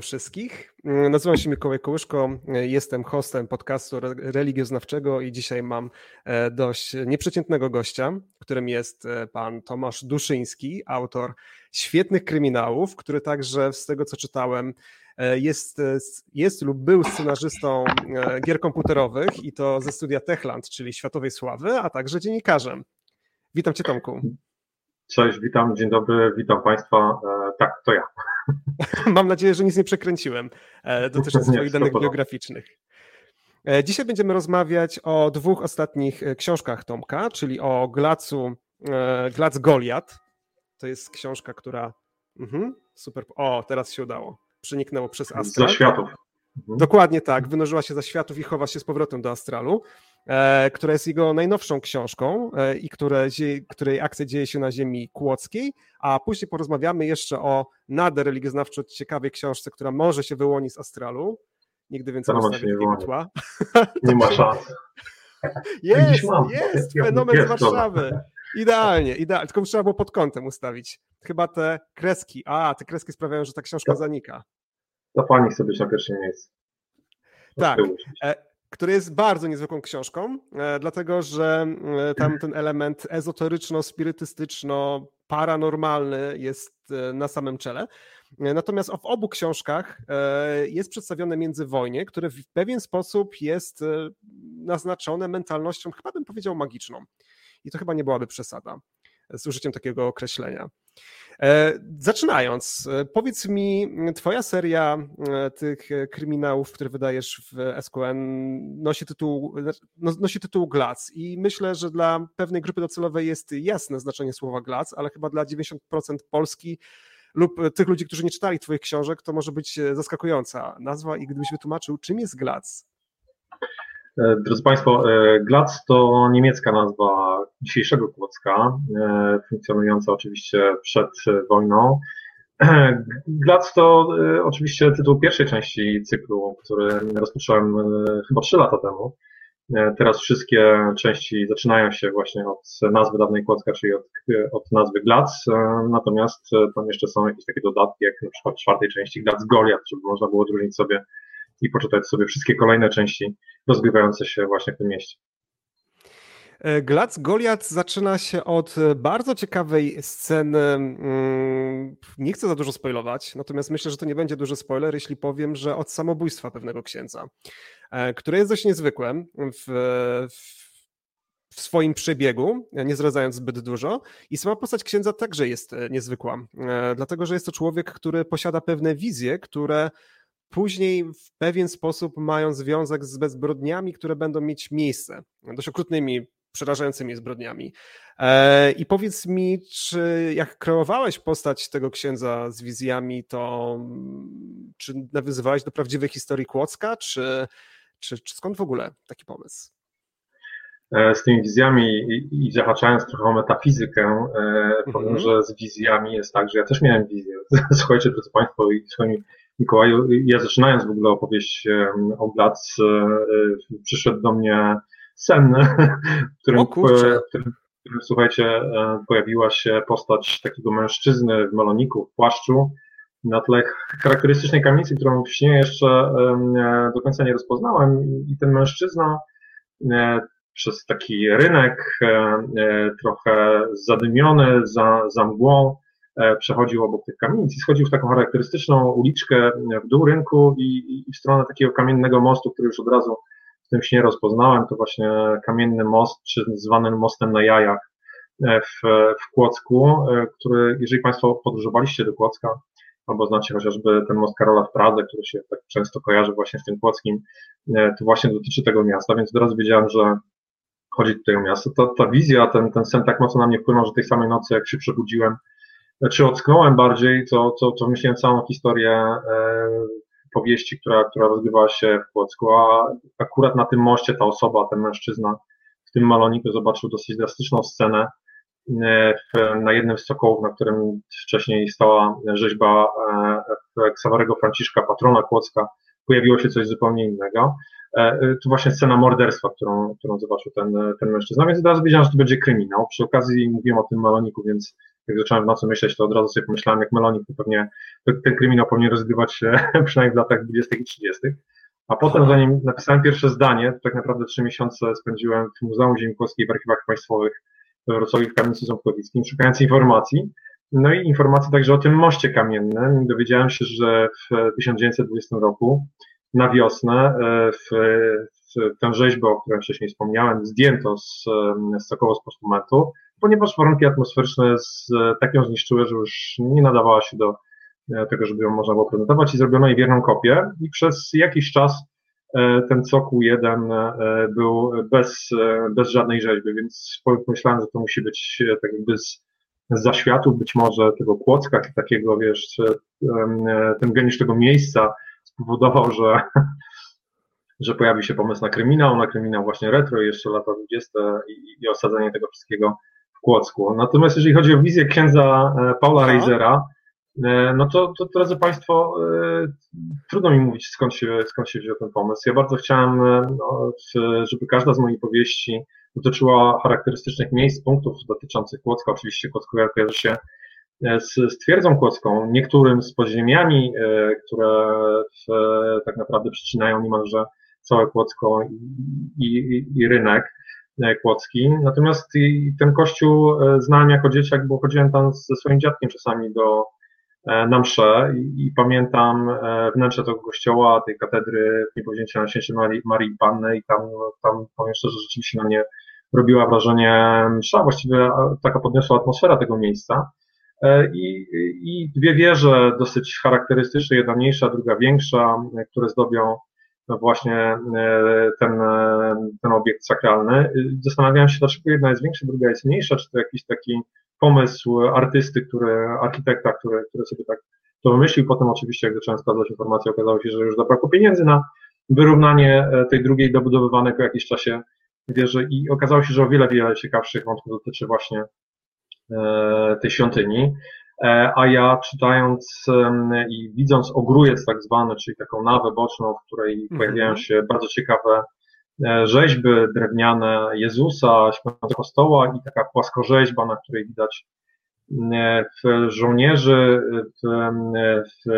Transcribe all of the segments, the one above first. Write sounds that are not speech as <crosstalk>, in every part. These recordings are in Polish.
Wszystkich. Nazywam się Mikołaj Kołyszko, jestem hostem podcastu religioznawczego i dzisiaj mam e, dość nieprzeciętnego gościa, którym jest e, pan Tomasz Duszyński, autor świetnych kryminałów, który także z tego co czytałem e, jest, jest lub był scenarzystą gier komputerowych i to ze studia Techland, czyli światowej sławy, a także dziennikarzem. Witam cię Tomku. Cześć, witam, dzień dobry, witam Państwa. Tak, to ja. <laughs> Mam nadzieję, że nic nie przekręciłem e, dotyczących swoich danych biograficznych. E, dzisiaj będziemy rozmawiać o dwóch ostatnich e, książkach Tomka, czyli o Glacu, Glac Goliat. To jest książka, która. Mhm, super. O, teraz się udało. Przeniknęło przez astral. Za światów. Mhm. Dokładnie tak. Wynurzyła się za światów i chowa się z powrotem do astralu. E, która jest jego najnowszą książką e, i które, której akcja dzieje się na ziemi kłodzkiej, a później porozmawiamy jeszcze o nader religioznawczo ciekawej książce, która może się wyłoni z astralu. Nigdy więcej nie stawię tła. <laughs> Nie ma szans. <laughs> Jest, jest, fenomen jest, z Warszawy. Idealnie, idealnie, tylko trzeba było pod kątem ustawić. Chyba te kreski, a te kreski sprawiają, że ta książka zanika. To pani chce być na pierwszym miejscu. Tak który jest bardzo niezwykłą książką, e, dlatego że e, tam ten element ezoteryczno-spirytystyczno-paranormalny jest e, na samym czele. Natomiast w obu książkach jest przedstawione międzywojnie, które w pewien sposób jest naznaczone mentalnością, chyba bym powiedział magiczną. I to chyba nie byłaby przesada z użyciem takiego określenia. E, zaczynając, e, powiedz mi, twoja seria e, tych kryminałów, które wydajesz w SQN nosi tytuł, no, nosi tytuł Glac i myślę, że dla pewnej grupy docelowej jest jasne znaczenie słowa Glac, ale chyba dla 90% Polski lub tych ludzi, którzy nie czytali twoich książek, to może być zaskakująca nazwa i gdybyś wytłumaczył, czym jest Glac? E, drodzy Państwo, e, Glatz to niemiecka nazwa dzisiejszego Kłodzka, e, funkcjonująca oczywiście przed wojną. <clears throat> Glatz to oczywiście tytuł pierwszej części cyklu, który rozpocząłem chyba trzy lata temu. Teraz wszystkie części zaczynają się właśnie od nazwy dawnej Kłodzka, czyli od, od nazwy Glatz, natomiast tam jeszcze są jakieś takie dodatki, jak na przykład czwartej części Glatz Goliath, żeby można było odróżnić sobie i poczytać sobie wszystkie kolejne części rozgrywające się właśnie w tym mieście. E, Glac Goliat zaczyna się od bardzo ciekawej sceny. Mm, nie chcę za dużo spoilować, natomiast myślę, że to nie będzie duży spoiler, jeśli powiem, że od samobójstwa pewnego księdza, e, które jest dość niezwykłe w, w swoim przebiegu, nie zdradzając zbyt dużo. I sama postać księdza także jest e, niezwykła, dlatego że jest to człowiek, który posiada pewne wizje, które później w pewien sposób mają związek z zbrodniami, które będą mieć miejsce, dość okrutnymi, przerażającymi zbrodniami. E, I powiedz mi, czy jak kreowałeś postać tego księdza z wizjami, to mm, czy nawiązywałeś do prawdziwej historii Kłodzka, czy, czy, czy skąd w ogóle taki pomysł? E, z tymi wizjami i, i zahaczając trochę o metafizykę, e, powiem, mm -hmm. że z wizjami jest tak, że ja też miałem wizję. <laughs> Słuchajcie, drodzy Państwo, i swoimi Mikołaju, ja zaczynając w ogóle opowieść o Blac, e, e, przyszedł do mnie sen, <laughs> w którym, w którym, słuchajcie, e, pojawiła się postać takiego mężczyzny w meloniku, w płaszczu, na tle charakterystycznej kamienicy, którą w śnie jeszcze do końca nie rozpoznałem. I ten mężczyzna przez taki rynek trochę zadymiony, za, za mgłą, przechodził obok tych kamienic i schodził w taką charakterystyczną uliczkę w dół rynku i, i w stronę takiego kamiennego mostu, który już od razu w tym śnie rozpoznałem, to właśnie kamienny most, czy zwany mostem na jajach e, w, w Kłodzku, e, który, jeżeli Państwo podróżowaliście do Kłodzka, albo znacie chociażby ten most Karola w Pradze, który się tak często kojarzy właśnie z tym Kłodzkim, to właśnie dotyczy tego miasta, więc od razu wiedziałem, że chodzi tutaj o miasto. Ta, ta wizja, ten, ten sen tak mocno na mnie wpłynął, że tej samej nocy, jak się przebudziłem, czy ocknąłem bardziej, to, to, to myślałem całą historię e, powieści, która, która rozgrywała się w Płocku, a akurat na tym moście ta osoba, ten mężczyzna w tym maloniku zobaczył dosyć drastyczną scenę e, w, na jednym z sokołów, na którym wcześniej stała rzeźba e, Franciszka, patrona Kłodzka, pojawiło się coś zupełnie innego. E, e, to właśnie scena morderstwa, którą, którą zobaczył ten, ten mężczyzna, więc od razu wiedziałem, że to będzie kryminał. Przy okazji mówiłem o tym maloniku, więc jak zacząłem w nocy myśleć, to od razu sobie pomyślałem, jak Melonik, to pewnie ten kryminał powinien rozgrywać się <laughs> przynajmniej w latach 20. i 30. A potem, zanim napisałem pierwsze zdanie, tak naprawdę trzy miesiące spędziłem w Muzeum Ziemi Polskiej w archiwach państwowych we Wrocławiu w Kamienicy Ząbkowickim, szukając informacji. No i informacji także o tym moście kamiennym. Dowiedziałem się, że w 1920 roku na wiosnę e, w, w tę rzeźbę, o której wcześniej wspomniałem, zdjęto z, z Sokoło z postumentu, ponieważ warunki atmosferyczne z, tak ją zniszczyły, że już nie nadawała się do e, tego, żeby ją można było prezentować i zrobiono jej wierną kopię. I przez jakiś czas e, ten cokół jeden był bez, bez żadnej rzeźby, więc pomyślałem, że to musi być tak jakby z, zaświatu być może tego Kłodzka, takiego, wiesz, ten geniusz tego miejsca, spowodował, że, <laughs> że pojawił się pomysł na kryminał, na kryminał właśnie retro, jeszcze lata 20 i, i osadzenie tego wszystkiego w Kłodzku. Natomiast jeżeli chodzi o wizję księdza e, Paula Reisera, e, no to, to drodzy Państwo, e, trudno mi mówić skąd się, skąd się wziął ten pomysł. Ja bardzo chciałem, no, żeby każda z moich powieści dotyczyła charakterystycznych miejsc, punktów dotyczących Kłodzka. Oczywiście Kłodzko kojarzy się z, z twierdzą kłodzką, niektórym z podziemiami, które w, tak naprawdę przycinają niemalże całe Kłodzko i, i, i rynek kłodzki. Natomiast ten kościół znałem jako dzieciak, bo chodziłem tam ze swoim dziadkiem czasami do, na msze i, i pamiętam wnętrze tego kościoła, tej katedry w niepowzięcia na święcie Marii, Marii Panny i tam, tam powiem szczerze, rzeczywiście na mnie robiła wrażenie msza, właściwie taka podniosła atmosfera tego miejsca. E, I, I dwie wieże dosyć charakterystyczne, jedna mniejsza, druga większa, które zdobią właśnie e, ten, e, ten obiekt sakralny. Zastanawiałem się, dlaczego jedna jest większa, druga jest mniejsza, czy to jakiś taki pomysł artysty, który, architekta, który, który sobie tak to wymyślił. Potem oczywiście, jak zacząłem sprawdzać informacje, okazało się, że już zabrakło pieniędzy na wyrównanie tej drugiej dobudowywanej po jakimś czasie wieży i okazało się, że o wiele, wiele ciekawszych wątków dotyczy właśnie E, tej świątyni. E, a ja czytając i widząc ogrójec tak zwany, czyli taką nawę boczną, w której mhm. pojawiają się bardzo ciekawe e, rzeźby drewniane Jezusa, śpiącego kostoła i taka płaskorzeźba, na której widać w żołnierzy w, w,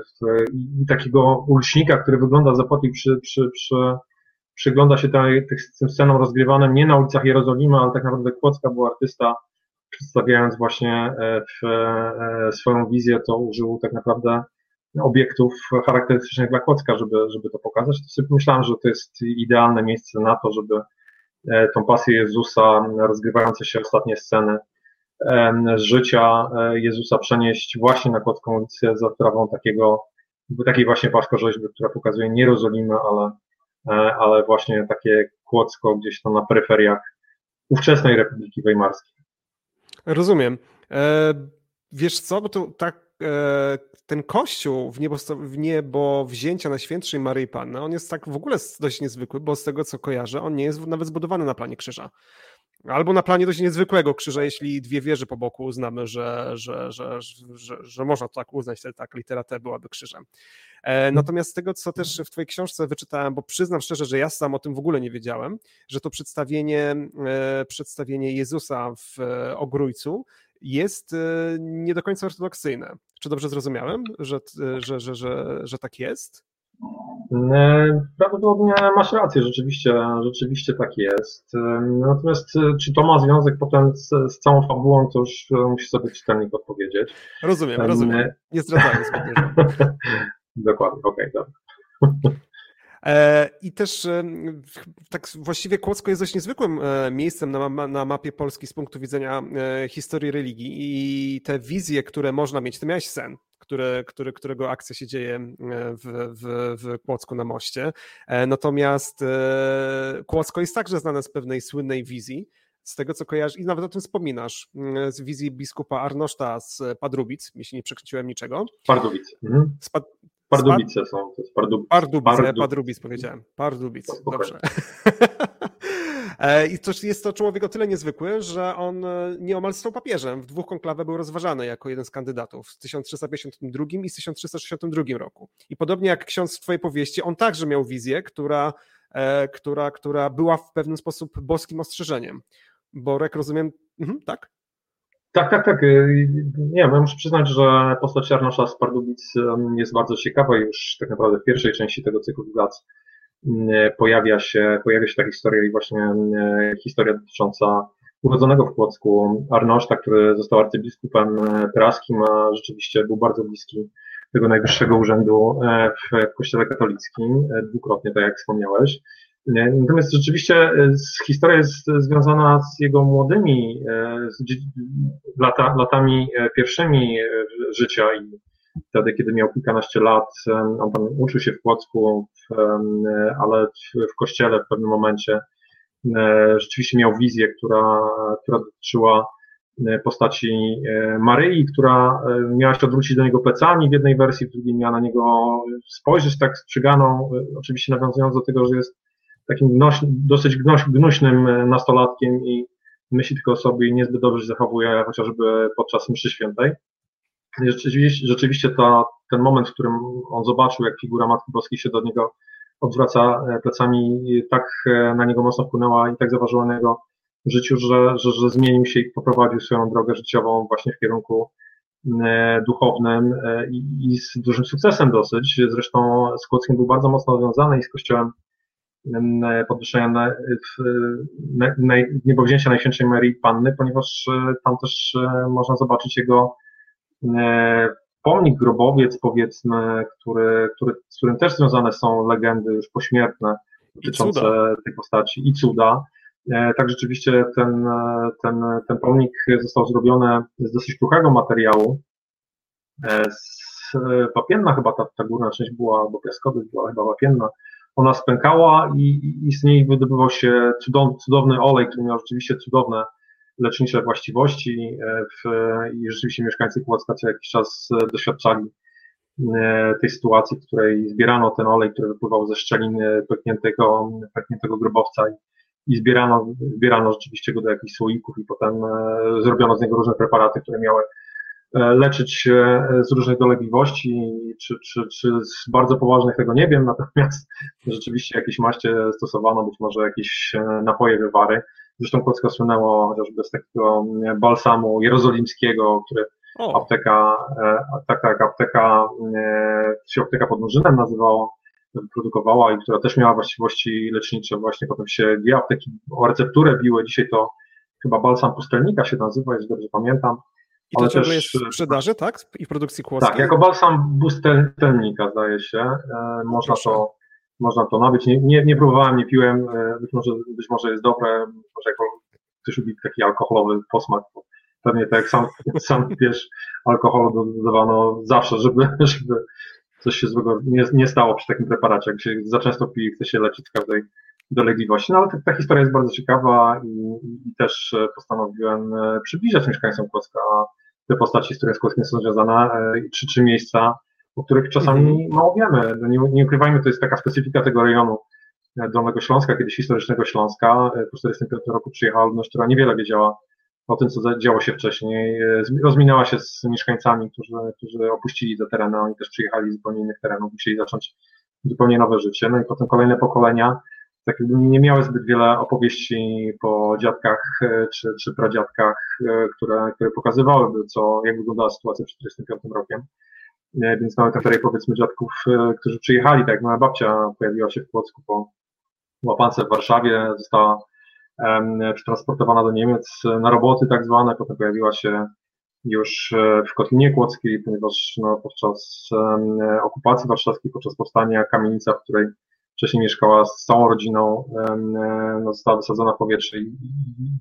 w, i takiego ulśnika, który wygląda zapotli przy, przy, przy, przygląda się tej, tym scenom rozgrywanym nie na ulicach Jerozolimy, ale tak naprawdę Kłodzka był artysta przedstawiając właśnie e, w, e, swoją wizję, to użył tak naprawdę obiektów charakterystycznych dla Kłodzka, żeby, żeby to pokazać. To sobie pomyślałem, że to jest idealne miejsce na to, żeby e, tą pasję Jezusa, rozgrywające się ostatnie sceny z życia Jezusa przenieść właśnie na Kłodzką ulicę za sprawą takiego, takiej właśnie płaskorzeźby, która pokazuje nie Jerozolimę, ale, ale właśnie takie Kłodzko gdzieś tam na peryferiach ówczesnej Republiki Weimarskiej. Rozumiem. E, wiesz co, bo to tak e, ten kościół w niebo, w niebo wzięcia na świętszej Maryi Panny, on jest tak w ogóle dość niezwykły, bo z tego co kojarzę, on nie jest nawet zbudowany na planie krzyża. Albo na planie dość niezwykłego krzyża, jeśli dwie wieże po boku uznamy, że, że, że, że, można to tak uznać, że tak litera T byłaby krzyżem. E, mhm. Natomiast z tego, co też w Twojej książce wyczytałem, bo przyznam szczerze, że ja sam o tym w ogóle nie wiedziałem, że to przedstawienie, e, przedstawienie Jezusa w e, Ogrójcu jest nie do końca ortodoksyjne. Czy dobrze zrozumiałem, że, że, że, że, że tak jest? Prawdopodobnie masz rację, rzeczywiście, rzeczywiście tak jest. Natomiast czy to ma związek potem z, z całą fabułą, to już musi sobie czytelnik odpowiedzieć. Rozumiem, rozumiem. Nie zdradzając zbyt dużo. <laughs> Dokładnie, okej, okay, dobra. E, I też e, tak właściwie Kłodzko jest dość niezwykłym e, miejscem na, na mapie Polski z punktu widzenia historii religii i te wizje, które można mieć, ty miałeś sen, które, który, którego akcja się dzieje w, w, w Kłodzku na moście. Natomiast Kłodzko jest także znane z pewnej słynnej wizji, z tego co kojarzysz, i nawet o tym wspominasz, z wizji biskupa Arnoszta z Padrubic, jeśli nie przekręciłem niczego. Pardubic. Mhm. Z, Pardubice są. To jest Pardubice. Pardubice, Pardu... Pardubic powiedziałem. Pardubice, dobrze. <laughs> E, I to jest to człowiek o tyle niezwykły, że on e, nieomal stał papieżem. W dwóch konklawach był rozważany jako jeden z kandydatów w 1352 i 1362 roku. I podobnie jak ksiądz w twojej powieści, on także miał wizję, która, e, która, która była w pewien sposób boskim ostrzeżeniem. Bo Rek, rozumiem, mhm, tak? Tak, tak, tak. Nie wiem, muszę przyznać, że postać Arnosza z Pardubic jest bardzo ciekawa już tak naprawdę w pierwszej części tego cyklu Gac pojawia się, pojawia się ta historia i właśnie historia dotycząca urodzonego w Płocku Arnoszta, który został arcybiskupem praskim, a rzeczywiście był bardzo bliski tego najwyższego urzędu e, w Kościele katolickim, e, dwukrotnie, tak jak wspomniałeś. Natomiast rzeczywiście e, historia jest związana z jego młodymi z lata, latami pierwszymi życia i wtedy, kiedy miał kilkanaście lat, on tam uczył się w Płocku, ale w kościele w pewnym momencie rzeczywiście miał wizję, która, która dotyczyła E, postaci e, Maryi, która e, miała się odwrócić do niego plecami w jednej wersji, w drugiej miała na niego spojrzeć tak strzyganą, oczywiście nawiązując do tego, że jest takim gnoś, dosyć gnoś, gnuśnym nastolatkiem i myśli tylko o sobie i niezbyt dobrze się zachowuje, chociażby podczas mszy świętej. Rzeczywiście, rzeczywiście ta, ten moment, w którym on zobaczył, jak figura Matki Boskiej się do niego odwraca plecami, tak na niego mocno wpłynęła i tak zaważyła na niego w życiu, że, że, że zmienił się i poprowadził swoją drogę życiową właśnie w kierunku e, duchownym e, i, i, z dużym sukcesem dosyć. Zresztą z Kłodzkiem był bardzo mocno związany i z kościołem podwyższenia na, na, na, niebowzięcia Najświętszej Marii Panny, ponieważ e, tam też można zobaczyć jego pomnik, grobowiec powiedzmy, który, który, z którym też związane są legendy już pośmiertne dotyczące tej postaci i cuda. E, tak rzeczywiście ten, e, ten, ten pomnik został zrobiony z dosyć kruchego materiału. E, z wapienna chyba ta, ta górna część była, bo piaskowy była chyba wapienna. Ona spękała i, i z niej wydobywał się cudowny, cudowny olej, który miał rzeczywiście cudowne lecznicze właściwości w, i rzeczywiście mieszkańcy Kłodzka co jakiś czas doświadczali tej sytuacji, w której zbierano ten olej, który wypływał ze szczelin pękniętego, pękniętego grobowca i zbierano, zbierano rzeczywiście go do jakichś słoików i potem e, zrobiono z niego różne preparaty, które miały e, leczyć e, z różnych dolegliwości, czy, czy, czy z bardzo poważnych tego nie wiem, <laughs> natomiast rzeczywiście jakieś maście stosowano, być może jakieś napoje, wywary. Zresztą Kłodzko słynęło chociażby z takiego balsamu jerozolimskiego, który o. apteka, tak, tak, apteka, się apteka pod Murzynem nazywało, produkowała i która też miała właściwości lecznicze, właśnie potem się dwie apteki o recepturę biły, dzisiaj to chyba balsam pustelnika się nazywa, jeśli dobrze pamiętam. I to ciągle jest w sprzedaży, tak? I w produkcji kłodzkiej? Tak, jako balsam pustelnika zdaje się. E, można to, można to nabyć. Nie, nie, nie próbowałem, nie piłem, e, być może, być może jest dobre, może jako ktoś lubi taki alkoholowy posmak, pewnie tak jak sam, <laughs> sam wiesz, alkoholu dodawano zawsze, żeby, <laughs> żeby coś się złego nie, nie stało przy takim preparacie. Jak się za często pije, chce się leczyć z każdej dolegliwości. No ale ta, ta historia jest bardzo ciekawa i, i, też e, postanowiłem e, przybliżać mieszkańcom Kłodzka te postaci, z którymi z Kłodzkiem są związane, czy trzy miejsca, o których czasami mm. mało wiemy. No nie, nie ukrywajmy, to jest taka specyfika tego rejonu e, Dolnego Śląska, kiedyś historycznego Śląska. Po 1945 roku przyjechała ludność, która niewiele wiedziała o tym, co działo się wcześniej. E, rozminęła się z mieszkańcami, którzy, którzy opuścili te tereny, oni też przyjechali z zupełnie innych terenów, musieli zacząć zupełnie nowe życie. No i potem kolejne pokolenia tak jakby nie miały zbyt wiele opowieści po dziadkach e, czy, czy pradziadkach, e, które, które pokazywałyby, co, jak wyglądała sytuacja przed 1945 rokiem. Więc mamy kategorię powiedzmy dziadków, którzy przyjechali, tak jak moja babcia pojawiła się w Płocku po łapance w Warszawie, została przetransportowana do Niemiec na roboty tak zwane, potem pojawiła się już e, w Kotlinie Kłodzkiej, ponieważ no, podczas okupacji warszawskiej, podczas powstania kamienica, w której wcześniej mieszkała z całą rodziną, e, no, została wysadzona w powietrze i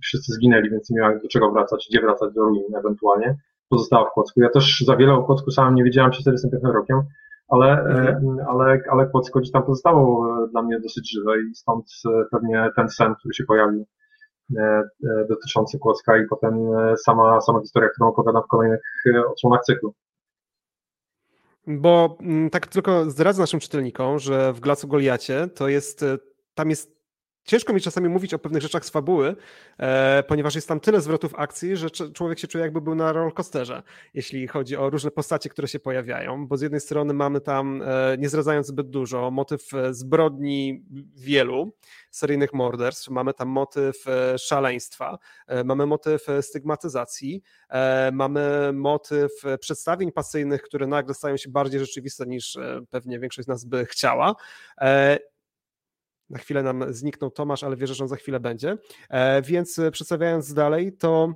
wszyscy zginęli, więc nie miała do czego wracać, gdzie wracać do ruin ewentualnie. Pozostała w Kłodzku. Ja też za wiele o Kłodzku samym nie wiedziałem przed 45 rokiem, ale, e, mhm. ale, ale Kłodzko gdzieś tam pozostało e, dla mnie dosyć żywe i stąd e, pewnie ten sen, który się pojawił dotyczący Kłodzka i potem sama, sama historia, którą opowiadam w kolejnych odsłonach cyklu. Bo mm, tak tylko zdradzę naszym czytelnikom, że w Glacu Goliacie to jest, tam jest ciężko mi czasami mówić o pewnych rzeczach z fabuły, e, ponieważ jest tam tyle zwrotów akcji, że człowiek się czuje jakby był na rollercoasterze, jeśli chodzi o różne postacie, które się pojawiają, bo z jednej strony mamy tam, e, nie zdradzając zbyt dużo, motyw e, zbrodni wielu, seryjnych morderstw, mamy tam motyw e, szaleństwa, e, mamy motyw e, stygmatyzacji, mamy motyw przedstawień pasyjnych, które nagle stają się bardziej rzeczywiste niż pewnie większość z nas by chciała. Na chwilę nam zniknął Tomasz, ale wierzę, że on za chwilę będzie. Więc przedstawiając dalej, to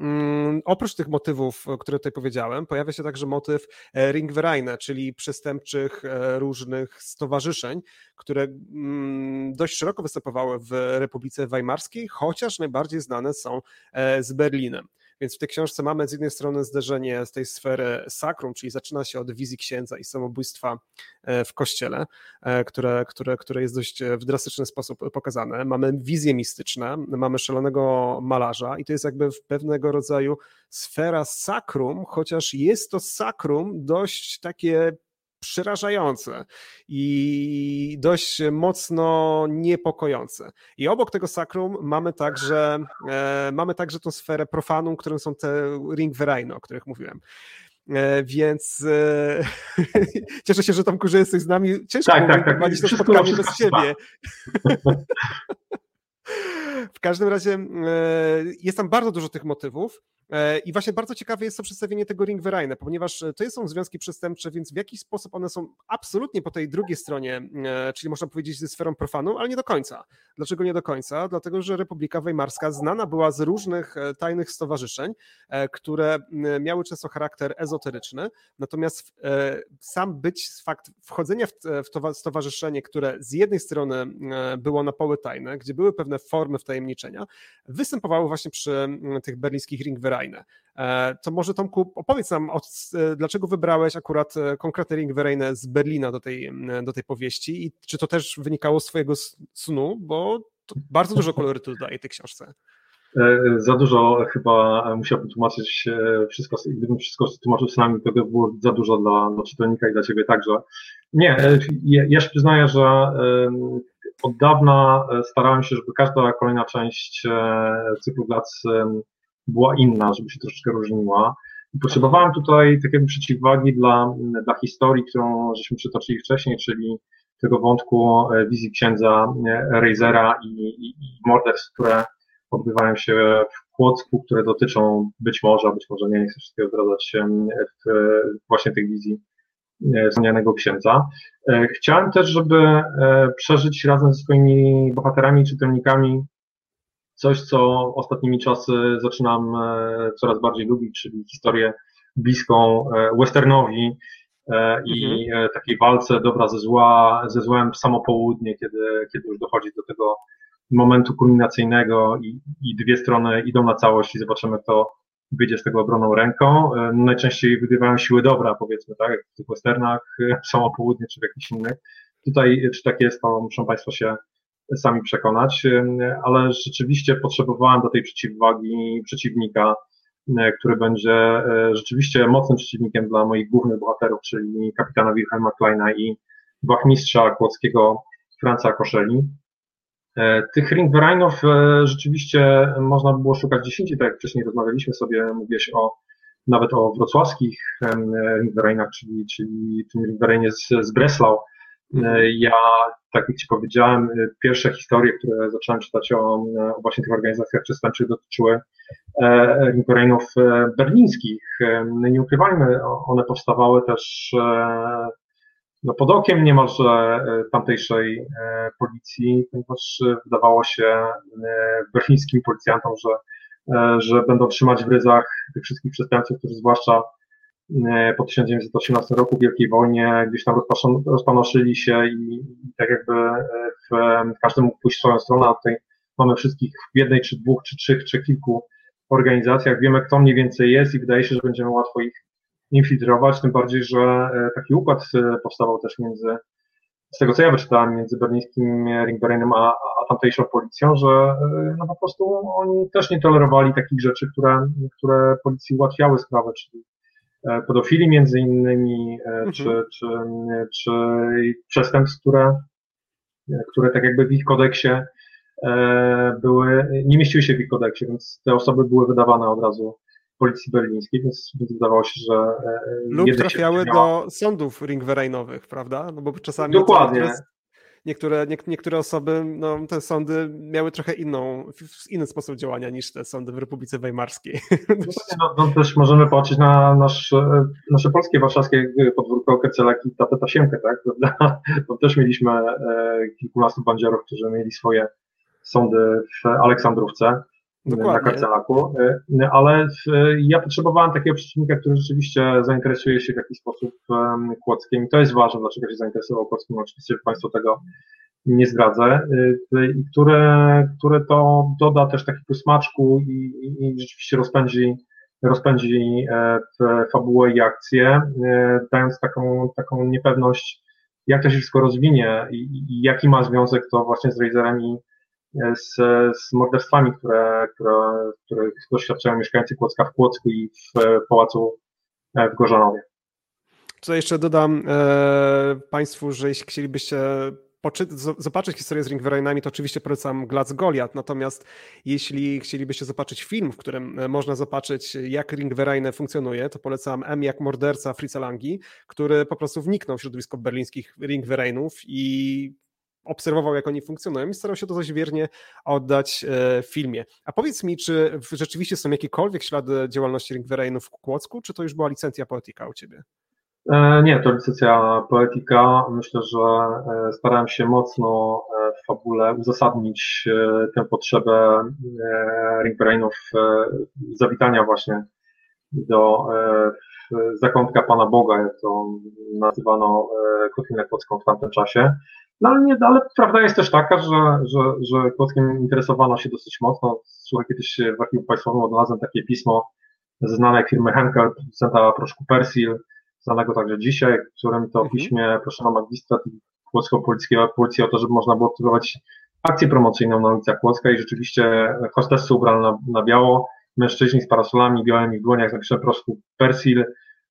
Mm, oprócz tych motywów, które tutaj powiedziałem, pojawia się także motyw e, Ringvereine, czyli przestępczych e, różnych stowarzyszeń, które mm, dość szeroko występowały w Republice Weimarskiej, chociaż najbardziej znane są e, z Berlinem. Więc w tej książce mamy z jednej strony zderzenie z tej sfery sakrum, czyli zaczyna się od wizji księdza i samobójstwa e, w kościele, e, które, które, które jest dość w drastyczny sposób pokazane. Mamy wizje mistyczne, mamy szalonego malarza i to jest jakby pewnego rodzaju sfera sakrum, chociaż jest to sakrum dość takie przerażające i dość mocno niepokojące. I obok tego sakrum mamy także, e, mamy także tą sferę profanum, którą są te ring vereiny, o których mówiłem. E, więc e, <laughs> cieszę się, że tam kurze jesteś z nami. Ciężko tak, tak, tak. to spotkanie bez siebie. <laughs> W każdym razie e, jest tam bardzo dużo tych motywów e, i właśnie bardzo ciekawe jest to przedstawienie tego Ringvereine, ponieważ to są związki przestępcze, więc w jakiś sposób one są absolutnie po tej drugiej stronie, e, czyli można powiedzieć ze sferą profanu, ale nie do końca. Dlaczego nie do końca? Dlatego, że Republika Weimarska znana była z różnych tajnych stowarzyszeń, które miały często charakter ezoteryczny, natomiast sam być, fakt wchodzenia w to stowarzyszenie, które z jednej strony było na poły tajne, gdzie były pewne formy wtajemniczenia, występowały właśnie przy tych berlińskich Ringvereine. E, to może Tomku opowiedz nam, e, dlaczego wybrałeś akurat e, konkretny Ringvereine z Berlina do tej, do tej powieści i czy to też wynikało z twojego snu, bo bardzo dużo kolorytu daje tej książce. Za dużo chyba musiałbym tłumaczyć wszystko, gdybym wszystko tłumaczył z nami, to by było za dużo dla, dla czytelnika i dla ciebie także. Nie, ja, ja się przyznaję, że od dawna e, starałem się, żeby każda kolejna część e, cyklu Glac była inna, żeby się troszeczkę różniła. I potrzebowałem tutaj takiej przeciwwagi dla, dla historii, którą żeśmy przytoczyli wcześniej, czyli tego wątku e, wizji księdza Razera i, i, i morderstw, które odbywają się w Kłodzku, które dotyczą być może, być może nie, nie chcę wszystkiego zdradzać, w właśnie tych wizji wspomnianego księdza. E, chciałem też, żeby e, przeżyć razem ze swoimi bohaterami, czytelnikami coś, co ostatnimi czasy zaczynam coraz bardziej lubić, czyli historię bliską westernowi i mhm. takiej walce dobra ze zła, ze złem w samo południe, kiedy, kiedy już dochodzi do tego momentu kulminacyjnego i, i dwie strony idą na całość i zobaczymy, kto wyjdzie z tego obroną ręką. E, najczęściej wygrywają siły dobra, powiedzmy, tak, jak w tych westernach, <laughs> e, są południe czy w jakichś innych. Tutaj, e, czy tak jest, to muszą Państwo się sami przekonać, ale rzeczywiście potrzebowałem do tej przeciwwagi przeciwnika, który będzie rzeczywiście mocnym przeciwnikiem dla moich głównych bohaterów, czyli kapitana Wilhelma Kleina i wachmistrza kłodzkiego Franca Koszeli. E, tych ringvereinów e, rzeczywiście można by było szukać dziesięciu, tak jak wcześniej rozmawialiśmy sobie, mówiłeś o nawet o wrocławskich ringvereinach, czyli, czyli tym ringvereinie z, z Breslau. E, mhm. Ja, tak jak Ci powiedziałem, pierwsze historie, które zacząłem czytać o, o właśnie tych organizacjach przestępczych dotyczyły ringvereinów berlińskich. Nie ukrywajmy, one powstawały też no pod okiem niemalże e, tamtejszej e, policji, ponieważ e, wydawało się berlińskim policjantom, że, że będą trzymać w ryzach tych wszystkich przestępców, którzy zwłaszcza po 1918 roku w Wielkiej Wojnie gdzieś tam rozpanoszyli się i tak jakby w, każdy mógł pójść w swoją stronę, a tutaj mamy wszystkich w jednej, czy dwóch, czy trzech, czy kilku organizacjach, wiemy kto mniej więcej jest i wydaje się, że będziemy łatwo ich infiltrować, tym bardziej, że e, taki układ e, powstawał też między, z tego co ja wyczytałem, między berlińskim Ringvereinem a, a tamtejszą policją, że e, no po prostu oni też nie tolerowali takich rzeczy, które, które policji ułatwiały sprawę, czyli pedofili między innymi, mhm. czy, czy, czy przestępstw, które które tak jakby w ich kodeksie były, nie mieściły się w ich kodeksie, więc te osoby były wydawane od razu policji berlińskiej, więc, więc wydawało się, że. Lub trafiały do sądów ringwerejnowych, prawda? No bo czasami. Dokładnie niektóre, nie, niektóre osoby, no, te sądy miały trochę inną, inny sposób działania niż te sądy w Republice Weimarskiej. <laughs> No, no, też możemy patrzeć na nasz, nasze polskie warszawskie podwórko Kecelak i Tatę Tasiemkę, tak? <laughs> To też mieliśmy e, kilkunastu bandziorów, którzy mieli swoje sądy w Aleksandrówce. Dokładnie. na karcelaku, e, ale ja potrzebowałem takiego przeciwnika, który rzeczywiście zainteresuje się w jakiś sposób Kłodzkiem i to jest ważne, dlaczego się zainteresował Kłodzkiem, oczywiście Państwu tego nie zdradzę, e, i które, które to doda też takiego smaczku i, i, i rzeczywiście rozpędzi, rozpędzi e, fabułę i akcję, dając taką, taką niepewność, jak to się wszystko rozwinie i, i jaki ma związek to właśnie z Razerem z, z morderstwami, które, które, których doświadczają mieszkańcy Kłodzka w Kłodzku i w pałacu e, w Gorzanowie. Co jeszcze dodam e, Państwu, że jeśli chcielibyście zobaczyć historię z Ringwerainami, to oczywiście polecam Glac Goliat. Natomiast jeśli chcielibyście zobaczyć film, w którym e, można zobaczyć, jak Ringweraine funkcjonuje, to polecam M jak morderca Fritza Langi, który po prostu wniknął w środowisko berlińskich Ringwerainów i obserwował, jak oni funkcjonują i starał się to dość wiernie oddać e, w filmie. A powiedz mi, czy rzeczywiście są jakiekolwiek ślady działalności Ringwerainów w Kłodzku, czy to już była licencja poetyka u Ciebie? E, nie, to licencja poetyka. Myślę, że e, starałem się mocno w fabule uzasadnić tę potrzebę Ringwerainów zawitania właśnie do zakątka Pana Boga, jak to nazywano Kotlinę Kłodzką w tamtym czasie. No ale, nie, ale prawda jest też taka, że, że, że Kłockiem interesowano się dosyć mocno. Słuchaj, kiedyś w archiwum państwowym odnalazłem takie pismo ze znanej firmy Henkel, producenta proszku Persil, znanego także dzisiaj, w którym to mhm. piśmie proszono magistrat Kłodzko-Polickiego policji o to, żeby można było aktywować akcję promocyjną na ulicach Kłodzka i rzeczywiście hostessy ubrane na, na biało, mężczyźni z parasolami białymi w dłoniach z proszku Persil,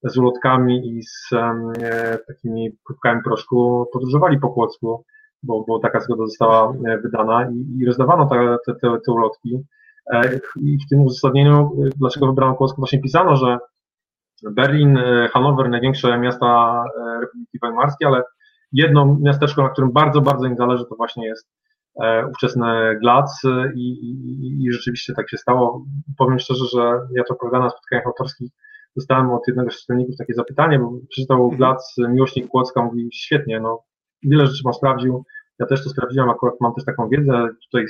z ulotkami i z e, takimi próbkami proszku podróżowali po Kłodzku, bo, bo taka zgoda została e, wydana i, i rozdawano te, te, te, te ulotki. E, I w tym uzasadnieniu, dlaczego wybrano Kłodzko, właśnie pisano, że Berlin, Hanower, największe miasta Republiki Weimarskiej, ale jedno miasteczko, na którym bardzo, bardzo im zależy, to właśnie jest ówczesny Glac i, i, i rzeczywiście tak się stało. Powiem szczerze, że ja to opowiadam na spotkaniach autorskich, dostałem od jednego z czytelników takie zapytanie, bo przeczytał mhm. Glac, miłośnik Kłodzka, mówi świetnie, no wiele rzeczy pan sprawdził, ja też to sprawdziłem, akurat mam też taką wiedzę, tutaj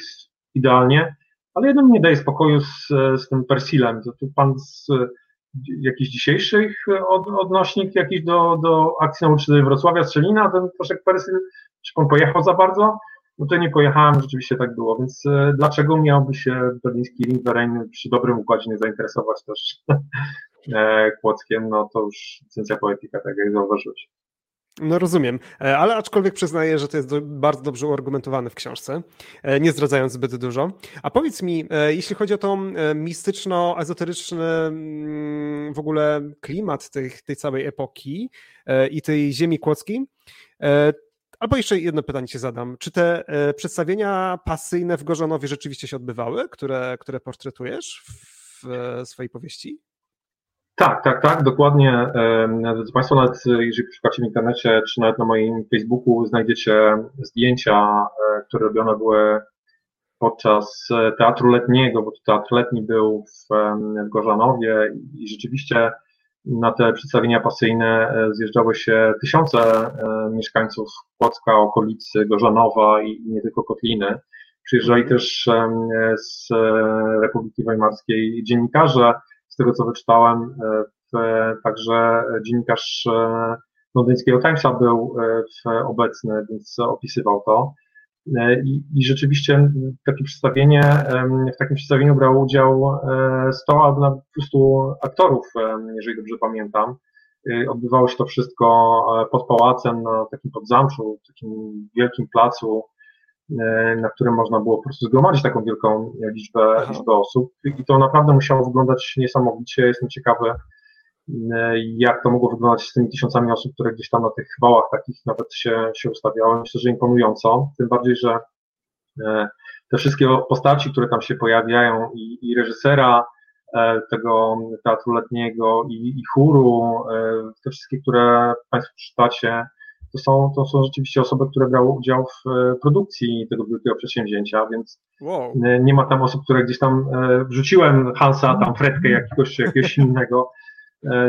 idealnie, ale jedno mi nie daje spokoju z, z tym Persilem, to tu pan z, jakiś dzisiejszych od, odnośnik jakiś do, do akcji nauczycieli Wrocławia Strzelina, ten proszek Persil, czy pan pojechał za bardzo? No to nie pojechałem, rzeczywiście tak było, więc e, dlaczego miałby się berliński ring przy dobrym układzie nie zainteresować też <laughs> E, Kłodzkiem, no to już licencja poetyka, tak jak zauważyłeś. No rozumiem, e, ale aczkolwiek przyznaję, że to jest do, bardzo dobrze uargumentowane w książce, e, nie zdradzając zbyt dużo. A powiedz mi, jeśli chodzi o tą mistyczno-ezoteryczny mm, w ogóle klimat tej, tej całej epoki i tej ziemi kłodzkiej, albo jeszcze jedno pytanie ci zadam. Czy te przedstawienia pasyjne w Gorzanowie rzeczywiście się odbywały, które, które portretujesz w swojej powieści? Tak, tak, tak, dokładnie. Drodzy Państwo, nawet jeżeli poszukacie w internecie, czy nawet na moim Facebooku znajdziecie zdjęcia, e, które robione były podczas e, teatru letniego, bo teatr letni był w, w Gorzanowie i rzeczywiście na te przedstawienia pasyjne e, zjeżdżały się tysiące mieszkańców Płocka, okolicy Gorzanowa i nie tylko Kotliny. Przyjeżdżali też z Republiki Weimarskiej dziennikarze, tego co wyczytałem, e, także dziennikarz e, londyńskiego Timesa był e, obecny, więc opisywał to. I, I, rzeczywiście takie przedstawienie, w takim przedstawieniu brał udział 100 albo nawet 200 aktorów, jeżeli dobrze pamiętam. Odbywało się to wszystko pod pałacem, na takim podzamczu, takim wielkim placu, na którym można było po prostu zgromadzić taką wielką liczbę, liczbę osób i to naprawdę musiało wyglądać niesamowicie. Jestem ciekawy, jak to mogło wyglądać z tymi tysiącami osób, które gdzieś tam na tych wałach takich nawet się, się ustawiały. Myślę, że imponująco, tym bardziej, że te wszystkie postaci, które tam się pojawiają i, i reżysera, E, tego teatru letniego i, i chóru, e, te wszystkie, które Państwo przeczytacie, to są, to są rzeczywiście osoby, które brały udział w e, produkcji tego wielkiego przedsięwzięcia, więc wow. nie ma tam osób, które gdzieś tam wrzuciłem Hansa, tam Fredkę jakiegoś, jakiegoś innego,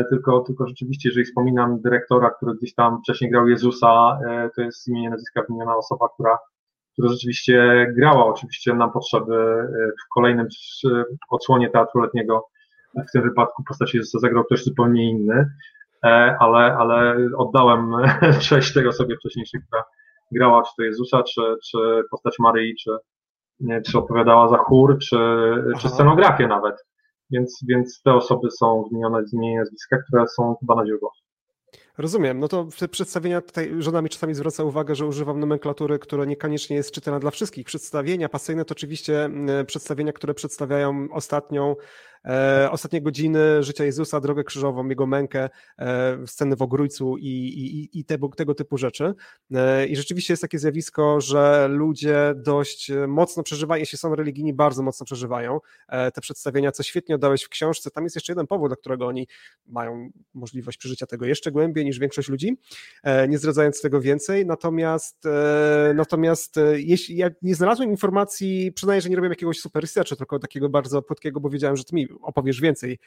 tylko, tylko rzeczywiście, jeżeli wspominam dyrektora, który gdzieś tam wcześniej grał Jezusa, to jest imię nazwiska wymieniona osoba, która która rzeczywiście grała oczywiście nam potrzeby e, w kolejnym odsłonie teatru letniego. W tym wypadku postaci zagrał ktoś zupełnie inny, e, ale, ale oddałem <laughs> cześć tej osobie wcześniejszej, która grała, czy to Jezusa, czy, czy postać Maryi, czy, czy odpowiadała za chór, czy, czy scenografię nawet. Więc, więc te osoby są wymienione z imienia nazwiska, które są chyba na źródłach. Rozumiem. No to w przedstawienia tutaj żona mi czasami zwraca uwagę, że używam nomenklatury, która niekoniecznie jest czytana dla wszystkich. Przedstawienia pasyjne to oczywiście przedstawienia, które przedstawiają ostatnią e, ostatnie godziny życia Jezusa, drogę krzyżową, jego mękę, e, sceny w ogrójcu i, i, i tego, tego typu rzeczy. E, I rzeczywiście jest takie zjawisko, że ludzie dość mocno przeżywają, jeśli są religijni, bardzo mocno przeżywają e, te przedstawienia, co świetnie oddałeś w książce. Tam jest jeszcze jeden powód, dla którego oni mają możliwość przeżycia tego jeszcze głębiej niż większość ludzi, e, nie zdradzając tego więcej. Natomiast, e, natomiast e, jeśli ja nie znalazłem informacji, przyznaję, że nie robię jakiegoś super researchu, tylko takiego bardzo płytkiego, bo wiedziałem, że ty mi opowiesz więcej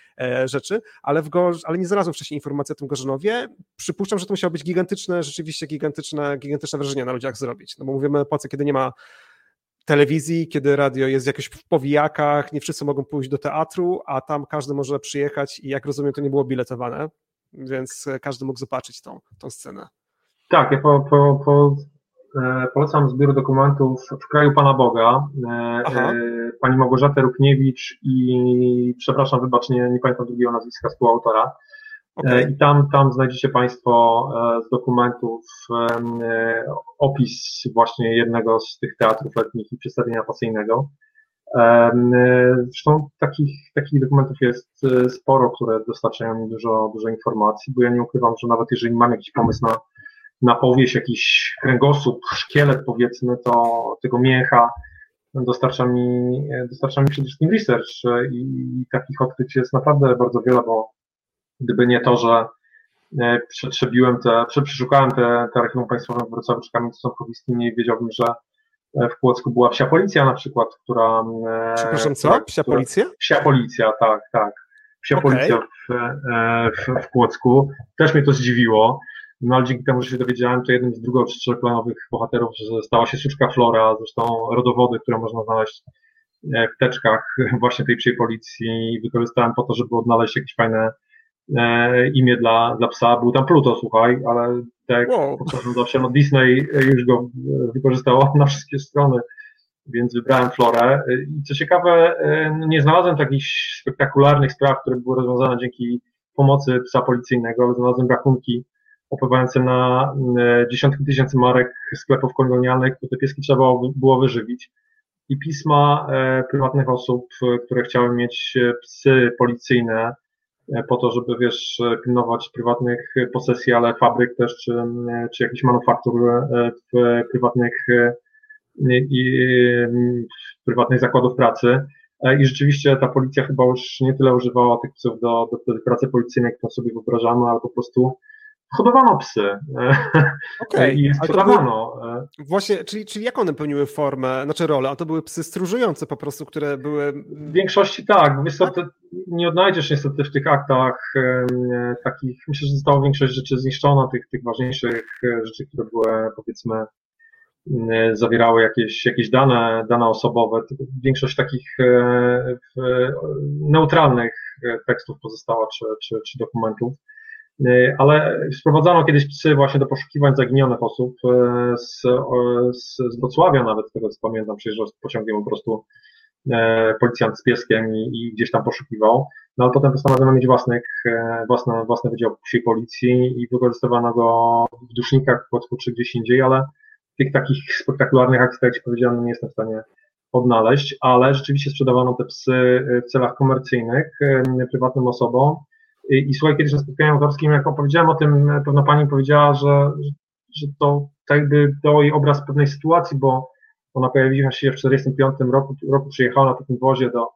rzeczy, ale, w ale nie znalazłem wcześniej informacji o tym Gorzenowie. Przypuszczam, że to musiało być gigantyczne, rzeczywiście gigantyczne, gigantyczne wrażenie na ludziach zrobić. No bo mówimy o epoce, kiedy nie ma telewizji, kiedy radio jest jakoś w powijakach, nie wszyscy mogą pójść do teatru, a tam każdy może przyjechać i jak rozumiem, to nie było biletowane więc każdy mógł zobaczyć tą, tą scenę. Tak, ja po, po, po, e, polecam zbiór dokumentów W kraju Pana Boga, e, e, pani Małgorzata Rukniewicz i przepraszam, wybacz, nie, nie pamiętam drugiego nazwiska współautora. Okay. I tam, tam znajdziecie Państwo z dokumentów opis właśnie jednego z tych teatrów letnich i przedstawienia pasyjnego. Zresztą takich, takich dokumentów jest e, sporo, które dostarczają mi dużo, dużo informacji, bo ja nie ukrywam, że nawet jeżeli mam jakiś pomysł na, na powieść, jakiś kręgosłup, szkielet powiedzmy, to tego mięcha dostarcza mi, dostarcza mi przede wszystkim research i takich odkryć jest naprawdę bardzo wiele, bo gdyby nie to, że e, przetrzebiłem te, przeszukałem te, te archiwum państwowe w Wrocławiu czy Kamieńcu-Sąkowickim i wiedziałbym, że w Płocku była psia policja na przykład, która... E, Przepraszam, co? Psia policja? Psia policja, tak, tak. Psia okay. policja w, e, w, w Płocku. Też mnie to zdziwiło. No ale dzięki temu, że się dowiedziałem, to jednym z drugo czy trzechplanowych bohaterów że stała się suczka Flora, zresztą rodowody, które można znaleźć e, w teczkach <laughs> właśnie tej psiej policji. Wykorzystałem po to, żeby odnaleźć jakieś fajne e, imię dla, dla psa. Był tam Pluto, słuchaj, ale tak wow. zawsze, no Disney już go wykorzystało <laughs> na wszystkie strony, więc wybrałem Florę. I co ciekawe, no nie znalazłem takich spektakularnych spraw, które były rozwiązane dzięki pomocy psa policyjnego, ale znalazłem rachunki opływające na e, dziesiątki tysięcy marek sklepów kolonialnych, które te pieski trzeba było wyżywić. I pisma e, prywatnych osób, które chciały mieć e, psy policyjne, po to, żeby wiesz, pilnować prywatnych posesji, ale fabryk też, czy, czy jakichś manufaktur w prywatnych, i, prywatnych zakładów pracy. I rzeczywiście ta policja chyba już nie tyle używała tych psów do, do, do pracy policyjnej, którą sobie wyobrażamy, ale po prostu hodowano psy okay. <laughs> i sprzedawano. Były, właśnie, czyli, czyli jak one pełniły formę, znaczy rolę? A to były psy stróżujące po prostu, które były... W większości tak. Wiesz co, nie odnajdziesz niestety w tych aktach e, takich, myślę, że została większość rzeczy zniszczona, tych, tych ważniejszych e, rzeczy, które były powiedzmy e, zawierały jakieś, jakieś dane, dane osobowe. Większość takich e, neutralnych tekstów pozostała, czy, czy, czy dokumentów. E, ale sprowadzano kiedyś psy właśnie do poszukiwań zaginionych osób e, z, z, z Wrocławia nawet, tego co pamiętam, z pociągiem po prostu e, policjant z pieskiem i, i, gdzieś tam poszukiwał. No ale potem postanowiono mieć własnych, własne, własne wydział psiej policji i wykorzystywano go w dusznikach w Płocku czy gdzieś indziej, ale tych takich spektakularnych akcji, tak jak Ci powiedziałem, nie jestem w stanie odnaleźć, ale rzeczywiście sprzedawano te psy w celach komercyjnych prywatnym osobom I, i słuchaj, kiedyś na spotkaniu autorskim, jak opowiedziałem o tym, pewna pani powiedziała, że, że to tak jakby dał jej obraz pewnej sytuacji, bo ona pojawiła się w 1945 roku, roku przyjechała na takim wozie do,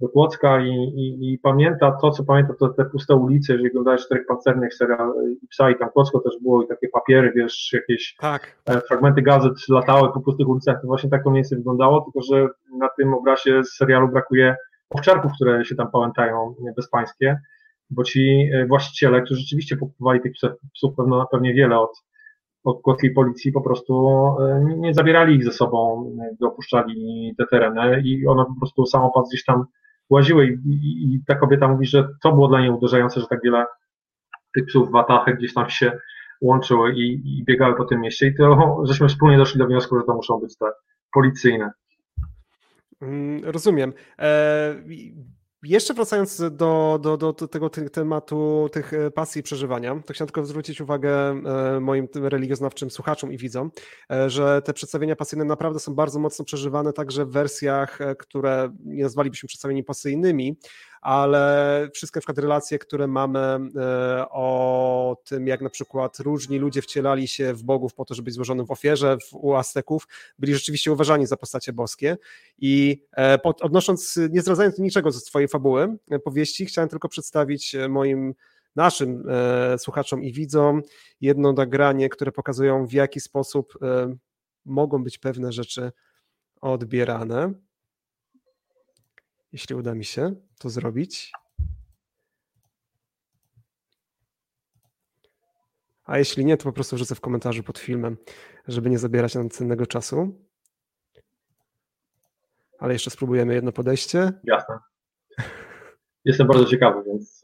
do Płocka i, i, i, pamięta to, co pamięta, to te puste ulice, jeżeli oglądałeś Czterech Pancernych, serial i psa i tam Płocko też było i takie papiery, wiesz, jakieś tak. E, fragmenty gazet latały po pustych ulicach, to właśnie tak to mniej więcej wyglądało, tylko że na tym obrazie z serialu brakuje owczarków, które się tam pamiętają bezpańskie, bo ci e, właściciele, którzy rzeczywiście pokupowali tych psów, pewno, pewnie wiele od, od kłodkiej policji, po prostu e, nie zabierali ich ze sobą, gdy opuszczali te tereny i one po prostu samopas gdzieś tam łaziły i, i, i ta kobieta mówi, że to było dla niej uderzające, że tak wiele tych psów w watachach gdzieś tam się łączyły i, i biegały po tym mieście i to żeśmy wspólnie doszli do wniosku, że to muszą być te policyjne. Mm, rozumiem. E, jeszcze wracając do, do, do, tego tematu tych e, pasji i przeżywania, to chciałem tylko zwrócić uwagę e, moim religioznawczym słuchaczom i widzom, że te przedstawienia pasyjne naprawdę są bardzo mocno przeżywane także w wersjach, które nie nazwalibyśmy przedstawieniami pasyjnymi, ale wszystkie na przykład relacje, które mamy e, o tym, jak na przykład różni ludzie wcielali się w bogów po to, żeby być złożonym w ofierze w, u Azteków, byli rzeczywiście uważani za postacie boskie. I e, pod, odnosząc, nie zdradzając niczego ze swojej fabuły, e, powieści, chciałem tylko przedstawić moim naszym e, słuchaczom i widzom jedno nagranie, które pokazują w jaki sposób e, mogą być pewne rzeczy odbierane jeśli uda mi się to zrobić. A jeśli nie, to po prostu wrzucę w komentarzu pod filmem, żeby nie zabierać nam cennego czasu. Ale jeszcze spróbujemy jedno podejście. Jasne. Jestem bardzo ciekawy, więc.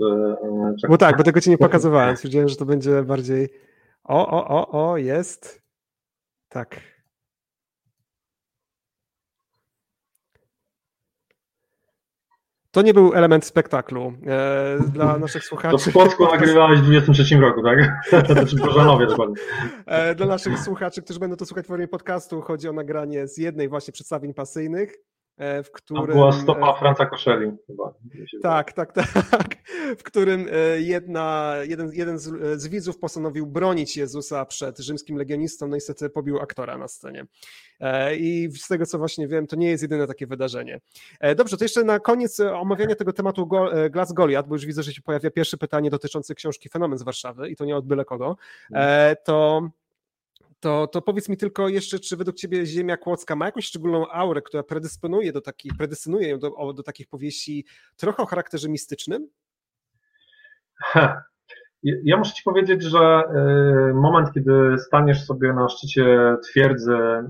Czekam. Bo tak, bo tego ci nie pokazywałem. Stwierdziłem, że to będzie bardziej. O, o, o, o, jest. Tak. To nie był element spektaklu. E, dla <laughs> naszych słuchaczy. To w Płocku nagrywałeś w 23 roku, tak? <laughs> Znaczy w Bożanowie dokładnie. E, dla naszych słuchaczy, którzy będą to słuchać w formie podcastu, chodzi o nagranie z jednej właśnie przedstawień pasyjnych w którym... była stopa e, Franca Koszeli chyba. Tak, tak, tak, <laughs> w którym e, jedna, jeden, jeden z, z, widzów postanowił bronić Jezusa przed rzymskim legionistą, no i niestety pobił aktora na scenie. I z tego, co właśnie wiem, to nie jest jedyne takie wydarzenie. Dobrze, to jeszcze na koniec omawiania tego tematu Glas Goliat, bo już widzę, że się pojawia pierwsze pytanie dotyczące książki Fenomen z Warszawy i to nie od byle kogo, mhm. to to, to powiedz mi tylko jeszcze, czy według Ciebie Ziemia Kłodzka ma jakąś szczególną aurę, która predysponuje do takich, predysponuje ją do, do takich powieści trochę o charakterze mistycznym? Ja muszę Ci powiedzieć, że y, moment, kiedy staniesz sobie na szczycie twierdzy y,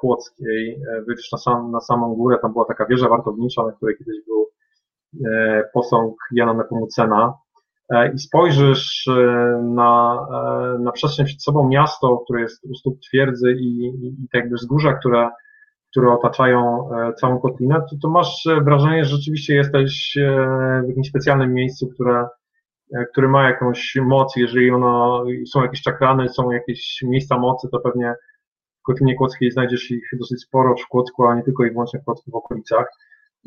kłodzkiej, y, wyjdziesz na, sam, na samą górę, tam była taka wieża wartownicza, na której kiedyś był posąg Jana Nepomucena, E, i spojrzysz e, na, e, na przestrzeń przed sobą miasto, które jest u stóp twierdzy i, i, i te jakby wzgórza, które, które otaczają całą kotlinę, to, to masz wrażenie, że rzeczywiście jesteś w jakimś specjalnym miejscu, które, które ma jakąś moc. Jeżeli ono, są jakieś czakrany, są jakieś miejsca mocy, to pewnie w Kotlinie Kłodzkiej znajdziesz ich dosyć sporo w Kłodzku, a nie tylko i wyłącznie w Kłodzku w okolicach.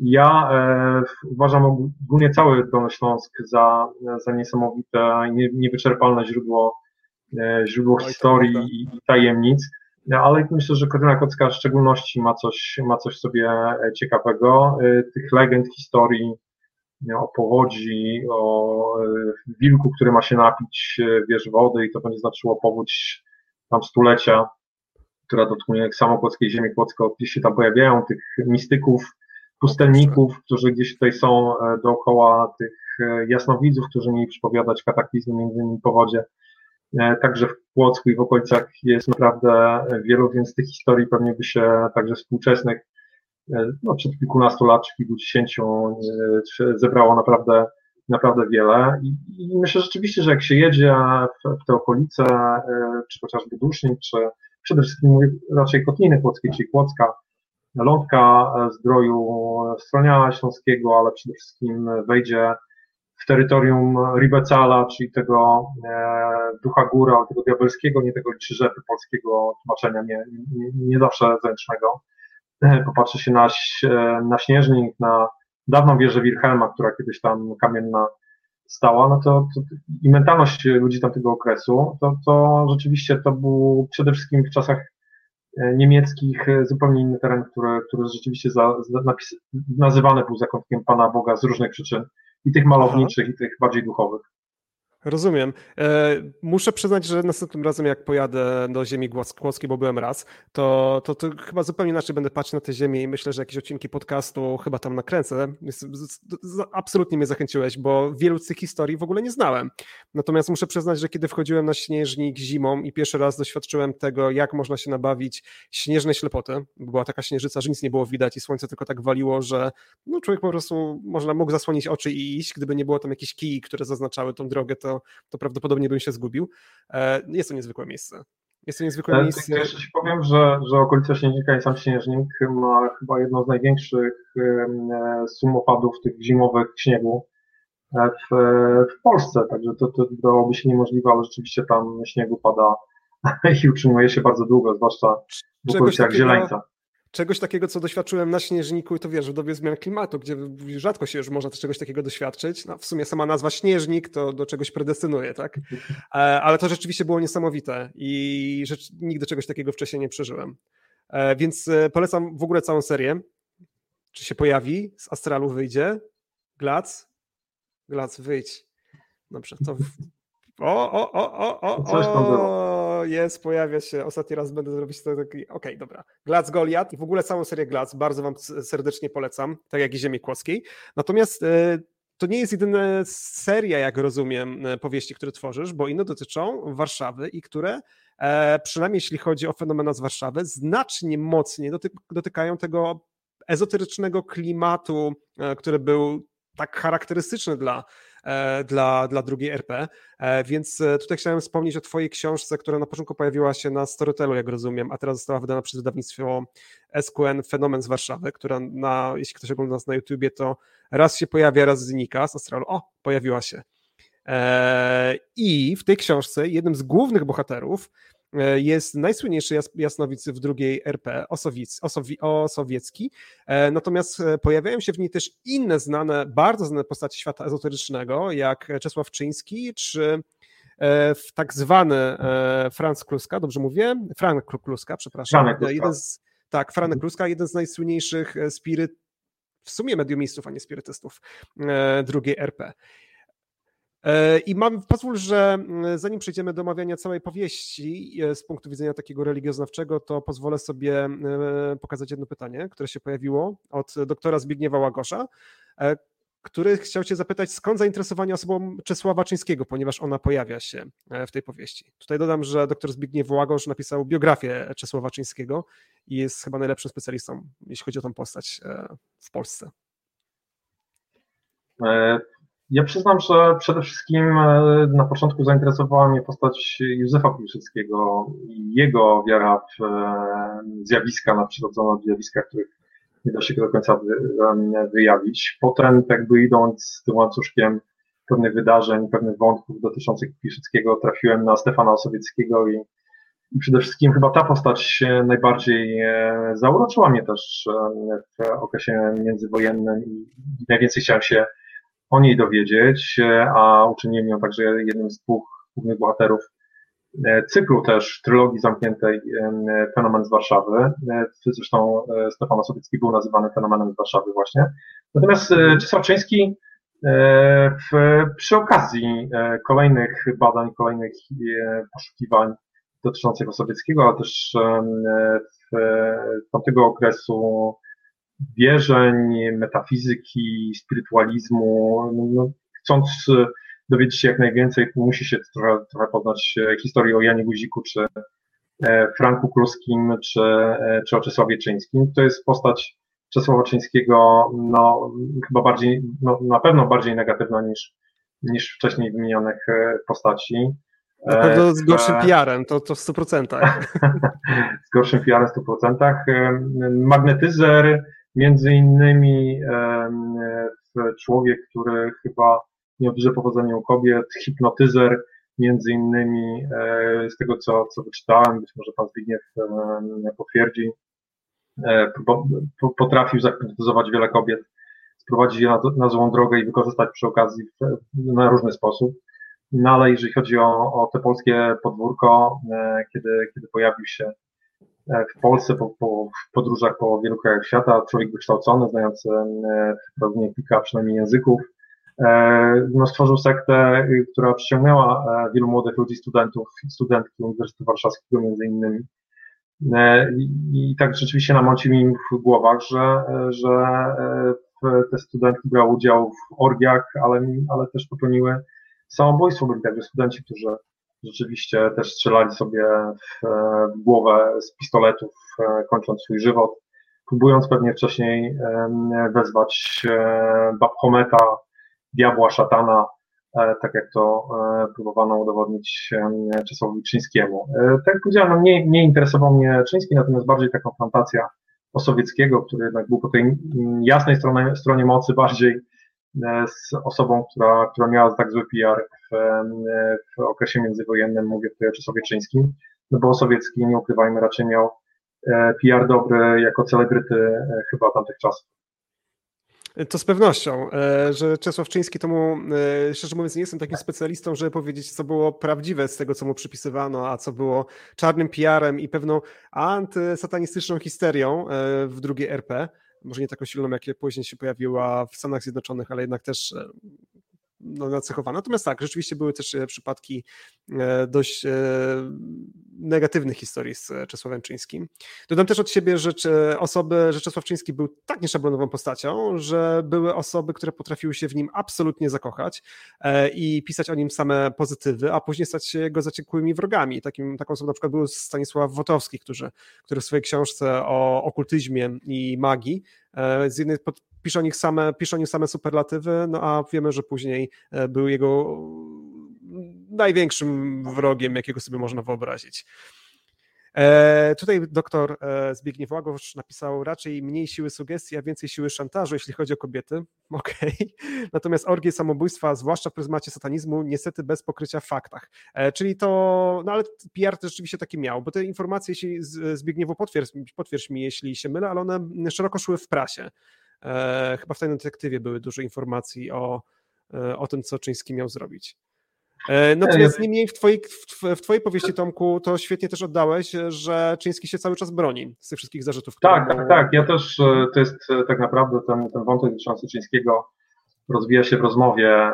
Ja e, uważam ogólnie cały Dolny Śląsk za, za niesamowite, nie, niewyczerpalne źródło, e, źródło historii i, i tajemnic, ale myślę, że Katarzyna Kocka w szczególności ma coś, ma coś sobie ciekawego. E, tych legend, historii o powodzi, o e, wilku, który ma się napić, e, wiesz, wody i to będzie znaczyło powódź tam stulecia, która dotknie samo kłodzkiej ziemi kłodzko, gdzieś się tam pojawiają, tych mistyków, pustelników, którzy gdzieś tutaj są e, dookoła tych e, jasnowidzów, którzy mieli przypowiadać kataklizmy, między innymi powodzie. E, także w Płocku i w okolicach jest naprawdę wielu, więc tych historii pewnie by się także współczesnych no, przed kilkunastu lat, czy kilkudziesięciu zebrało naprawdę, naprawdę wiele. I, myślę rzeczywiście, że jak się jedzie w, te okolice, czy chociażby Dusznik, czy przede wszystkim raczej Kotliny Płockiej, czyli Płocka, lądka zdroju Stronia Śląskiego, ale przede wszystkim wejdzie w terytorium Ribecala, czyli tego e, ducha góra, tego diabelskiego, nie tego liczyżepy polskiego tłumaczenia, nie, nie, nie zawsze zręcznego. E, popatrzy się na, na śnieżnik, na dawną wieżę Wilhelma, która kiedyś tam kamienna stała, no to, to i mentalność ludzi tamtego okresu, to, to rzeczywiście to był przede wszystkim w czasach e, niemieckich e, zupełnie inny teren, który, który rzeczywiście za, za, napis, nazywany był zakątkiem Pana Boga z różnych przyczyn, i tych malowniczych, Aha. i tych bardziej duchowych. Rozumiem. E, muszę przyznać, że następnym razem, jak pojadę do ziemi Kłodzkiej, bo byłem raz, to, to, to, chyba zupełnie inaczej będę patrzył na tę ziemię i myślę, że jakieś odcinki podcastu chyba tam nakręcę. Absolutnie mnie zachęciłeś, bo wielu z tych historii w ogóle nie znałem. Natomiast muszę przyznać, że kiedy wchodziłem na śnieżnik zimą i pierwszy raz doświadczyłem tego, jak można się nabawić śnieżnej ślepoty, bo była taka śnieżyca, że nic nie było widać i słońce tylko tak waliło, że no, człowiek po prostu można mógł zasłonić oczy i iść, gdyby nie było tam jakichś kij, które zaznaczały tą drogę, to to, to prawdopodobnie bym się zgubił. E, jest to niezwykłe miejsce. Jest to niezwykłe Ale miejsce. Jeszcze Ci powiem, że, że okolica Śnieżnika i sam Śnieżnik ma chyba jedno z największych sum opadów tych zimowych śniegu e, w, w Polsce, także to, to dałoby się niemożliwe, ale rzeczywiście tam śniegu pada <laughs> i utrzymuje się bardzo długo, zwłaszcza w okolicach Zieleńca czegoś takiego, co doświadczyłem na Śnieżniku i to wiesz, w dobie zmian klimatu, gdzie rzadko się już można czegoś takiego doświadczyć. No, w sumie sama nazwa Śnieżnik to do czegoś predestynuje, tak? E, ale to rzeczywiście było niesamowite i rzecz, nigdy czegoś takiego wcześniej nie przeżyłem. E, więc e, polecam w ogóle całą serię. Czy się pojawi, z Astralu wyjdzie? Glac? Glac, wyjdź. Dobrze, to o, o, o, o, o, Coś tam było. Jest, pojawia się. Ostatni raz będę zrobić to taki. Okej, okay, dobra. Glac Goliat i w ogóle całą serię Glac bardzo Wam serdecznie polecam, tak jak i Ziemi Kłodzkiej. Natomiast e, to nie jest jedyna seria, jak rozumiem, e, powieści, które tworzysz, bo inne dotyczą Warszawy i które, e, przynajmniej jeśli chodzi o fenomena z Warszawy, znacznie mocniej doty dotykają tego ezoterycznego klimatu, który był tak charakterystyczny dla dla, dla drugiej RP. E, więc e, tutaj chciałem wspomnieć o Twojej książce, która na początku pojawiła się na Storytelu, jak rozumiem, a teraz została wydana przez wydawnictwo SQN Fenomen z Warszawy, która na, jeśli ktoś ogląda nas na YouTubie, to raz się pojawia, raz znika z Astralu. O, pojawiła się. I w tej książce jednym z głównych bohaterów E, jest najsłynniejszy jasnowic w drugiej RP, Osowi, Osowiecki, e, natomiast e, pojawiają się w niej też inne znane, bardzo znane postacie świata ezoterycznego, jak Czesław Czyński, czy w tak zwany Franz Kluska, dobrze mówię? Frank Kluska, przepraszam. Franek. Jeden z, tak, Franek mhm. Kluska, jeden z najsłynniejszych spiryt, w sumie mediumistów, a nie spirytystów drugiej RP. E, I mam, pozwól, że mm, zanim przejdziemy do omawiania całej powieści e, z punktu widzenia takiego religioznawczego, to pozwolę sobie e, pokazać jedno pytanie, które się pojawiło od doktora Zbigniewa Łagosza, który chciał Cię zapytać, skąd zainteresowanie osobą Czesława Czyńskiego, ponieważ ona pojawia się w tej powieści. Tutaj dodam, że doktor Zbigniew Łagosz napisał biografię Czesława Czyńskiego i jest chyba najlepszym specjalistą, jeśli chodzi o tą postać w Polsce. Ja przyznam, że przede wszystkim e, na początku zainteresowała mnie postać Józefa Piłsudskiego i jego wiara w e, zjawiska nadprzyrodzone, zjawiska, których nie da się do końca wyjawić. Potem jakby idąc tym łańcuszkiem pewnych wydarzeń, pewnych wątków dotyczących Piłsudskiego trafiłem na Stefana Osowieckiego i, i przede wszystkim chyba ta postać najbardziej e, zauroczyła mnie też w okresie międzywojennym i najwięcej chciałem się o niej dowiedzieć, e, a uczyniłem ją także jednym z dwóch głównych bohaterów e, cyklu też trylogii zamkniętej Fenomen z Warszawy. E, zresztą Stefan Osowiecki był nazywany Fenomenem z Warszawy właśnie. Natomiast Czesław Czyński w, przy okazji kolejnych badań, kolejnych poszukiwań dotyczących Osowieckiego, ale też w tamtego okresu wierzeń, metafizyki, spirytualizmu. No, no, chcąc e, dowiedzieć się jak najwięcej, musi się trochę, trochę poznać e, historię o Janie Guziku, czy e, Franku Kruskim, czy, czy o Czesławie Czyńskim. To jest postać Czesława Czyńskiego, no, chyba bardziej, no, na pewno bardziej negatywna niż, niż wcześniej wymienionych postaci. Na pewno z gorszym PR-em, to, to w 100%. <laughs> z gorszym PR-em w 100%. Magnetyzer, Między innymi człowiek, który chyba miał duże powodzenie u kobiet, hipnotyzer, między innymi e, z tego, co, co wyczytałem, być może pan Zbigniew potwierdzi, e, potrafił zahipnotyzować wiele kobiet wprowadzić je na, na złą drogę i wykorzystać przy okazji na różny sposób. No ale jeżeli chodzi o, o te polskie podwórko, e, kiedy, kiedy pojawił się w Polsce po, po podróżach po wielu krajach świata, człowiek wykształcony, znający pewnie kilka przynajmniej języków, no, stworzył sektę, która przyciągnęła wielu młodych ludzi, studentów studentki Uniwersytetu Warszawskiego między innymi. I tak rzeczywiście namącił im w głowach, że, że te studentki brały udział w orgiach, ale, ale też popełniły samobójstwo. Byli także studenci, którzy rzeczywiście też strzelali sobie w, w głowę z pistoletów, kończąc swój żywot, próbując pewnie wcześniej wezwać Babhometa, diabła, szatana, e, tak jak to e, próbowano udowodnić Czesławowi Czyńskiemu. E, tak jak powiedziałem, no nie, nie interesował mnie Czyński, natomiast bardziej ta konfrontacja Osowieckiego, który jednak był po tej jasnej stronie, stronie mocy bardziej z osobą, która, która miała tak zły PR w, w okresie międzywojennym, mówię tutaj o Czesławie Czyńskim, no bo Osowiecki, nie ukrywajmy, raczej miał PR dobry jako celebryty chyba tamtych czasów. To z pewnością, e, że Czesław Czyński to mu, e, szczerze mówiąc, nie jestem takim specjalistą, żeby powiedzieć, co było prawdziwe z tego, co mu przypisywano, a co było czarnym PR-em i pewną antysatanistyczną histerią e, w drugiej RP. Może nie taką silną, jak później się pojawiła w Stanach Zjednoczonych, ale jednak też no. Natomiast tak, rzeczywiście były też e, przypadki e, dość e, negatywnych historii z Czesławem Czyńskim. Dodam też od siebie, że osoby, że Czesław Czyński był tak nieszablonową postacią, że były osoby, które potrafiły się w nim absolutnie zakochać i pisać o nim same pozytywy, a później stać się jego zaciekłymi wrogami. Takim, taką osobą na przykład był Stanisław Wotowski, który, który w swojej książce o okultyzmie i magii z jednej pisze o nich same, pisze o nich same superlatywy, no a wiemy, że później e, był jego największym wrogiem, jakiego sobie można wyobrazić. E, tutaj doktor e, Zbigniew Łagosz napisał raczej mniej siły sugestii, a więcej siły szantażu, jeśli chodzi o kobiety. <laughs> Okej. Okay. Natomiast orgie samobójstwa, zwłaszcza w pryzmacie satanizmu, niestety bez pokrycia w faktach. E, czyli to, no ale PR też rzeczywiście taki miał, bo te informacje, jeśli Zbigniewu potwierdź, potwierdź mi, jeśli się mylę, ale one szeroko szły w prasie. Chyba w tajnym detektywie były dużo informacji o, o tym, co Czyński miał zrobić. E, natomiast niemniej w twojej, w, twojej powieści, Tomku, to świetnie też oddałeś, że Czyński się cały czas broni z tych wszystkich zarzutów. Tak, tak, tak. Ja też, to jest tak naprawdę ten, ten wątek dotyczący Czyńskiego rozwija się w rozmowie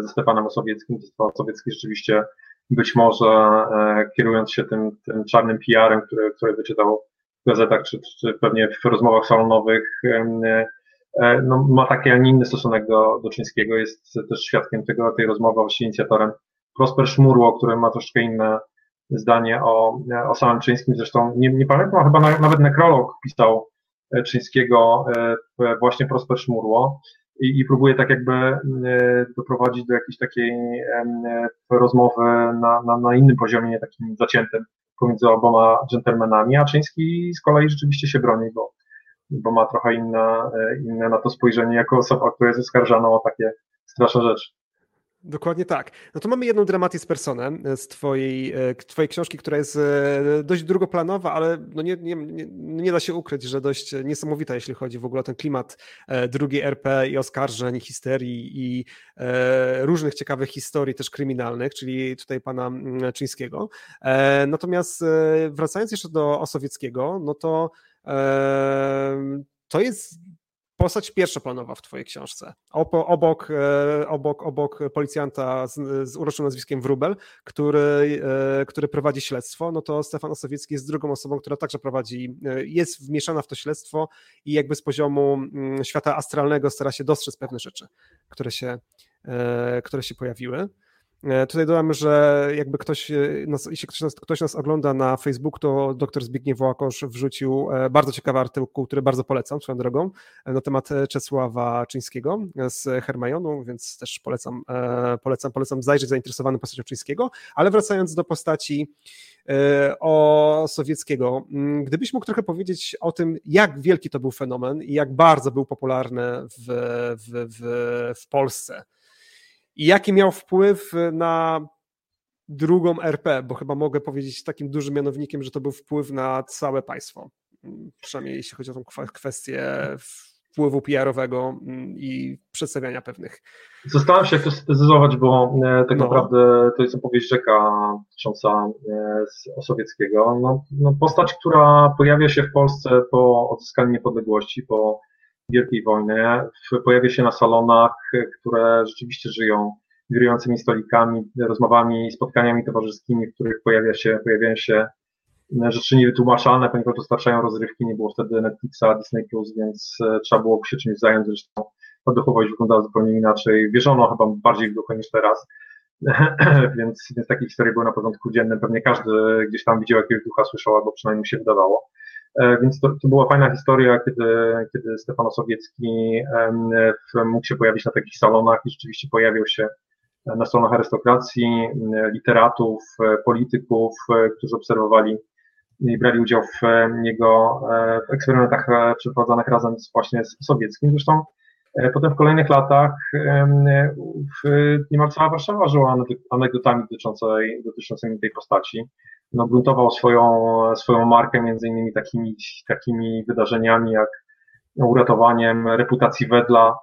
ze Stefanem Osowieckim. Stefan Osowiecki rzeczywiście być może kierując się tym, tym czarnym PR-em, który, który wyczytał gazetach, czy, czy pewnie w rozmowach salonowych, e, no, ma taki, a nie inny stosunek do, do Czyńskiego, jest też świadkiem tego, tej rozmowy, właściwie inicjatorem. Prosper Szmurło, który ma troszkę inne zdanie o, o samym Czyńskim, zresztą nie, nie pamiętam, chyba nawet nekrolog pisał e, Czyńskiego e, właśnie Prosper Szmurło i, i próbuje tak jakby doprowadzić do jakiejś takiej rozmowy na, na, na innym poziomie, nie takim zaciętym pomiędzy oboma dżentelmenami, a Czyński z kolei rzeczywiście się broni, bo, bo ma trochę inne, inne na to spojrzenie jako osoba, która jest oskarżana o takie straszne rzeczy. Dokładnie tak. No to mamy jedną dramatis personę z twojej, e, twojej książki, która jest e, dość drugoplanowa, ale no nie, nie, nie, da się ukryć, że dość niesamowita, jeśli chodzi w ogóle o ten klimat e, drugiej RP i oskarżeń, histerii i różnych ciekawych historii też kryminalnych, czyli tutaj pana mm, Czyńskiego. Natomiast wracając jeszcze do Osowieckiego, no to to jest postać pierwszoplanowa w twojej książce. Obok, e, obok, obok policjanta z, z uroczym nazwiskiem Wrubel, który, e, który prowadzi śledztwo, no to Stefan Osowiecki jest drugą osobą, która także prowadzi, e, jest wmieszana w to śledztwo i jakby z poziomu mm, świata astralnego stara się dostrzec pewne rzeczy, które się, które się pojawiły. E, tutaj dodam, że jakby ktoś, e, nas, jeśli ktoś nas, ktoś nas ogląda na Facebooku, to dr Zbigniew Łakosz wrzucił e, bardzo ciekawy artykuł, który bardzo polecam swoją drogą, na temat Czesława Czyńskiego z Hermajonu, więc też polecam, polecam, polecam zajrzeć zainteresowanym postacią Czyńskiego, ale wracając do postaci o Sowieckiego, mm, gdybyś mógł trochę powiedzieć o tym, jak wielki to był fenomen i jak bardzo był popularny w, w, w, w Polsce, i jaki miał wpływ na drugą RP, bo chyba mogę powiedzieć takim dużym mianownikiem, że to był wpływ na całe państwo. Przynajmniej jeśli chodzi o tą kwestię wpływu PR-owego mm, i przedstawiania pewnych. Zastanawiam się, jak to syntetyzować, bo e, tak no. naprawdę to jest opowieść rzeka dotycząca Osowieckiego. No, no, postać, która pojawia się w Polsce po odzyskaniu niepodległości, po Wielkiej Wojny, pojawia się na salonach, które rzeczywiście żyją wirującymi stolikami, rozmowami, spotkaniami towarzyskimi, w których pojawia się, pojawiają się rzeczy niewytłumaczalne, ponieważ dostarczają rozrywki, nie było wtedy Netflixa, Disney+, więc e, trzeba było się czymś zająć, zresztą ta duchowość wyglądała zupełnie inaczej. Wierzono chyba bardziej w duchę niż teraz, <clears throat> więc, więc takie historie były na porządku dziennym. Pewnie każdy gdzieś tam widział jakiegoś ducha, słyszał, albo przynajmniej się wydawało. E, więc to, to była fajna historia, kiedy, kiedy Stefano Sowiecki mógł się pojawić na takich salonach i rzeczywiście pojawił się na salonach arystokracji, literatów, polityków, którzy obserwowali i brali udział w jego w eksperymentach przeprowadzonych razem z, właśnie z Sowieckim. Zresztą e, potem w kolejnych latach niemal cała Warszawa żyła anegdotami dotyczącej, dotyczącymi tej postaci. No, gruntował swoją, swoją markę między innymi takimi, takimi wydarzeniami jak uratowaniem reputacji Wedla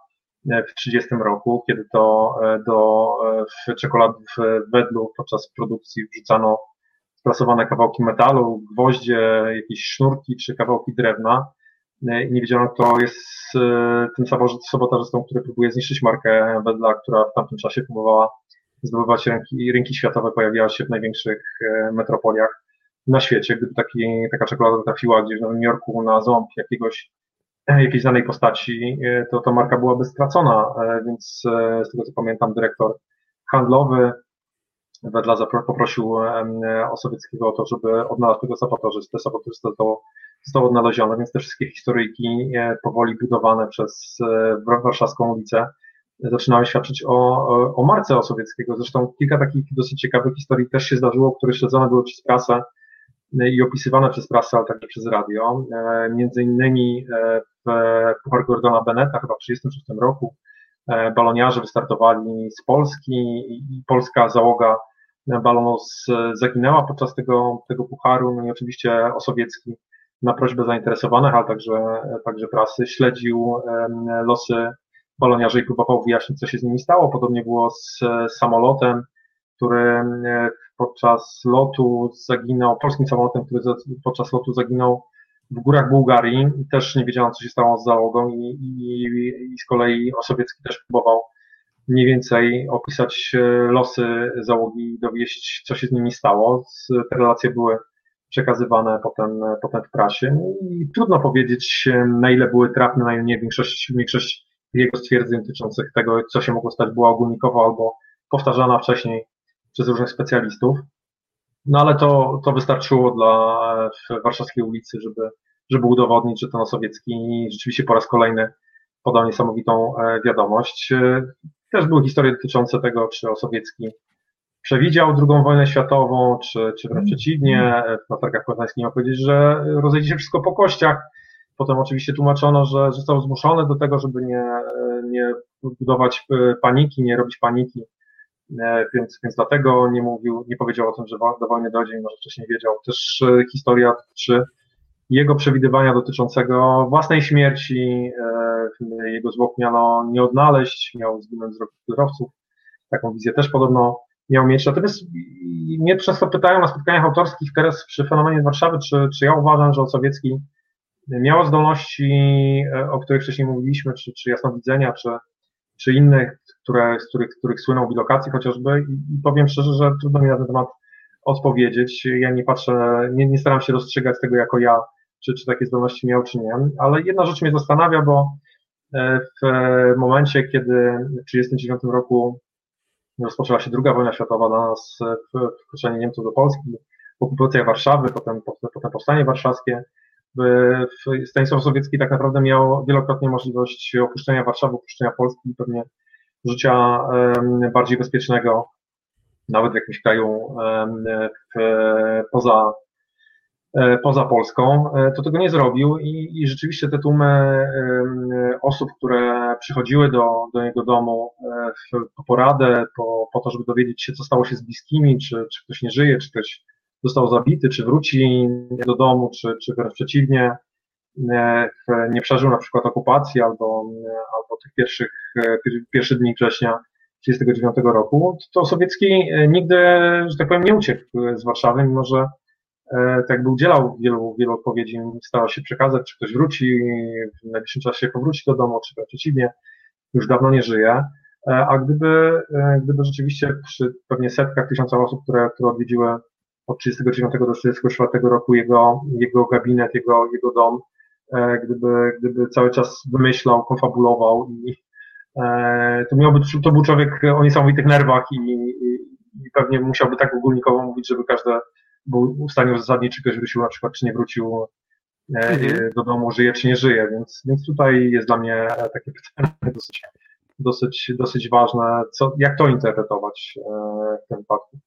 w 30 roku, kiedy to e, do w czekolad w Wedlu podczas produkcji wrzucano sprasowane kawałki metalu, gwoździe, jakieś sznurki czy kawałki drewna. E, nie wiedziano, kto jest e, tym sabotażystą, który próbuje zniszczyć markę Wedla, która w tamtym czasie próbowała zdobywać rynki, rynki światowe, pojawiała się w największych e, metropoliach na świecie. Gdyby taki, taka czekolada trafiła gdzieś w Nowym Jorku na ząb jakiegoś, jakiejś danej postaci, to ta marka byłaby stracona, więc z tego co pamiętam dyrektor handlowy Wedla poprosił Osowieckiego o to, żeby odnalazł tego sabotażystę. Sabotażysta został, został odnaleziony, więc te wszystkie historyjki e, powoli budowane przez e, warszawską ulicę zaczynały świadczyć o, o, o marce Osowieckiego. Zresztą kilka takich dosyć ciekawych historii też się zdarzyło, które śledzone były przez prasę e, i opisywane przez prasę, ale także przez radio. Między innymi w Puchar Gordona Beneta chyba w 1936 roku baloniarze wystartowali z Polski i polska załoga Balonos zaginęła podczas tego, tego pucharu, no i oczywiście Osowiecki na prośbę zainteresowanych, ale także, także prasy śledził losy baloniarzy i próbował wyjaśnić, co się z nimi stało. Podobnie było z samolotem, który podczas lotu zaginął, polskim samolotem, który podczas lotu zaginął w górach Bułgarii. Też nie wiedziano, co się stało z załogą i, i, i z kolei Osowiecki też próbował mniej więcej opisać e, losy załogi, dowieść, co się z nimi stało. Te relacje były przekazywane potem, potem w prasie. No I trudno powiedzieć, e, na ile były trafne, na ile nie. Większość, większość jego stwierdzeń dotyczących tego, co się mogło stać, była ogólnikowa albo powtarzana wcześniej przez różnych specjalistów. No ale to, to wystarczyło dla warszawskiej ulicy, żeby, żeby udowodnić, że ten Osowiecki rzeczywiście po raz kolejny podał niesamowitą e, wiadomość. Też były historie dotyczące tego, czy Osowiecki przewidział II wojnę światową, czy, czy wręcz przeciwnie. Na targach poznańskich miał powiedzieć, że rozejdzie się wszystko po kościach. Potem oczywiście tłumaczono, że został zmuszony do tego, żeby nie, nie budować e, paniki, nie robić paniki, e, więc, więc dlatego nie mówił, nie powiedział o tym, że do wojny dojdzie, mimo że wcześniej wiedział. Też e, historia czy jego przewidywania dotyczącego własnej śmierci, jego zwłok miano nie odnaleźć, miał zginąć z rąk kierowców. Taką wizję też podobno miał mieć. Natomiast mnie często pytają na spotkaniach autorskich teraz przy fenomenie Warszawy, czy, czy ja uważam, że Osowiecki miał zdolności, e, o których wcześniej mówiliśmy, czy, czy jasnowidzenia, czy, czy innych, które, z których, których słynął bilokacji chociażby i, i powiem szczerze, że trudno mi na ten temat odpowiedzieć. Ja nie patrzę, nie, nie staram się rozstrzygać tego jako ja czy, czy takie zdolności miał, czy nie. Ale jedna rzecz mnie zastanawia, bo e, w momencie, kiedy w 1939 roku rozpoczęła się druga wojna światowa dla nas, wkroczenie Niemców do Polski, okupacja Warszawy, potem, potem powstanie warszawskie, Stanisław Sowiecki tak naprawdę miał wielokrotnie możliwość opuszczenia Warszawy, opuszczenia Polski i pewnie życia bardziej bezpiecznego, nawet w jakimś kraju poza E, poza Polską, e, to tego nie zrobił i, i rzeczywiście te tłumy osób, które przychodziły do, do jego domu e, po poradę, po, po to, żeby dowiedzieć się, co stało się z bliskimi, czy, czy ktoś nie żyje, czy ktoś został zabity, czy wróci do domu, czy, czy wręcz przeciwnie, nie przeżył na przykład okupacji albo, albo tych pierwszych, pierwszych dni września 1939 roku, to Sowiecki nigdy, że tak powiem, nie uciekł z Warszawy, mimo że tak jakby udzielał wielu, wielu odpowiedzi, starał się przekazać, czy ktoś wróci, w najbliższym czasie powróci do domu, czy przeciwnie, już dawno nie żyje. A gdyby, gdyby rzeczywiście przy pewnie setkach tysiąca osób, które, które odwiedziły od 1939 do 1944 roku jego, jego gabinet, jego, jego dom, gdyby, gdyby cały czas wymyślał, konfabulował i to miałby, to był człowiek o niesamowitych nerwach i, i, i pewnie musiałby tak ogólnikowo mówić, żeby każde był w stanie uzasadnić, czy ktoś wrócił na przykład, czy nie wrócił e, mhm. do domu, żyje czy nie żyje, więc, więc tutaj jest dla mnie takie pytanie dosyć, dosyć, dosyć ważne, co, jak to interpretować e, w tym wypadku.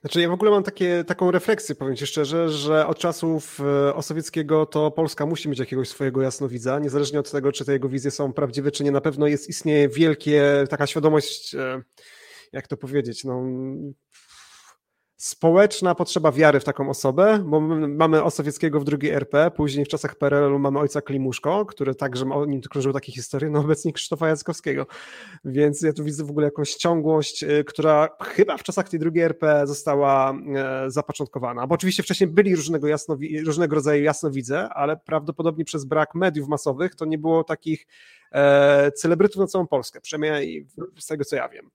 Znaczy ja w ogóle mam takie, taką refleksję, powiem Ci szczerze, że od czasów e, Osowieckiego to Polska musi mieć jakiegoś swojego jasnowidza, niezależnie od tego, czy te jego wizje są prawdziwe, czy nie, na pewno jest, istnieje wielkie, taka świadomość, jak to powiedzieć, no społeczna potrzeba wiary w taką osobę, bo mamy Osowieckiego w drugiej RP, później w czasach PRL-u mamy ojca Klimuszko, który także o nim krążył takie historie, no obecnie Krzysztofa Jackowskiego. Więc ja tu widzę w ogóle jakąś ciągłość, y, która chyba w czasach tej drugiej RP została e, zapoczątkowana. Bo oczywiście wcześniej byli różnego, jasnowi, różnego rodzaju jasnowidze, ale prawdopodobnie przez brak mediów masowych to nie było takich e, celebrytów na całą Polskę, przynajmniej z tego co ja wiem.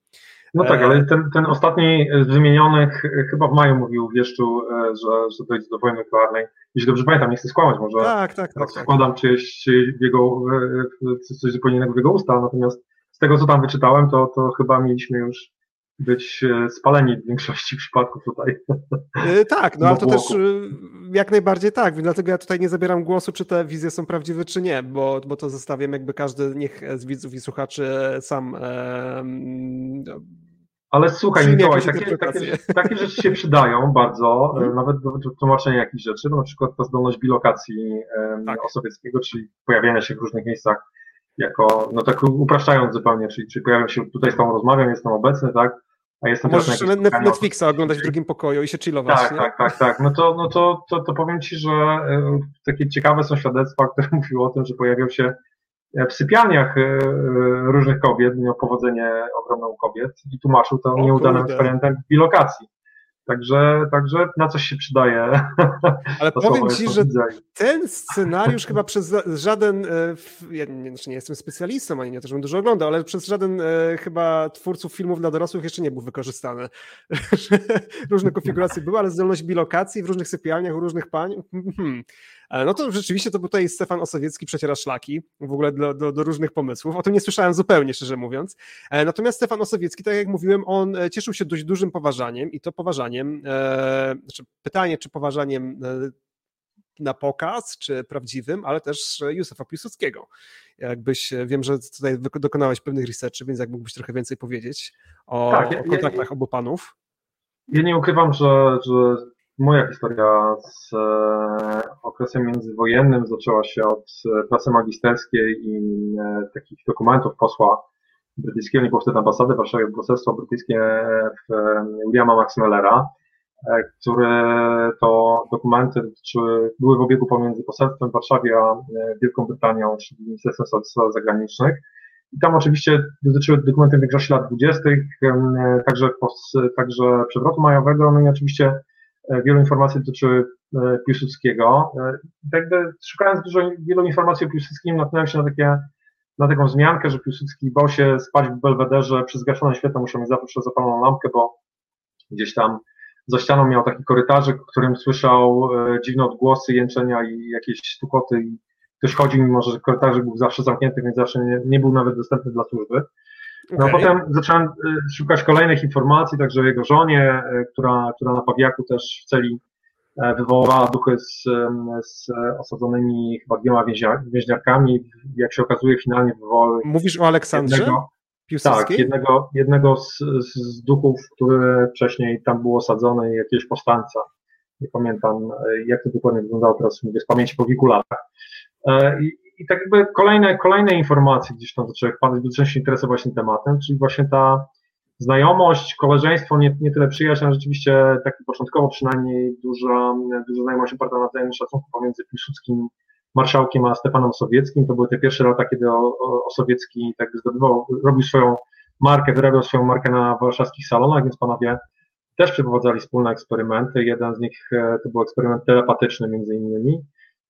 No tak, ale ten, ten ostatni z wymienionych e, chyba w maju mówił Wieszczu, e, że, że dojdzie do wojny nuklearnej. Jeśli dobrze pamiętam, nie chcę skłamać, może tak, tak, tak, tak. wkładam czyjeś, w jego, coś zupełnie innego w jego usta, natomiast z tego, co tam wyczytałem, to, to chyba mieliśmy już być e, spaleni w większości <laughs> przypadków tutaj. Tak, no ale to też jak najbardziej tak, dlatego ja tutaj nie zabieram głosu, czy te wizje są prawdziwe, czy nie, bo, bo to zostawiam jakby każdy, niech z widzów i słuchaczy sam ale słuchaj, Mikołaj, takie, takie, takie, rzeczy się przydają bardzo, hmm. nawet do, do tłumaczenia jakichś rzeczy, na przykład ta zdolność bilokacji tak. osobieckiego, czyli pojawiania się w różnych miejscach jako, no tak upraszczając zupełnie, czyli, czyli pojawiam się tutaj z Tobą rozmawiam, jestem obecny, tak, a jestem Możesz na Netflixa oglądać w drugim pokoju i się chillować. Tak, nie? tak, tak, tak. No to, no to, to, to powiem Ci, że e, takie ciekawe są świadectwa, <laughs> które mówiły o tym, że pojawiał się w sypialniach e, e, różnych kobiet, miał powodzenie ogromną kobiet i tłumaczył to nieudanym eksperymentem bilokacji. Także, także na coś się przydaje. <laughs> Ale powiem Ci, że ten scenariusz <laughs> chyba przez żaden, ja nie, znaczy nie jestem specjalistą, ani nie też bym dużo oglądał, ale przez żaden chyba twórców filmów dla dorosłych jeszcze nie był wykorzystany. <laughs> Różne konfiguracje były, ale zdolność bilokacji w różnych sypialniach u różnych pań. Hmm. No to rzeczywiście to tutaj Stefan Osowiecki przeciera szlaki w ogóle do, do, do, różnych pomysłów. O tym nie słyszałem zupełnie, szczerze mówiąc. E, natomiast Stefan Osowiecki, tak jak mówiłem, on e, cieszył się dość dużym poważaniem i to poważaniem, e, znaczy pytanie, czy poważaniem na pokaz, czy prawdziwym, ale też Józefa Piłsudskiego. Jakbyś, wiem, że tutaj dokonałeś pewnych researchy, więc jak mógłbyś trochę więcej powiedzieć o, tak, ja, o kontaktach ja, obu panów. Ja nie ukrywam, że, że Moja historia z e, okresem międzywojennym zaczęła się od e, pracy magisterskiej i e, takich dokumentów posła brytyjskiego, nie wtedy ambasady w Warszawie, poselstwo brytyjskie Williama Maxmellera, które to dokumenty dotyczyły, były w obiegu pomiędzy poselstwem w Warszawie a Wielką Brytanią, czyli Ministerstwem Spraw Zagranicznych. I tam oczywiście dotyczyły dokumenty w większości lat dwudziestych, także, także przewrotu majowego, no i oczywiście wielu informacji dotyczy e, Piłsudskiego. E, tak jakby szukając dużo, wielu informacji o Piłsudskim, natknąłem się na, takie, na taką wzmiankę, że Piłsudski bał się spać w Belwederze przy zgaszonym świetle, musiał mieć zawsze zapaloną lampkę, bo gdzieś tam za ścianą miał taki korytarzyk, w którym słyszał dziwne odgłosy, jęczenia i jakieś stukoty i ktoś chodził, mimo że korytarzyk był zawsze zamknięty, więc zawsze nie, nie był nawet dostępny dla służby. No okay. potem zacząłem y, szukać kolejnych informacji, także o jego żonie, y, która, która na Pawiaku też w celi e, wywołała duchy z, z osadzonymi chyba dwiema więźniarkami. Jak się okazuje, finalnie wywołał. Mówisz o Aleksandrze? Jednego, tak, jednego, jednego z, z duchów, który wcześniej tam był osadzony, jakiegoś powstańca. Nie pamiętam, e, jak to dokładnie wyglądało teraz, mówię z pamięci po kilku latach. E, I, i tak jakby kolejne, kolejne informacje gdzieś tam zaczęły wpadać, bo zacząłem się interesować tym tematem, czyli właśnie ta znajomość, koleżeństwo, nie, nie tyle przyjaźń, ale rzeczywiście tak początkowo przynajmniej duża, duża znajomość oparta na wzajemnym szacunku pomiędzy Piłsudskim marszałkiem, a Stepanem Sowieckim. To były te pierwsze lata, kiedy Osowiecki tak zdobywał, robił swoją markę, wyrabiał swoją markę na warszawskich salonach, więc panowie też przeprowadzali wspólne eksperymenty. Jeden z nich e, to był eksperyment telepatyczny między innymi.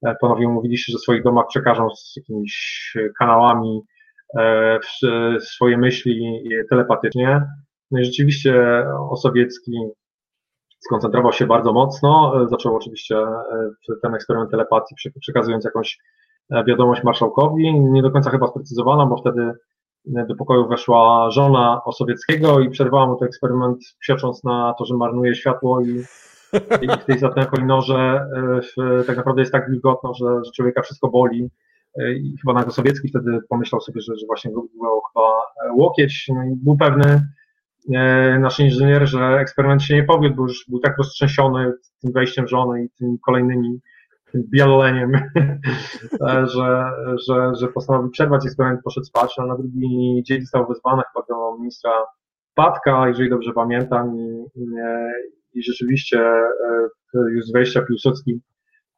E, panowie mówili się, że w swoich domach przekażą z jakimiś kanałami e, swoje myśli telepatycznie. No i rzeczywiście Osowiecki skoncentrował się bardzo mocno. Zaczął oczywiście ten eksperyment telepatii, przekazując jakąś wiadomość marszałkowi, nie do końca chyba sprecyzowana, bo wtedy do pokoju weszła żona Osowieckiego i przerwała mu ten eksperyment, krzycząc na to, że marnuje światło i, i w tej zatęchłej norze e, tak naprawdę jest tak wilgotno, że, że człowieka wszystko boli. E, I chyba nawet Sowiecki wtedy pomyślał sobie, że, że właśnie był chyba e, łokieć. No i był pewny nasz inżynier, że eksperyment się nie powiódł, bo już był tak roztrzęsiony tym wejściem żony i tymi kolejnymi bieleniem, <laughs> że, że, że postanowił przerwać eksperyment, poszedł spać, a na drugi dzień został wezwany chyba do ministra Patka, jeżeli dobrze pamiętam, i, i rzeczywiście e, już z wejścia Piłsudski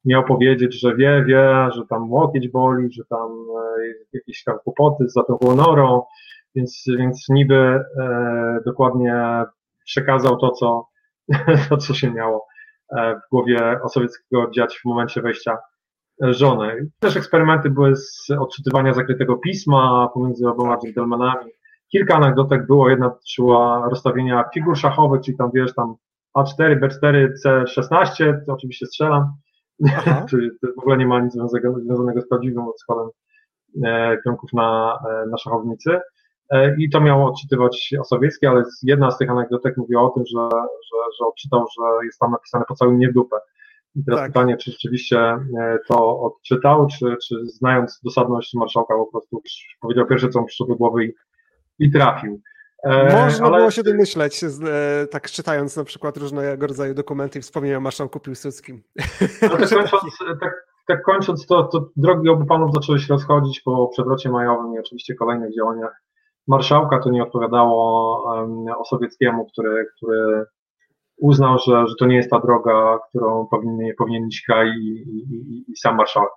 miał powiedzieć, że wie, wie, że tam łokieć boli, że tam e, jakieś tam kłopoty z zatąchłą norą, więc, więc niby e, dokładnie przekazał to, co, <laughs> to, co się miało. W głowie Osowieckiego dziać w momencie wejścia żony. Też eksperymenty były z odczytywania zakrytego pisma pomiędzy oboma dżentelmenami. Kilka anegdotek było, jedna dotyczyła rozstawienia figur szachowych, czyli tam wiesz, tam A4, B4, C16, to oczywiście strzelam, czyli <laughs> w ogóle nie ma nic związanego z prawdziwym składem e, pionków na, e, na szachownicy. E, I to miało odczytywać Osowiecki, ale jedna z tych anegdotek mówiła o tym, że, że, że odczytał, że jest tam napisane po całym nie dupę. I teraz tak. pytanie, czy rzeczywiście e, to odczytał, czy, czy znając dosadność marszałka po prostu powiedział pierwsze, co mu przyszło do głowy i, i trafił. E, Można ale... było się domyśleć, tak czytając na przykład różnego rodzaju dokumenty i wspomnienia o marszałku Piłsudskim. No tak, <laughs> kończąc, tak, tak kończąc, to, to drogi obu panów zaczęły się rozchodzić po przewrocie majowym i oczywiście kolejnych działaniach marszałka to nie odpowiadało Osowieckiemu, który, który uznał, że, że to nie jest ta droga, którą powinien, powinien iść kraj i, i, i sam marszałek.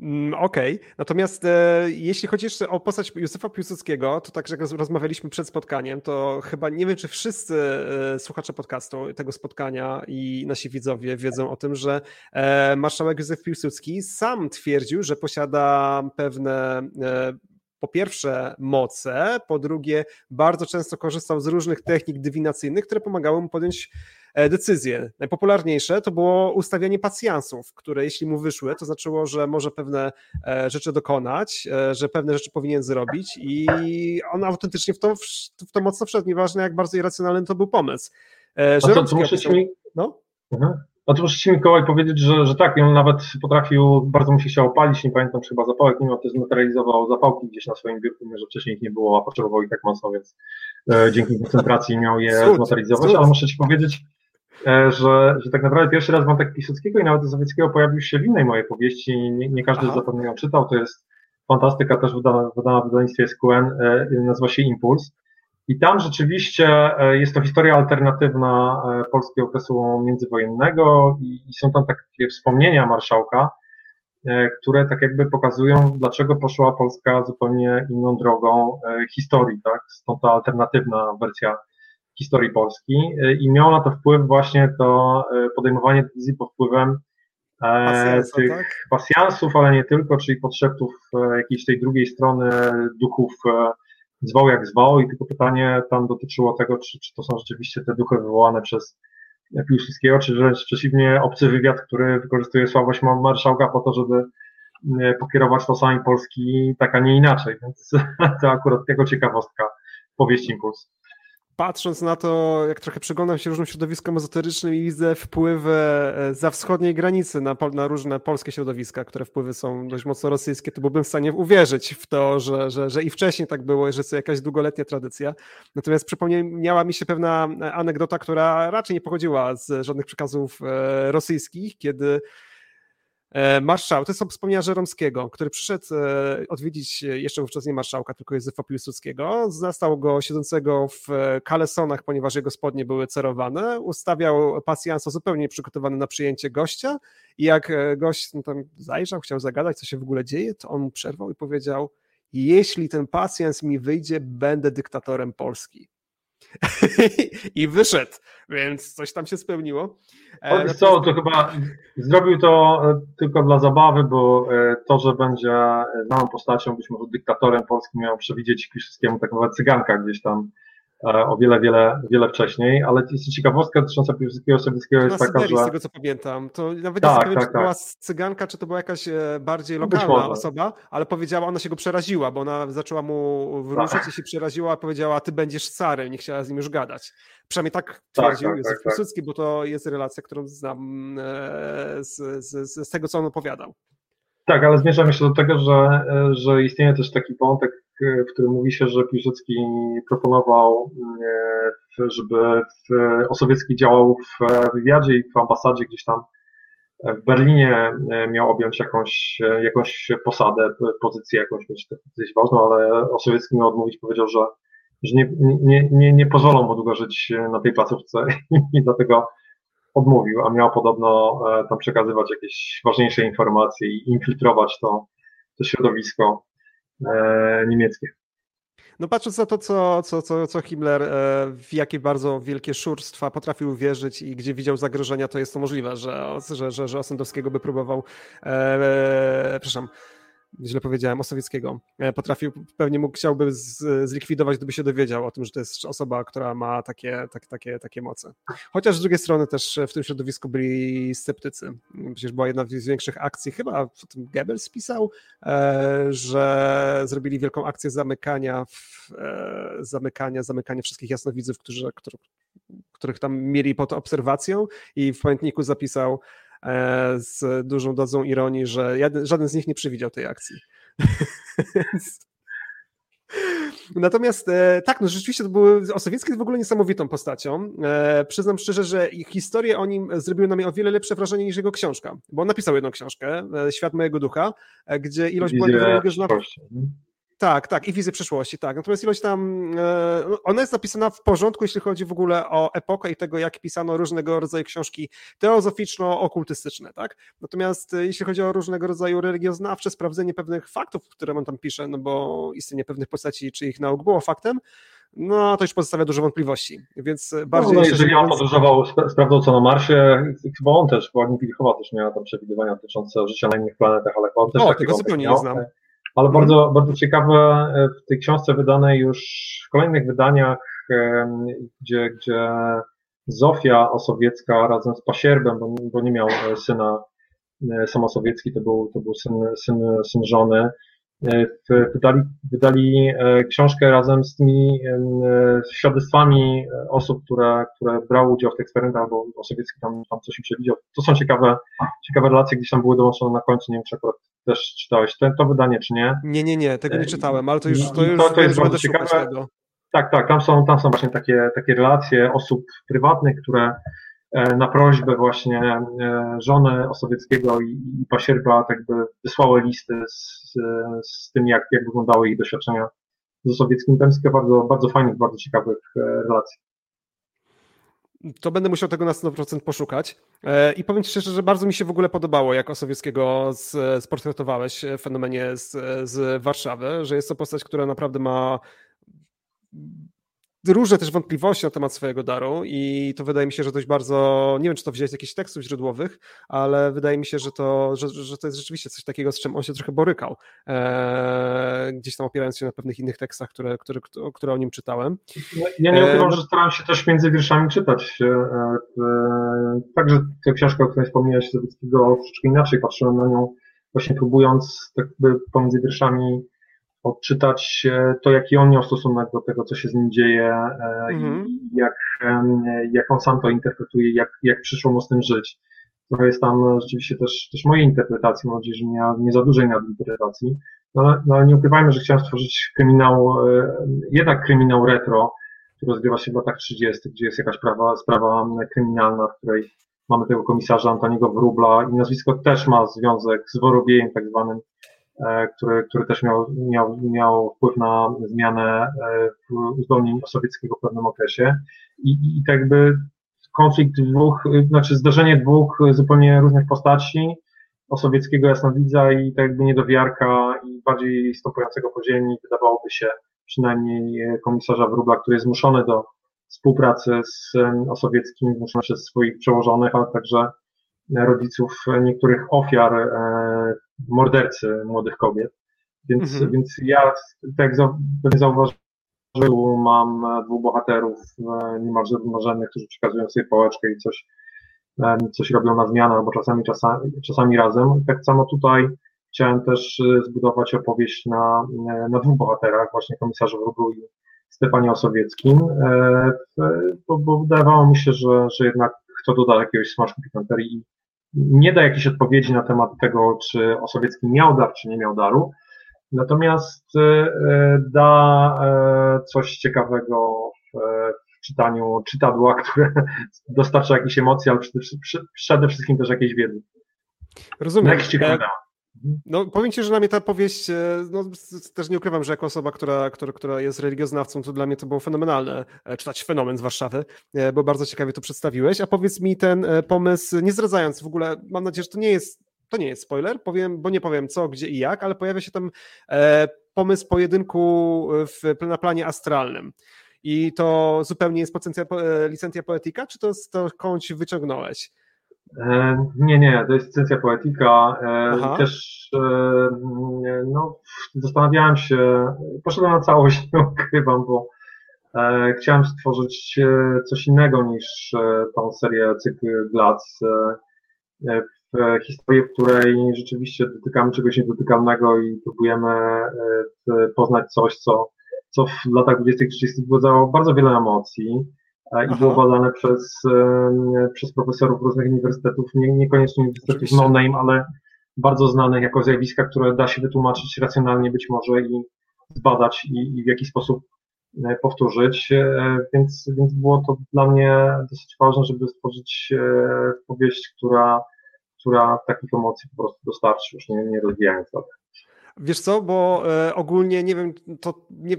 Mm, okej, okay. natomiast e, jeśli chodzi jeszcze o postać Józefa Piłsudskiego, to tak jak rozmawialiśmy przed spotkaniem, to chyba nie wiem, czy wszyscy e, słuchacze podcastu tego spotkania i nasi widzowie wiedzą o tym, że e, marszałek Józef Piłsudski sam twierdził, że posiada pewne e, po pierwsze moce, po drugie bardzo często korzystał z różnych technik dywinacyjnych, które pomagały mu podjąć e, decyzje. Najpopularniejsze to było ustawianie pacjansów, które jeśli mu wyszły, to znaczyło, że może pewne e, rzeczy dokonać, e, że pewne rzeczy powinien zrobić i on autentycznie w to, w to mocno wszedł, nieważne jak bardzo irracjonalny to był pomysł. Że to, to muszę mi... No? Mhm. No to muszę Ci Mikołaj powiedzieć, że, że tak, on nawet potrafił, bardzo mu się chciał opalić, nie pamiętam, czy chyba zapałek miał, to zmaterializował zapałki gdzieś na swoim biurku, że wcześniej ich nie było, a potrzebował ich tak mocno, więc e, dzięki koncentracji miał je cud, zmaterializować, ale muszę Ci powiedzieć, e, że, że tak naprawdę pierwszy raz wątek Piłsudskiego i nawet Sowieckiego pojawił się w innej mojej powieści, nie, nie każdy Aha. zapewne ją czytał, to jest fantastyka też wydana, wydana w wydawnictwie SQN, e, nazywa się Impuls i tam rzeczywiście e, jest to historia alternatywna e, polskiego okresu międzywojennego i są tam takie wspomnienia marszałka, e, które tak jakby pokazują, dlaczego poszła Polska zupełnie inną drogą historii, tak? Stąd ta alternatywna wersja historii Polski i miało na to wpływ właśnie to podejmowanie decyzji pod wpływem Pasjansa, tych tak? pasjansów, ale nie tylko, czyli podszeptów jakiejś tej drugiej strony duchów zwał jak zwał i tylko pytanie tam dotyczyło tego, czy, czy to są rzeczywiście te duchy wywołane przez Piłsudskiego, czy wręcz przeciwnie obcy wywiad, który wykorzystuje słabość marszałka po to, żeby e, pokierować losami Polski tak, a nie inaczej. Więc <laughs> to akurat tego ciekawostka powieści Impuls patrząc na to, jak trochę przyglądam się różnym środowiskom ezoterycznym i widzę wpływy e, za wschodniej granicy na, na, różne polskie środowiska, które wpływy są dość mocno rosyjskie, to byłbym w stanie uwierzyć w to, że, że, że i wcześniej tak było i że to jakaś długoletnia tradycja. Natomiast przypomniała mi się pewna anegdota, która raczej nie pochodziła z żadnych przekazów e, rosyjskich, kiedy E, marszał, to jest wspomnienia Żeromskiego, który przyszedł e, odwiedzić jeszcze wówczas nie marszałka, tylko Józefa Piłsudskiego. Zastał go siedzącego w kalesonach, ponieważ jego spodnie były cerowane. Ustawiał pasjansa zupełnie nieprzygotowany na przyjęcie gościa i jak gość no, tam zajrzał, chciał zagadać, co się w ogóle dzieje, to on mu przerwał i powiedział jeśli ten pasjans mi wyjdzie, będę dyktatorem Polski. <laughs> I wyszedł, więc coś tam się spełniło. E, co, to chyba zrobił to e, tylko dla zabawy, bo e, to, że będzie znaną postacią, być może dyktatorem polskim, miał przewidzieć Piłsudskiemu tak naprawdę cyganka gdzieś tam o wiele, wiele, wiele wcześniej, ale jest ciekawostka dotycząca Piłsudskiego Sowieckiego jest taka, że... z tego co pamiętam, to nawet tak, nie wiem, tak, czy to była tak. cyganka, czy to była jakaś e, bardziej no lokalna osoba, ale powiedziała, ona się go przeraziła, bo ona zaczęła mu wrócić tak. i się przeraziła, powiedziała, ty będziesz carem, nie chciała z nim już gadać. Przynajmniej tak, tak twierdził tak, Józef tak, Piłsudski, bo to jest relacja, którą znam e, z, z, z tego, co on opowiadał. Tak, ale zmierzam jeszcze do tego, że, że istnieje też taki wątek w którym mówi się, że Piłsudski proponował, e, żeby Osowiecki działał w wywiadzie i w ambasadzie gdzieś tam w Berlinie e, miał objąć jakąś, jakąś posadę, pozycję jakąś mieć dosyć ważną, ale Osowiecki miał odmówić, powiedział, że, że nie, nie, nie, nie pozwolą mu długo żyć na tej placówce <laughs> i dlatego odmówił, a miał podobno e, tam przekazywać jakieś ważniejsze informacje i infiltrować to, to środowisko. E, niemieckie. No patrząc na to, co, co, co, co Himmler, e, w jakie bardzo wielkie szurstwa potrafił wierzyć i gdzie widział zagrożenia, to jest to możliwe, że, że, że, że Osendowskiego by próbował, e, e, przepraszam, źle powiedziałem, Osowieckiego, e, potrafił, pewnie mógł, chciałby z, zlikwidować, gdyby się dowiedział o tym, że to jest osoba, która ma takie, tak, takie, takie moce. Chociaż z drugiej strony też w tym środowisku byli sceptycy. Przecież była jedna z większych akcji, chyba o tym Goebbels pisał, e, że zrobili wielką akcję zamykania, w, e, zamykania, zamykania wszystkich jasnowidzów, którzy, których tam mieli pod obserwacją i w pamiętniku zapisał z dużą dozą ironii, że żaden z nich nie przewidział tej akcji. <laughs> Natomiast e, tak, no rzeczywiście to były, Osowiecki jest w ogóle niesamowitą postacią. E, przyznam szczerze, że historie o nim zrobiły na mnie o wiele lepsze wrażenie niż jego książka, bo on napisał jedną książkę, Świat mojego ducha, gdzie ilość błędów tak, tak, i wizję przyszłości, tak. Natomiast ilość tam, e, no, ona jest napisana w porządku, jeśli chodzi w ogóle o epokę i tego, jak pisano różnego rodzaju książki teozoficzno-okultystyczne, tak. Natomiast e, jeśli chodzi o różnego rodzaju religioznawcze, sprawdzenie pewnych faktów, które on tam pisze, no bo istnienie pewnych postaci, czy ich nauk było faktem, no to już pozostawia dużo wątpliwości, więc bardziej... No, jeżeli on podróżował, sprawdzał co na Marsie, chyba on też, bo Agni Pilchowa też miała tam przewidywania dotyczące życia na innych planetach, ale on też o, tego zupełnie nie znam. Ale bardzo, bardzo ciekawe e, w tej książce wydanej już w kolejnych wydaniach, gdzie, gdzie Zofia Osowiecka razem z Pasierbem, bo, bo nie miał e, syna e, sam Osowiecki, to był, to był syn, syn, syn żony, wydali, wydali książkę razem z tymi świadectwami osób, które, które brały udział w tych eksperymentach, bo Osowiecki tam, tam coś im przewidział. To są ciekawe, ciekawe relacje, gdzieś tam były dołączone na końcu, nie wiem czy akurat też czytałeś to, to wydanie, czy nie? Nie, nie, nie, tego nie czytałem, ale to już, to już to, to jest bardzo ciekawe. Tak, tak, tam są, tam są właśnie takie, takie relacje osób prywatnych, które e, na prośbę właśnie e, żony Osowieckiego i, i Pasierba tak by wysłały listy z, z tym, jak, jak wyglądały ich doświadczenia z Osowieckim. Tam jest bardzo, bardzo fajnych, bardzo ciekawych e, relacji to będę musiał tego na 100% poszukać. E, I powiem Ci szczerze, że bardzo mi się w ogóle podobało, jak Osowieckiego sportretowałeś w fenomenie z, z Warszawy, że jest to postać, która naprawdę ma różne też wątpliwości na temat swojego daru i to wydaje mi się, że dość bardzo, nie wiem czy to wziąć z jakichś tekstów źródłowych, ale wydaje mi się, że to, że, że to jest rzeczywiście coś takiego, z czym on się trochę borykał, eee, gdzieś tam opierając się na pewnych innych tekstach, które, które, które o nim czytałem. Ja nie ukrywam, eee, że starałem się też między wierszami czytać. E, e, także tę książkę, o której wspomniałeś, Zawickiego, troszeczkę inaczej patrzyłem na nią, właśnie próbując tak by pomiędzy wierszami odczytać to, jaki on miał stosunek do tego, co się z nim dzieje mhm. i jak, jak on sam to interpretuje, jak, jak przyszło mu z tym żyć. Trochę jest tam rzeczywiście też, też mojej interpretacji, mam nadzieję, że nie, nie za dużej nadinterpretacji, no, ale, no ale nie ukrywajmy, że chciałem stworzyć kryminał, jednak kryminał retro, który rozgrywa się w latach 30., gdzie jest jakaś prawa, sprawa kryminalna, w której mamy tego komisarza Antoniego Wróbla i nazwisko też ma związek z Worobiejem tak zwanym, który, który też miał, miał, miał wpływ na zmianę uzdolnień sowieckiego w pewnym okresie. I, i tak jakby konflikt dwóch, znaczy zdarzenie dwóch zupełnie różnych postaci, osowieckiego jasnowidza i tak jakby niedowiarka i bardziej stąpającego po ziemi, wydawałoby się przynajmniej komisarza Wróbla, który jest zmuszony do współpracy z osowieckim, zmuszony przez swoich przełożonych, ale także rodziców niektórych ofiar e, mordercy młodych kobiet. Więc, mhm. więc ja, tak jak zauważyłem, mam dwóch bohaterów e, niemalże równorzędnych, którzy przekazują sobie pałeczkę i coś coś robią na zmianę, albo czasami, czasami, czasami razem. Tak samo tutaj chciałem też zbudować opowieść na, na dwóch bohaterach, właśnie komisarzu Wróblu i Stefanie Osowieckim, e, bo, bo wydawało mi się, że, że jednak kto doda jakiegoś smaczku pikanterii nie da jakiejś odpowiedzi na temat tego, czy Osowiecki miał dar, czy nie miał daru, natomiast y, da e, coś ciekawego w, czytaniu czytadła, które <laughs> dostarcza jakieś emocje, ale przede wszystkim też jakieś wiedzy. Rozumiem. Jakiś ciekawy temat. No, powiem Ci, że dla mnie ta powieść, e, no, też nie ukrywam, że jako osoba, która, która, która jest religioznawcą, to dla mnie to było fenomenalne e, czytać fenomen z Warszawy, e, bo bardzo ciekawie to przedstawiłeś. A powiedz mi ten pomysł, nie zdradzając w ogóle, mam nadzieję, że to nie jest, to nie jest spoiler, powiem, bo nie powiem co, gdzie i jak, ale pojawia się tam pomysł pojedynku w, na planie astralnym. I to zupełnie jest licencja poetyka, czy to, to skądś wyciągnąłeś? E, nie, nie, to jest licencja poetyka. E, też no, zastanawiałem się, poszedłem na całość, <laughs> nie ukrywam, bo chciałem stworzyć coś innego niż tą serię cykl Glac. Historię, w której rzeczywiście dotykamy czegoś niedotykalnego i próbujemy poznać coś, co co w latach 20-30 wzbudzało bardzo wiele emocji e, i było badane przez, przez profesorów różnych uniwersytetów, nie, niekoniecznie uniwersytetów no-name, ale bardzo znanych jako zjawiska, które da się wytłumaczyć racjonalnie być może i zbadać i, i w jakiś sposób e, powtórzyć, e, więc, więc było to dla mnie dosyć ważne, żeby stworzyć powieść, która, która takich emocji po prostu dostarczy, już nie, nie rozwijając dalej. Wiesz co, bo e, ogólnie nie wiem, to nie,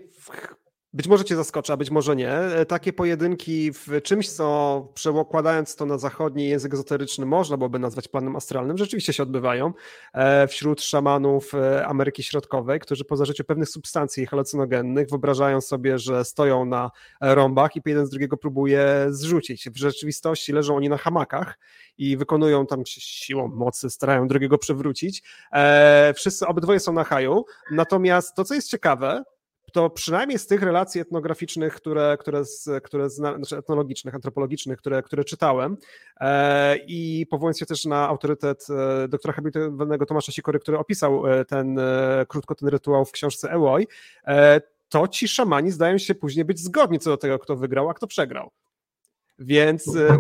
być może cię zaskoczy, a być może nie. E, takie pojedynki w czymś, co przekładając to na zachodni język ezoteryczny można byłoby nazwać planem astralnym, rzeczywiście się odbywają e, wśród szamanów Ameryki Środkowej, którzy po zażyciu pewnych substancji halucynogennych wyobrażają sobie, że stoją na rąbach i jeden z drugiego próbuje zrzucić. W rzeczywistości leżą oni na hamakach i wykonują tam siłą mocy, starają drugiego przewrócić. E, wszyscy, obydwoje są na haju, natomiast to, co jest ciekawe, to przynajmniej z tych relacji etnograficznych, które, które, które zna, znaczy etnologicznych, antropologicznych, które, które czytałem e, i powołując się też na autorytet e, doktora habilitowanego Tomasza Sikory, który opisał e, ten krótko ten rytuał w książce Ełoj, to ci szamani zdają się później być zgodni co do tego, kto wygrał, a kto przegrał. Więc e,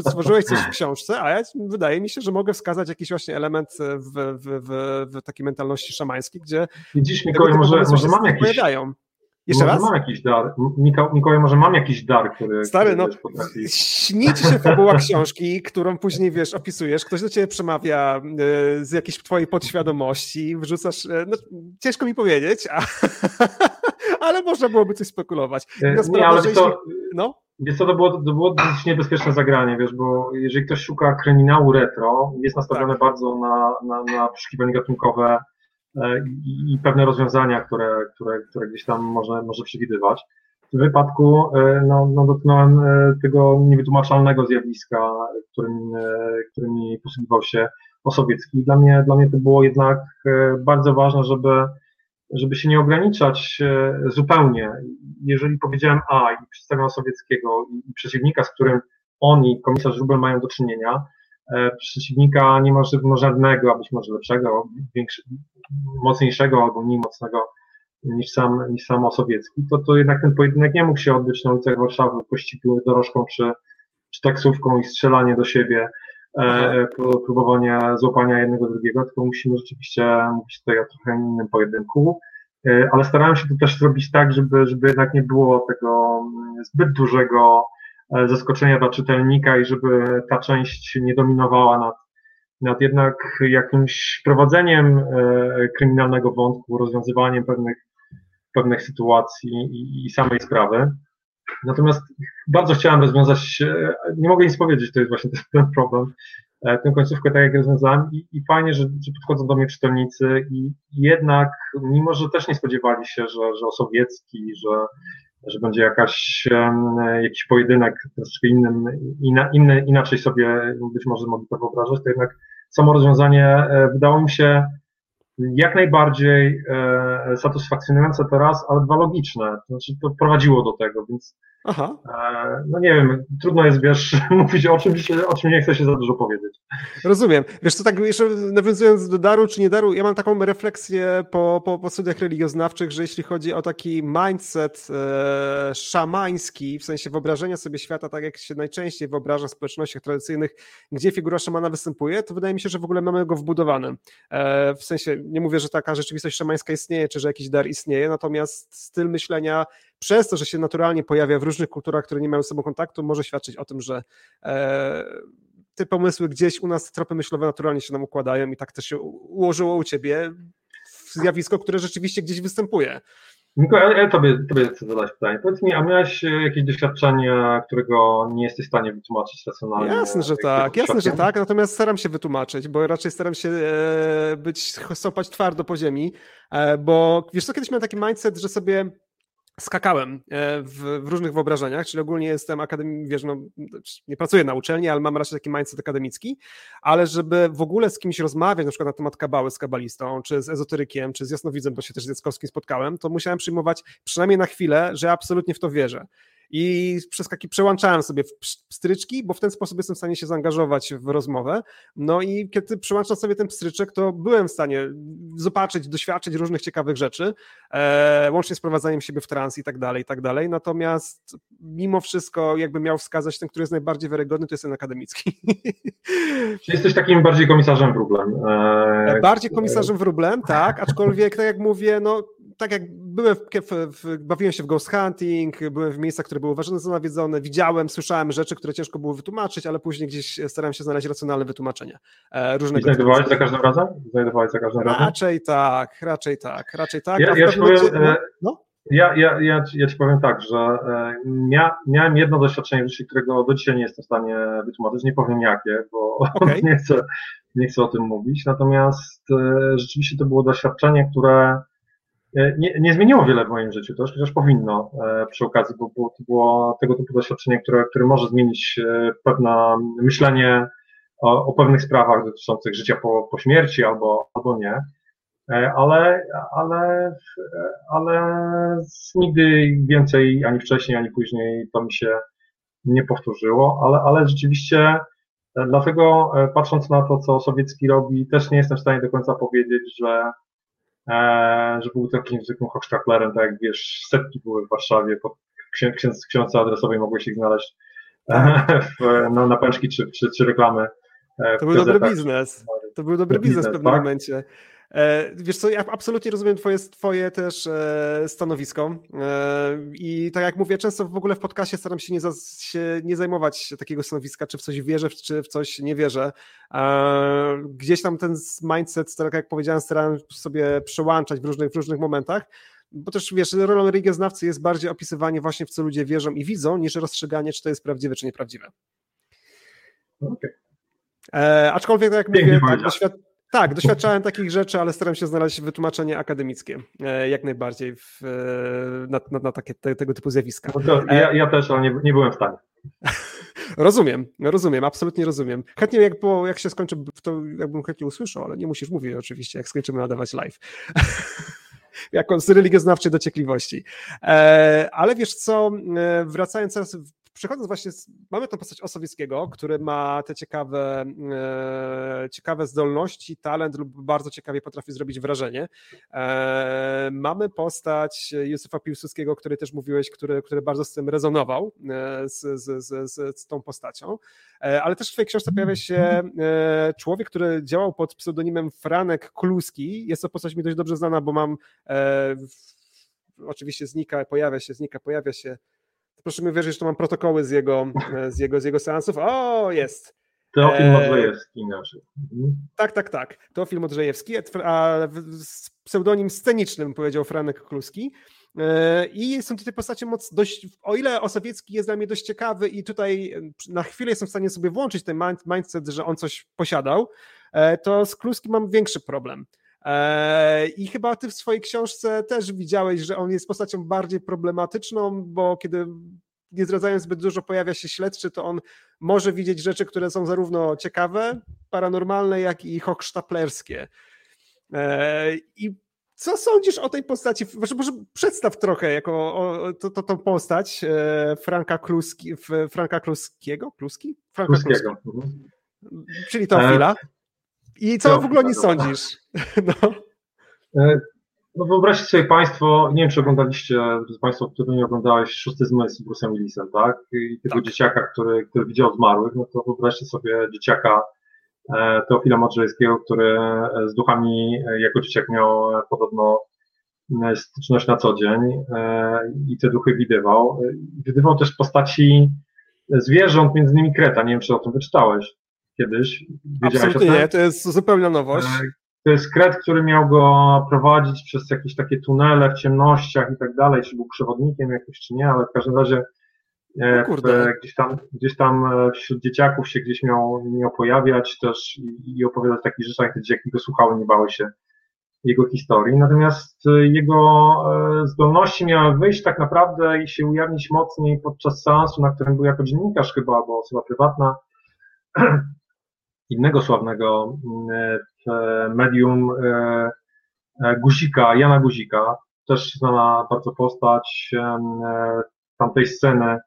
stworzyłeś coś w książce, a ja, wydaje mi się, że mogę wskazać jakiś właśnie element w, w, w, w takiej mentalności szamańskiej, gdzie. Widzisz, Mikołaj, może, może mam jakiś. Pojawiają. Jeszcze może raz? mam jakiś dar. Mikołaj, może mam jakiś dar, który. Stary, który no, śni ci się fabuła książki, którą później wiesz, opisujesz. Ktoś do ciebie przemawia y, z jakiejś twojej podświadomości, wrzucasz. Y, no, ciężko mi powiedzieć, a, <laughs> ale można byłoby coś spekulować. Nie, ale to, no? Wiesz co, to było, to było dosyć niebezpieczne zagranie, wiesz, bo jeżeli ktoś szuka kryminału retro, jest nastawiony tak. bardzo na, na, na poszukiwanie gatunkowe e, i, i, pewne rozwiązania, które, które, które gdzieś tam może, może przewidywać. W tym wypadku e, no, no, dotknąłem e, tego niewytłumaczalnego zjawiska, którym, którym posługiwał się Osowiecki. Dla mnie, dla mnie to było jednak bardzo ważne, żeby żeby się nie ograniczać e, zupełnie. Jeżeli powiedziałem A i przedstawiam sowieckiego i przeciwnika, z którym oni, komisarz Rubel, mają do czynienia, e, przeciwnika niemożliwego żadnego, a być może lepszego, większy, mocniejszego albo mniej mocnego niż sam, niż sam Osowiecki, to, to jednak ten pojedynek nie mógł się odbyć na ulicach Warszawy pościgu dorożką czy, czy taksówką i strzelanie do siebie, e, próbowanie złapania jednego drugiego, tylko musimy rzeczywiście mówić tutaj o trochę innym pojedynku. E, ale starałem się to też zrobić tak, żeby, żeby jednak nie było tego mm, zbyt dużego zaskoczenia dla czytelnika i żeby ta część nie dominowała nad, nad jednak jakimś prowadzeniem kryminalnego wątku, rozwiązywaniem pewnych, pewnych sytuacji i, i samej sprawy. Natomiast bardzo chciałem rozwiązać, nie mogę nic powiedzieć, to jest właśnie ten problem, E, tę końcówkę tak jak rozwiązałem i, i fajnie, że, że, podchodzą do mnie czytelnicy i jednak, mimo że też nie spodziewali się, że, że Osowiecki, że, że będzie jakaś, jakiś pojedynek troszeczkę innym, inna, inny, inaczej sobie być może mogli to wyobrażać, to jednak samo rozwiązanie e, wydało mi się jak najbardziej e, satysfakcjonujące teraz, ale dwa logiczne. To znaczy to prowadziło do tego, więc Aha. E, no nie wiem, trudno jest, wiesz, <laughs> mówić o czymś, o czym nie chce się za dużo powiedzieć. Rozumiem. Wiesz, to tak jeszcze nawiązując do daru czy nie daru, ja mam taką refleksję po, po, po studiach religioznawczych, że jeśli chodzi o taki mindset e, szamański, w sensie wyobrażenia sobie świata, tak jak się najczęściej wyobraża w społecznościach tradycyjnych, gdzie figura szamana występuje, to wydaje mi się, że w ogóle mamy go wbudowany. E, w sensie, nie mówię, że taka rzeczywistość szamańska istnieje, czy że jakiś dar istnieje, natomiast styl myślenia przez to, że się naturalnie pojawia w różnych kulturach, które nie mają z sobą kontaktu, może świadczyć o tym, że e, te pomysły gdzieś u nas, tropy myślowe naturalnie się nam układają i tak też się ułożyło u ciebie zjawisko, które rzeczywiście gdzieś występuje. Niko, ja, ja tobie, tobie chcę zadać pytanie. Powiedz mi, a miałeś e, jakieś doświadczenie, którego nie jesteś w stanie wytłumaczyć racjonalnie? Jasne, że tak, jasne, że tak, natomiast staram się wytłumaczyć, bo raczej staram się e, być, stopać twardo po ziemi, bo wiesz co, kiedyś miałem taki mindset, że sobie skakałem e, w, w, różnych wyobrażeniach, czyli ogólnie jestem akademik, wiesz, no, nie pracuję na uczelni, ale mam raczej taki mindset akademicki, ale żeby w ogóle z kimś rozmawiać, na przykład na temat kabały z kabalistą, czy z ezoterykiem, czy z jasnowidzem, bo się też z Jackowskim spotkałem, to musiałem przyjmować przynajmniej na chwilę, że absolutnie w to wierzę i przeskaki przełączałem sobie w pstryczki, bo w ten sposób jestem w stanie się zaangażować w rozmowę. No i kiedy przełączam sobie ten pstryczek, to byłem w stanie zobaczyć, doświadczyć różnych ciekawych rzeczy, e, łącznie z prowadzaniem siebie w trans i tak dalej, i tak dalej. Natomiast mimo wszystko, jakby miał wskazać ten, który jest najbardziej wiarygodny, to jest ten akademicki. Jesteś takim bardziej komisarzem wróblem? E... Bardziej komisarzem wróblem, tak, aczkolwiek tak jak mówię, no tak jak byłem, w, w, bawiłem się w ghost hunting, byłem w miejscach, które były uważane za nawiedzone, widziałem, słyszałem rzeczy, które ciężko było wytłumaczyć, ale później gdzieś starałem się znaleźć racjonalne wytłumaczenie. E, różnego I znajdowałeś za każdym razem? Znajdowałeś za każdym razem? Raczej tak, raczej tak, raczej tak. Ja, ja ci powiem, e, no? Ja, ja, ja, ja ci powiem tak, że e, mia, miałem jedno doświadczenie w życiu, którego do dzisiaj nie jestem w stanie wytłumaczyć, nie powiem jakie, bo <laughs> okay. nie, chcę, nie chcę o tym mówić, natomiast rzeczywiście to było doświadczenie, które E, nie, nie zmieniło wiele w moim życiu, to chociaż powinno e, przy okazji, bo, bo to było tego typu doświadczenie, które, które może zmienić e, pewne myślenie o, o pewnych sprawach dotyczących życia po, po śmierci albo, albo nie. Ale, ale, ale nigdy więcej ani wcześniej, ani później to mi się nie powtórzyło, ale, ale rzeczywiście dlatego patrząc na to, co Sowiecki robi, też nie jestem w stanie do końca powiedzieć, że E, że był takim zwykłym hochsztaplerem, tak jak wiesz, setki były w Warszawie, ksiądz, książce adresowej mogłeś ich znaleźć e, w, no, na pęczki czy, czy, czy reklamy. E, to był dobry biznes. To był dobry biznes, biznes w pewnym tak? momencie. E, wiesz co, ja absolutnie rozumiem twoje, twoje też e, stanowisko e, i tak jak mówię, często w ogóle w podcastie staram się nie, za, się nie zajmować takiego stanowiska, czy w coś wierzę, czy w coś nie wierzę. Gdzieś tam ten mindset, tak jak powiedziałem, starałem sobie przełączać w różnych, w różnych momentach, bo też wiesz, rolą religioznawcy jest bardziej opisywanie właśnie w co ludzie wierzą i widzą, niż rozstrzyganie, czy to jest prawdziwe, czy nieprawdziwe. Okay. E, aczkolwiek, tak jak mówię, tak, doświad tak, doświadczałem takich rzeczy, ale staram się znaleźć wytłumaczenie akademickie e, jak najbardziej w, e, na, na, na takie, te, tego typu zjawiska. No ja, ja, też, ale nie, nie byłem w stanie. <laughs> Rozumiem, rozumiem, absolutnie rozumiem. Chętnie jak, jak się skończy, to jakbym chętnie usłyszał, ale nie musisz mówić oczywiście, jak skończymy nadawać live. <laughs> jako z religioznawczej dociekliwości. E, ale wiesz co, wracając teraz przechodząc właśnie, mamy tą postać Osowieckiego, który ma te ciekawe, e, ciekawe zdolności, talent lub bardzo ciekawie potrafi zrobić wrażenie. E, mamy postać Józefa Piłsudskiego, który też mówiłeś, który, który bardzo z tym rezonował, e, z, z, z, z tą postacią. E, ale też w twojej książce pojawia się e, człowiek, który działał pod pseudonimem Franek Kluski. Jest to postać mi dość dobrze znana, bo mam oczywiście znika, pojawia się, znika, pojawia się Proszę mi wierzyć, że mam protokoły z jego, z jego, z jego seansów. O, jest. Teofil e, Modrzejewski inaczej. Mhm. Tak, tak, tak. Teofil Modrzejewski, a z pseudonim scenicznym powiedział Franek Kluski. E, I są tutaj postacie moc dość, o ile Osowiecki jest dla mnie dość ciekawy i tutaj na chwilę jestem w stanie sobie włączyć ten mindset, że on coś posiadał, e, to z Kluskim mam większy problem. I chyba ty w swojej książce też widziałeś, że on jest postacią bardziej problematyczną, bo kiedy nie zdradzając zbyt dużo, pojawia się śledczy, to on może widzieć rzeczy, które są zarówno ciekawe, paranormalne, jak i hochsztaplerskie. E, I co sądzisz o tej postaci? Może, może przedstaw trochę jako o, to, to, tą postać e, Franka, Kluski, Franka Kluskiego? Kluski? Franka Kluskiego. Kluski. Mhm. Czyli Teofila. I co w ogóle o niej sądzisz? <laughs> No. E, no wyobraźcie sobie Państwo, nie wiem czy oglądaliście, drodzy Państwo, który nie oglądałeś Szósty zmysł z Bruce'em Willisem, tak? I tego tak. dzieciaka, który, który widział zmarłych, no to wyobraźcie sobie dzieciaka e, Teofila Modrzejskiego, który e, z duchami jako dzieciak miał podobno styczność na co dzień i te duchy widywał. Widywał też postaci zwierząt, między innymi kreta, nie wiem czy o tym wyczytałeś kiedyś. Absolutnie nie, to jest zupełna nowość. To jest kret, który miał go prowadzić przez jakieś takie tunele w ciemnościach i tak dalej, czy był przewodnikiem jakiś, czy nie, ale w każdym razie e, w, gdzieś, tam, gdzieś tam e, wśród dzieciaków się gdzieś miał, miał pojawiać też i, i opowiadać o takich rzeczach, te dzieciaki go słuchały, nie bały się jego historii. Natomiast e, jego zdolności miały wyjść tak naprawdę i się ujawnić mocniej podczas seansu, na którym był jako dziennikarz chyba, albo osoba prywatna, <clears throat> innego sławnego mm, medium e, e, Guzika, Jana Guzika, też znana bardzo postać e, tamtej sceny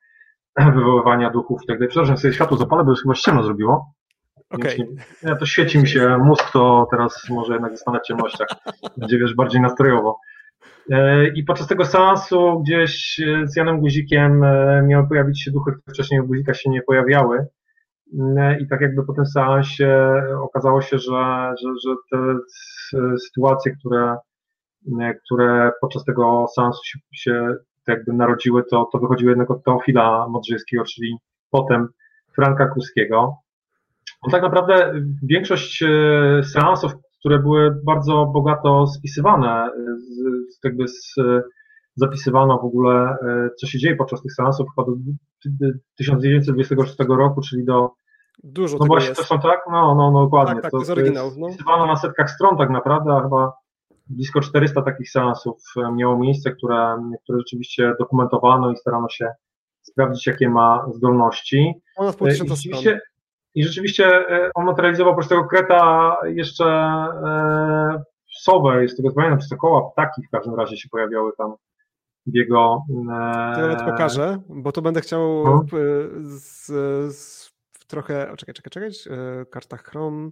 <clears throat> wywoływania duchów i tak dalej. Przepraszam, sobie światło zapalę, bo już chyba ściemno zrobiło. Okay. Nie, to świeci mi się mózg, to teraz może jednak zostanę w ciemnościach. <laughs> Będzie wiesz, bardziej nastrojowo. I podczas tego seansu gdzieś z Janem Guzikiem miały pojawić się duchy, które wcześniej u Guzika się nie pojawiały. I tak jakby po tym seansie okazało się, że, że, że te sytuacje, które, które podczas tego seansu się, się jakby narodziły, to, to wychodziły jednak od Teofila Modrzejskiego, czyli potem Franka Kuskiego. On tak naprawdę większość e, seansów, które były bardzo bogato spisywane, z, jakby z, zapisywano w ogóle, e, co się dzieje podczas tych seansów, chyba do 1926 roku, czyli do Dużo no właśnie, jest. to są tak? No, no, no dokładnie. Tak, tak, to, to jest oryginał. No. Na setkach stron tak naprawdę, a chyba blisko 400 takich seansów e, miało miejsce, które, które rzeczywiście dokumentowano i starano się sprawdzić, jakie ma zdolności. Ponad pół tysiąca stron. I rzeczywiście e, on materializował tego kreta jeszcze e, sowę, z tego co pamiętam, czy koła ptaki w każdym razie się pojawiały tam w jego... E, to nawet pokażę, bo to będę chciał no. z, trochę, o, czekaj, czekaj, czekaj, e, karta Chrome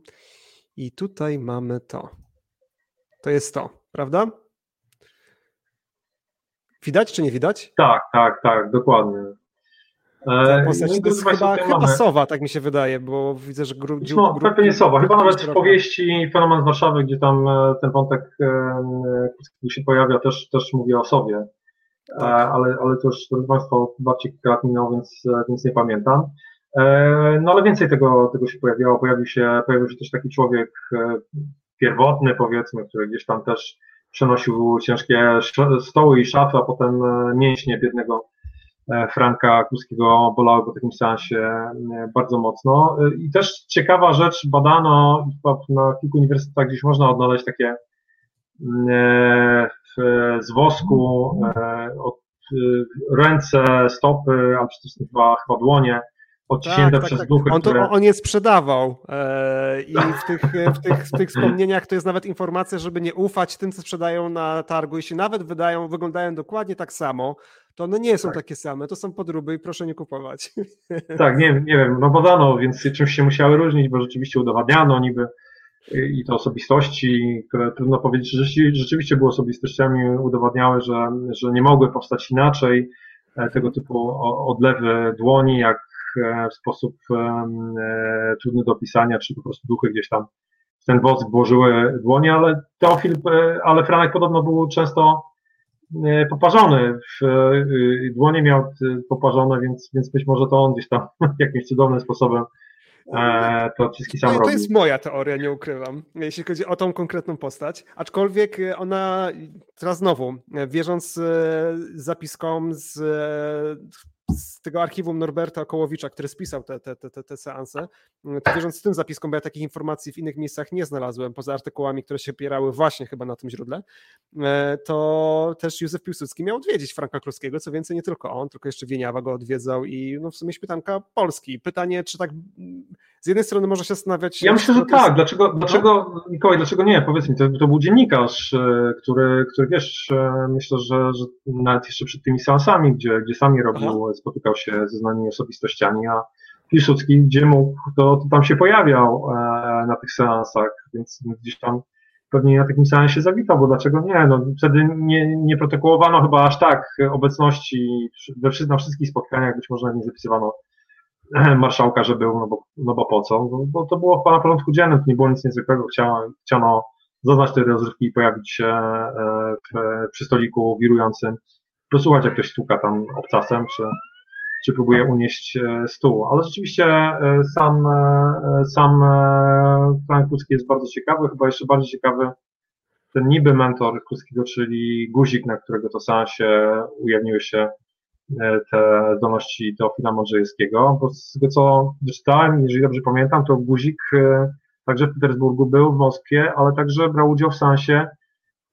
i tutaj mamy to. To jest to, prawda? Widać czy nie widać? Tak, tak, tak, dokładnie. E, postać, no to jest chyba, chyba sowa, tak mi się wydaje, bo widzę, że gru, no, grup, pewnie sowa. Chyba nawet w powieści Fenomen z Warszawy, gdzie tam e, ten wątek się pojawia, też, też mówię o sowie. Tak. Ale, ale to już, drodzy Państwo, bardziej minęło, więc, więc nie pamiętam. E, no ale więcej tego, tego się pojawiło. Pojawił się, pojawił się też taki człowiek e, pierwotny, powiedzmy, który gdzieś tam też przenosił ciężkie stoły i szafy, a potem e, mięśnie biednego Franka Kluskiego bolały po takim seansie bardzo mocno. I też ciekawa rzecz, badano na kilku uniwersytetach gdzieś można odnaleźć takie z wosku ręce, stopy, a przecież chyba, chyba dłonie odcięte tak, tak, przez tak, duchy. On, to, które... on je sprzedawał e, i w tych, w, tych, w tych wspomnieniach to jest nawet informacja, żeby nie ufać tym, co sprzedają na targu. Jeśli nawet wydają, wyglądają dokładnie tak samo, to one nie są tak. takie same, to są podróby i proszę nie kupować. <laughs> Tak, nie, nie wiem, no badano, więc czymś się musiały różnić, bo rzeczywiście udowadniano niby i te osobistości, które trudno powiedzieć, że rzeczywiście były osobistościami, udowadniały, że, że nie mogły powstać inaczej. E, tego typu odlewy dłoni, jak E, w sposób e, trudny do opisania, czy po prostu duchy gdzieś tam w ten wosk włożyły dłonie, ale Teofil, e, ale Franek podobno był często poparzony, w, dłonie miał poparzone, więc, więc być może to on gdzieś tam <laughs> jakimś cudownym sposobem e, te odciski sam to, robił. To jest moja teoria, nie ukrywam, jeśli chodzi o tą konkretną postać. Aczkolwiek ona, teraz znowu, wierząc zapiskom z z tego archiwum Norberta Okołowicza, który spisał te, te, te, te seanse, to wierząc tym zapiskom, bo ja takich informacji w innych miejscach nie znalazłem, poza artykułami, które się opierały właśnie chyba na tym źródle, e, to też Józef Piłsudski miał odwiedzić Franka Kluskiego, co więcej nie tylko on, tylko jeszcze Wieniawa go odwiedzał i no w sumie śpietanka Polski. Pytanie, czy tak z jednej strony może się zastanawiać... Ja myślę, że tak. Dlaczego, no? dlaczego Mikołaj, dlaczego nie? Powiedz mi, to, to był dziennikarz, e, który, który wiesz, e, myślę, że, że nawet jeszcze przed tymi seansami, gdzie, gdzie sami robił, Aha. spotykał się ze znanymi osobistościami, a Piłsudski, gdzie mógł, to, to tam się pojawiał e, na tych seansach, więc gdzieś tam pewnie na takim seansie zawitał, bo dlaczego nie? No, wtedy nie, nie protokołowano chyba aż tak obecności we, na wszystkich spotkaniach, być może nie zapisywano <laughs> marszałka, że był, no bo, no bo po co? Bo to było na porządku dziennym, to nie było nic niezwykłego, chciano, chciano zaznać te rozrywki i pojawić się e, w, przy stoliku wirującym, posłuchać jak ktoś stuka tam obcasem, czy, czy próbuje unieść e, stół. Ale rzeczywiście e, sam, sam Frank Kuski jest bardzo ciekawy, chyba jeszcze bardziej ciekawy ten niby mentor Kuskiego, czyli guzik, na którego to sam się ujawniły się te zdolności Teofila Mądrzejewskiego, bo z tego co wyczytałem, jeżeli dobrze pamiętam, to Guzik e, także w Petersburgu był, w Moskwie, ale także brał udział w sensie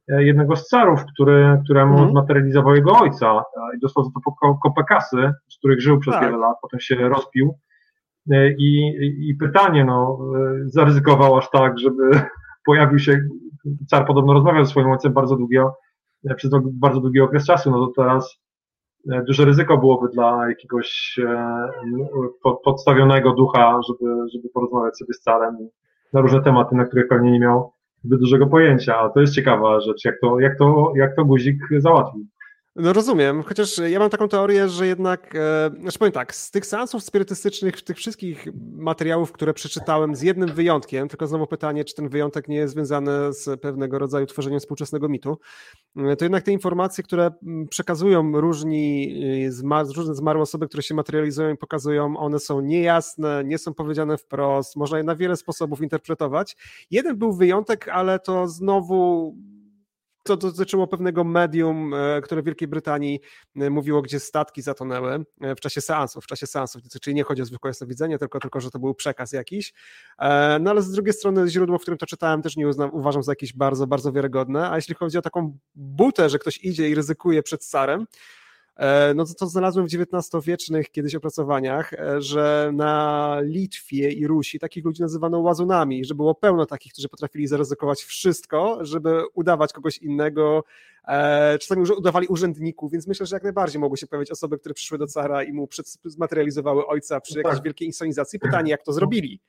e, jednego z carów, który, któremu mm. materializował jego ojca i dostał za to kopę kasy, z których żył przez tak. wiele lat, potem się rozpił. I, I pytanie, no, zaryzykował aż tak, żeby <laughs> pojawił się, car podobno rozmawiał ze swoim ojcem bardzo długo, przez bardzo długi okres czasu, no to teraz E, duże ryzyko byłoby dla jakiegoś e, podstawionego ducha, żeby, żeby porozmawiać sobie z carem na różne tematy, na które pewnie nie miał zbyt dużego pojęcia, a to jest ciekawa rzecz, jak to, jak to, jak to guzik załatwił. No rozumiem, chociaż ja mam taką teorię, że jednak, e, znaczy powiem tak, z tych seansów spirytystycznych, tych wszystkich materiałów, które przeczytałem, z jednym wyjątkiem, tylko znowu pytanie, czy ten wyjątek nie jest związany z pewnego rodzaju tworzeniem współczesnego mitu, e, to jednak te informacje, które przekazują różni, e, różne zmarłe osoby, które się materializują i pokazują, one są niejasne, nie są powiedziane wprost, można je na wiele sposobów interpretować. Jeden był wyjątek, ale to znowu to dotyczyło pewnego medium, e, które w Wielkiej Brytanii e, mówiło, gdzie statki zatonęły e, w czasie seansów, w czasie seansów, czyli nie chodzi o zwykłe jasnowidzenie, tylko, tylko, że to był przekaz jakiś. No ale z drugiej strony źródło, w którym to czytałem, też nie uznam, uważam za jakieś bardzo, bardzo wiarygodne, a jeśli chodzi o taką butę, że ktoś idzie i ryzykuje przed carem, no to, to znalazłem w XIX-wiecznych kiedyś opracowaniach, e, że na Litwie i Rusi takich ludzi nazywano łazunami, że było pełno takich, którzy potrafili zaryzykować wszystko, żeby udawać kogoś innego, e, czasami już udawali urzędników, więc myślę, że jak najbardziej mogły się pojawić osoby, które przyszły do cara i mu zmaterializowały ojca przy jakiejś tak. wielkiej insonizacji. Pytanie, jak to zrobili?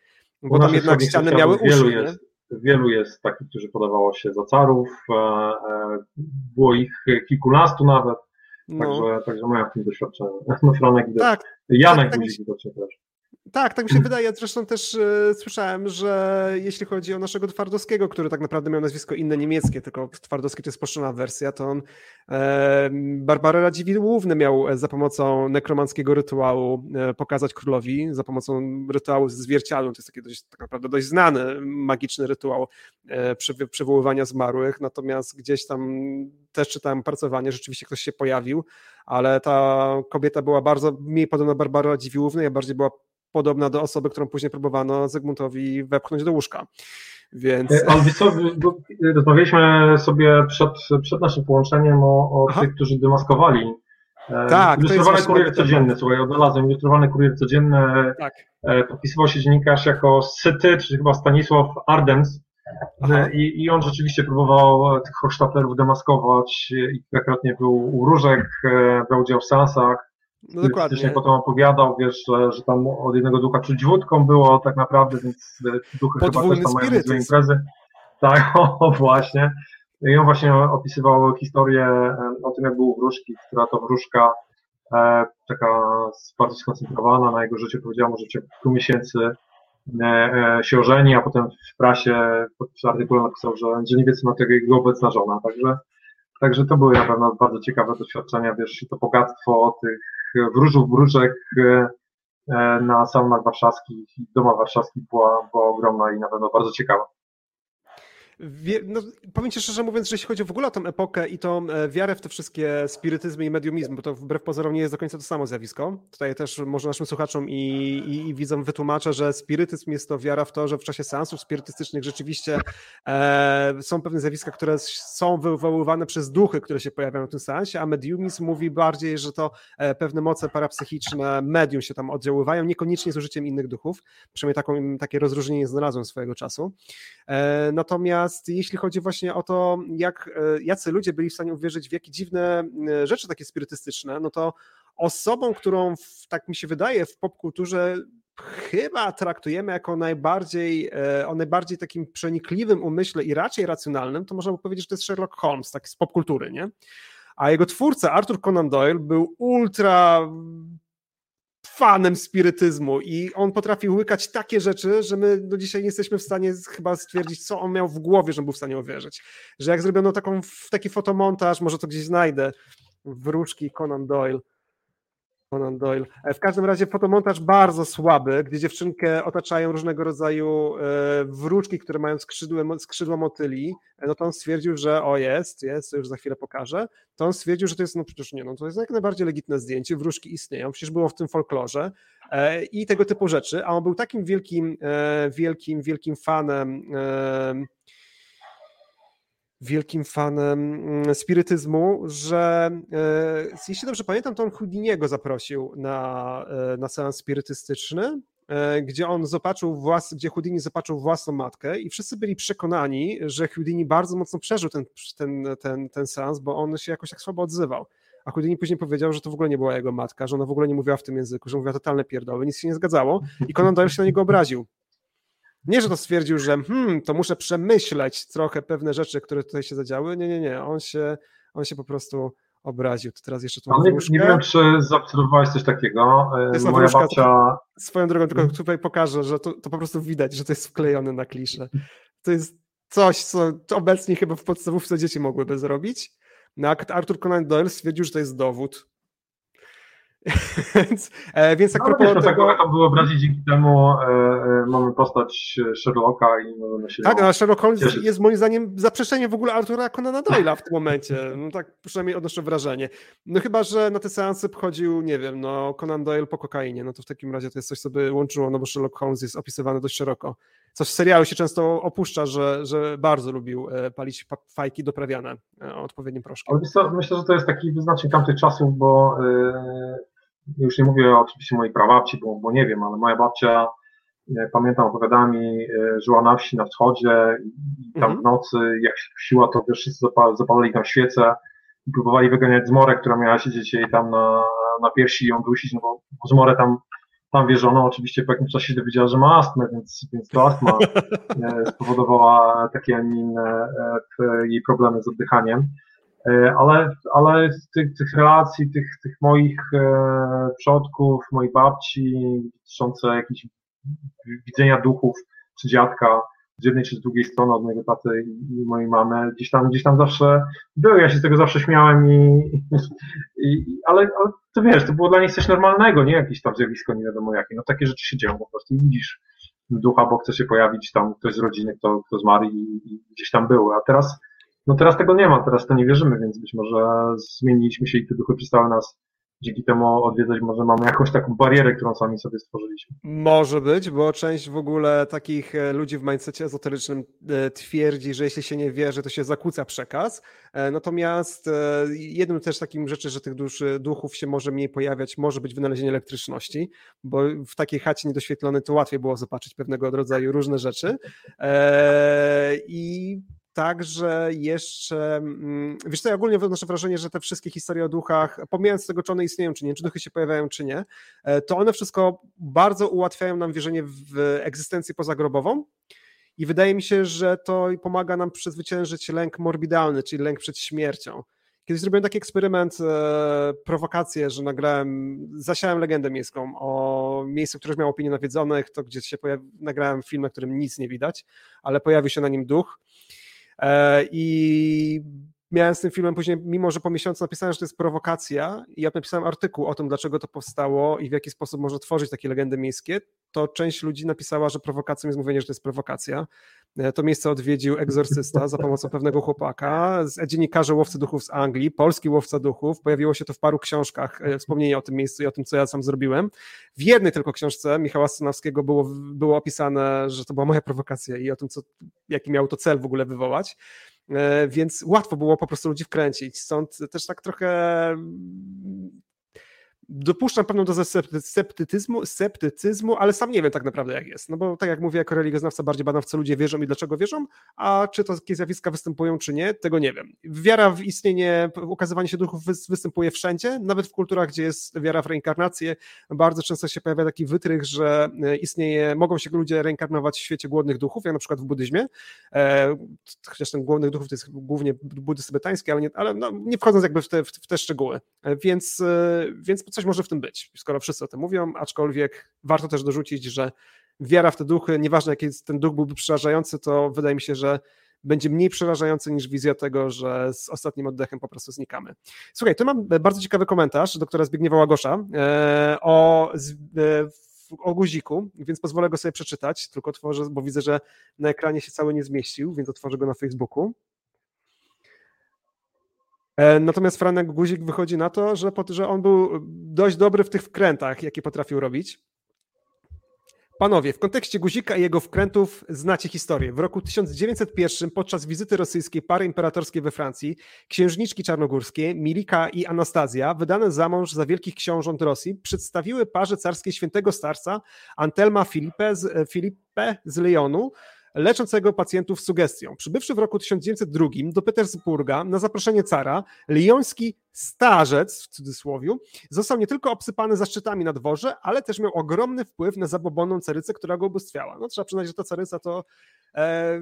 Bo tam jednak ściany miały uszy. Jest, wielu jest takich, którzy podawało się za carów, było ich kilkunastu nawet, no. Także, także mają w tym doświadczenie. <laughs> No Franek tak, Janek tak, tak Guzik widocznie też. Tak, tak mi się wydaje. Zresztą też e, słyszałem, że jeśli chodzi o naszego Twardowskiego, który tak naprawdę miał nazwisko inne niemieckie, tylko Twardowski to jest poszczona wersja, to on e, Barbarę Radziwiłłówny miał za pomocą nekromanckiego rytuału e, pokazać królowi, za pomocą rytuału z zwierciadłem, to jest taki dość, tak naprawdę dość znany, magiczny rytuał e, przywoływania zmarłych, natomiast gdzieś tam też czytałem pracowanie, rzeczywiście ktoś się pojawił, ale ta kobieta była bardzo mniej podobna Barbary Radziwiłłównej, a bardziej była podobna do osoby, którą później próbowano Zygmuntowi wepchnąć do łóżka. Więc... E, ale co, rozmawialiśmy sobie przed, przed naszym połączeniem o, o tych, którzy demaskowali. E, tak, Ilustrowany kurier codzienny, słuchaj, odnalazłem ilustrowany kurier codzienny. Tak. E, podpisywał się dziennikarz jako Syty, czy chyba Stanisław Ardens. I, I on rzeczywiście próbował tych Hochstaplerów demaskować i kilkakrotnie był u różek, brał udział w seansach. No dokładnie. Wcześniej potem opowiadał, wiesz, że, że tam od jednego ducha czuć wódką było tak naprawdę, więc duchy Podwójny chyba też tam mają złe imprezy. Tak, <laughs> o, właśnie. I on właśnie opisywał historię o tym, jak był wróżki, która to wróżka e, taka bardzo skoncentrowana na jego życiu, powiedziała mu, że w ciągu kilku miesięcy e, e, się ożeni, a potem w prasie w artykule napisał, że, że nie wie, co na tego jego obecna żona. Także Także to były na pewno bardzo ciekawe doświadczenia, wiesz, to bogactwo tych wróżów, wróżek na salonach warszawskich i domach warszawskich była, była ogromna i na pewno bardzo ciekawa. Wie, no, powiem Ci szczerze mówiąc, że jeśli chodzi w ogóle o tę epokę i tą e, wiarę w te wszystkie spirytyzmy i mediumizm, bo to wbrew pozorom nie jest do końca to samo zjawisko. Tutaj też może naszym słuchaczom i, i, i widzom wytłumaczę, że spirytyzm jest to wiara w to, że w czasie seansów spirytystycznych rzeczywiście e, są pewne zjawiska, które są wywoływane przez duchy, które się pojawiają w tym seansie, a mediumizm mówi bardziej, że to e, pewne moce parapsychiczne medium się tam oddziaływają, niekoniecznie z użyciem innych duchów. Przynajmniej taką, takie rozróżnienie znalazłem swojego czasu. E, natomiast Natomiast jeśli chodzi właśnie o to, jak, e, jacy ludzie byli w stanie uwierzyć w jakie dziwne e, rzeczy takie spirytystyczne, no to osobą, którą w, tak mi się wydaje w popkulturze chyba traktujemy jako najbardziej, e, o najbardziej takim przenikliwym umyśle i raczej racjonalnym, to można by powiedzieć, że to jest Sherlock Holmes, tak z popkultury, nie? A jego twórca Arthur Conan Doyle był ultra fanem spirytyzmu i on potrafił łykać takie rzeczy, że my do dzisiaj nie jesteśmy w stanie chyba stwierdzić, co on miał w głowie, żeby był w stanie uwierzyć. Że jak zrobiono taką, taki fotomontaż, może to gdzieś znajdę, wróżki Conan Doyle, Conan Doyle. E, w każdym razie fotomontaż bardzo słaby, gdzie dziewczynkę otaczają różnego rodzaju e, wróczki, które mają skrzydła motyli, e, no to on stwierdził, że o jest, jest, już za chwilę pokażę, to on stwierdził, że to jest, no przecież nie, no to jest jak najbardziej legitne zdjęcie, wróżki istnieją, przecież było w tym folklorze. I tego typu rzeczy, a on był takim wielkim, wielkim, wielkim fanem wielkim fanem mm, spirytyzmu, że e, jeśli dobrze pamiętam, to on Houdiniego zaprosił na, e, na seans spirytystyczny, e, gdzie on zobaczył włas, gdzie Houdini zobaczył własną matkę i wszyscy byli przekonani, że Houdini bardzo mocno przeżył ten, ten, ten, ten seans, bo on się jakoś tak słabo odzywał. A Houdini później powiedział, że to w ogóle nie była jego matka, że ona w ogóle nie mówiła w tym języku, że mówiła totalne pierdoły, nic się nie zgadzało i Conan Doyle się na niego obraził. Nie, że to stwierdził, że hmm, to muszę przemyśleć trochę pewne rzeczy, które tutaj się zadziały. Nie, nie, nie. On się, on się po prostu obraził. To teraz jeszcze tu nie, nie wiem, czy zaobserwowałeś coś takiego. E, jest Moja babcia... Swoją drogą, tylko mhm. tutaj pokażę, że to, to po prostu widać, że to jest wklejone na kliszę. To jest coś, co obecnie chyba w podstawówce dzieci mogłyby zrobić. No, Arthur Conan Doyle stwierdził, że to jest dowód, <laughs> więc, e, więc tak no, propos wiesz, tego... Tak było obrazić dzięki temu e, e, mamy postać Sherlocka i możemy się Tak, no, Sherlock Holmes cieszyć. jest moim zdaniem zaprzeczeniem w ogóle Artura Conana Doyle'a w tym momencie. No tak przynajmniej odnoszę wrażenie. No chyba, że na te seansy wchodził, nie wiem, no Conan Doyle po kokainie, no to w takim razie to jest coś, co by łączyło, no bo Sherlock Holmes jest opisywany dość szeroko. Coś w serialu się często opuszcza, że, że bardzo lubił e, palić fajki doprawiane e, odpowiednim proszkiem. Ale myślę, że to jest taki wyznacznik tamtych czasów, bo yy, już nie mówię oczywiście mojej prababci, bo, bo nie wiem, ale moja babcia pamiętam opowiadami, żyła na wsi na wschodzie i tam mhm. w nocy, jak się siła, to wiesz, wszyscy zapalali tam świece i próbowali wyganiać zmorę, która miała siedzieć jej tam na, na piersi i ją dusić, no bo zmorę tam tam wierzono, oczywiście po jakimś czasie się dowiedziała, że ma astmę, więc, więc to astma <laughs> e, spowodowała takie, a nie inne e, jej problemy z oddychaniem. E, ale, ale z tych, tych relacji, tych, tych moich przodków, mojej babci, dotyczące jakichś widzenia duchów, czy dziadka, z jednej czy z drugiej strony od mojego taty i mojej mamy, gdzieś tam, gdzieś tam zawsze były, ja się z tego zawsze śmiałem i, i ale, ale to wiesz, to było dla nich coś normalnego, nie jakieś tam zjawisko nie wiadomo jakie, no takie rzeczy się dzieją po prostu i widzisz ducha, bo chce się pojawić tam ktoś z rodziny, kto, kto zmarł i, i gdzieś tam był, a teraz no teraz tego nie ma, teraz to nie wierzymy, więc być może zmieniliśmy się i te duchy przestały nas dzięki temu odwiedzać może mamy jakąś taką barierę, którą sami sobie stworzyliśmy. Może być, bo część w ogóle takich e, ludzi w mindsetie ezoterycznym e, twierdzi, że jeśli się nie wierzy, to się zakłóca przekaz. E, natomiast jednym też takim rzeczy, że tych duszy, duchów się może mniej pojawiać, może być wynalezienie elektryczności, bo w takiej chacie niedoświetlonej to łatwiej było zobaczyć pewnego rodzaju różne rzeczy. I Także jeszcze, mm, wiesz co, ja ogólnie odnoszę wrażenie, że te wszystkie historie o duchach, pomijając tego, czy one istnieją, czy nie, czy duchy się pojawiają, czy nie, e, to one wszystko bardzo ułatwiają nam wierzenie w egzystencję pozagrobową i wydaje mi się, że to pomaga nam przezwyciężyć lęk morbidalny, czyli lęk przed śmiercią. Kiedyś zrobiłem taki eksperyment, e, prowokację, że nagrałem, zasiałem legendę miejską o miejscu, które już miało opinię nawiedzonych, to gdzie się pojawi, nagrałem film, na którym nic nie widać, ale pojawił się na nim duch E, I miałem z tym filmem później, mimo że po miesiącu napisałem, że to jest prowokacja i ja napisałem artykuł o tym, dlaczego to powstało i w jaki sposób można tworzyć takie legendy miejskie, to część ludzi napisała, że prowokacją jest mówienie, że to jest prowokacja. E, to miejsce odwiedził egzorcysta za pomocą pewnego chłopaka, dziennikarze łowcy duchów z Anglii, polski łowca duchów, pojawiło się to w paru książkach, e, wspomnienie o tym miejscu i o tym, co ja sam zrobiłem. W jednej tylko książce Michała Stanowskiego było, było opisane, że to była moja prowokacja i o tym, co, jaki miał to cel w ogóle wywołać. E, więc łatwo było po prostu ludzi wkręcić. Stąd też tak trochę dopuszczam pewną dozę sceptycyzmu, sceptycyzmu, ale sam nie wiem tak naprawdę jak jest. No bo tak jak mówię, jako religioznawca bardziej badam w co ludzie wierzą i dlaczego wierzą, a czy to takie zjawiska występują czy nie, tego nie wiem. Wiara w istnienie, ukazywanie się duchów występuje wszędzie, nawet w kulturach, gdzie jest wiara w reinkarnację. Bardzo często się pojawia taki wytrych, że e, istnieje, mogą się ludzie reinkarnować w świecie głodnych duchów, jak na przykład w buddyzmie, e, chociaż ten głodnych duchów to jest głównie buddyzm tybetański, ale, nie, ale no, nie wchodząc jakby w te, w te szczegóły. E, więc, więc coś może w tym być, skoro wszyscy o tym mówią, aczkolwiek warto też dorzucić, że wiara w te duchy, nieważne jaki ten duch byłby przerażający, to wydaje mi się, że będzie mniej przerażający niż wizja tego, że z ostatnim oddechem po prostu znikamy. Słuchaj, tu mam bardzo ciekawy komentarz doktora Zbigniewa Łagosza e, o, e, o guziku, więc pozwolę go sobie przeczytać, tylko otworzę, bo widzę, że na ekranie się cały nie zmieścił, więc otworzę go na Facebooku. E, natomiast Franek Guzik wychodzi na to, że, że on był dość dobry w tych wkrętach, jakie potrafił robić. Panowie, w kontekście Guzika i jego wkrętów znacie historię. W roku 1901 podczas wizyty rosyjskiej pary imperatorskiej we Francji księżniczki czarnogórskie Milika i Anastazja, wydane za mąż za wielkich książąt Rosji, przedstawiły parze carskiej świętego starca Antelma Filipe z, Filipe z leczącego pacjentów sugestią. Przybywszy w roku 1902 do Petersburga na zaproszenie cara, lioński starzec, w cudzysłowie, został nie tylko obsypany zaszczytami na dworze, ale też miał ogromny wpływ na zabobonną carycę, która go ubóstwiała. No trzeba przyznać, że ta caryca to e,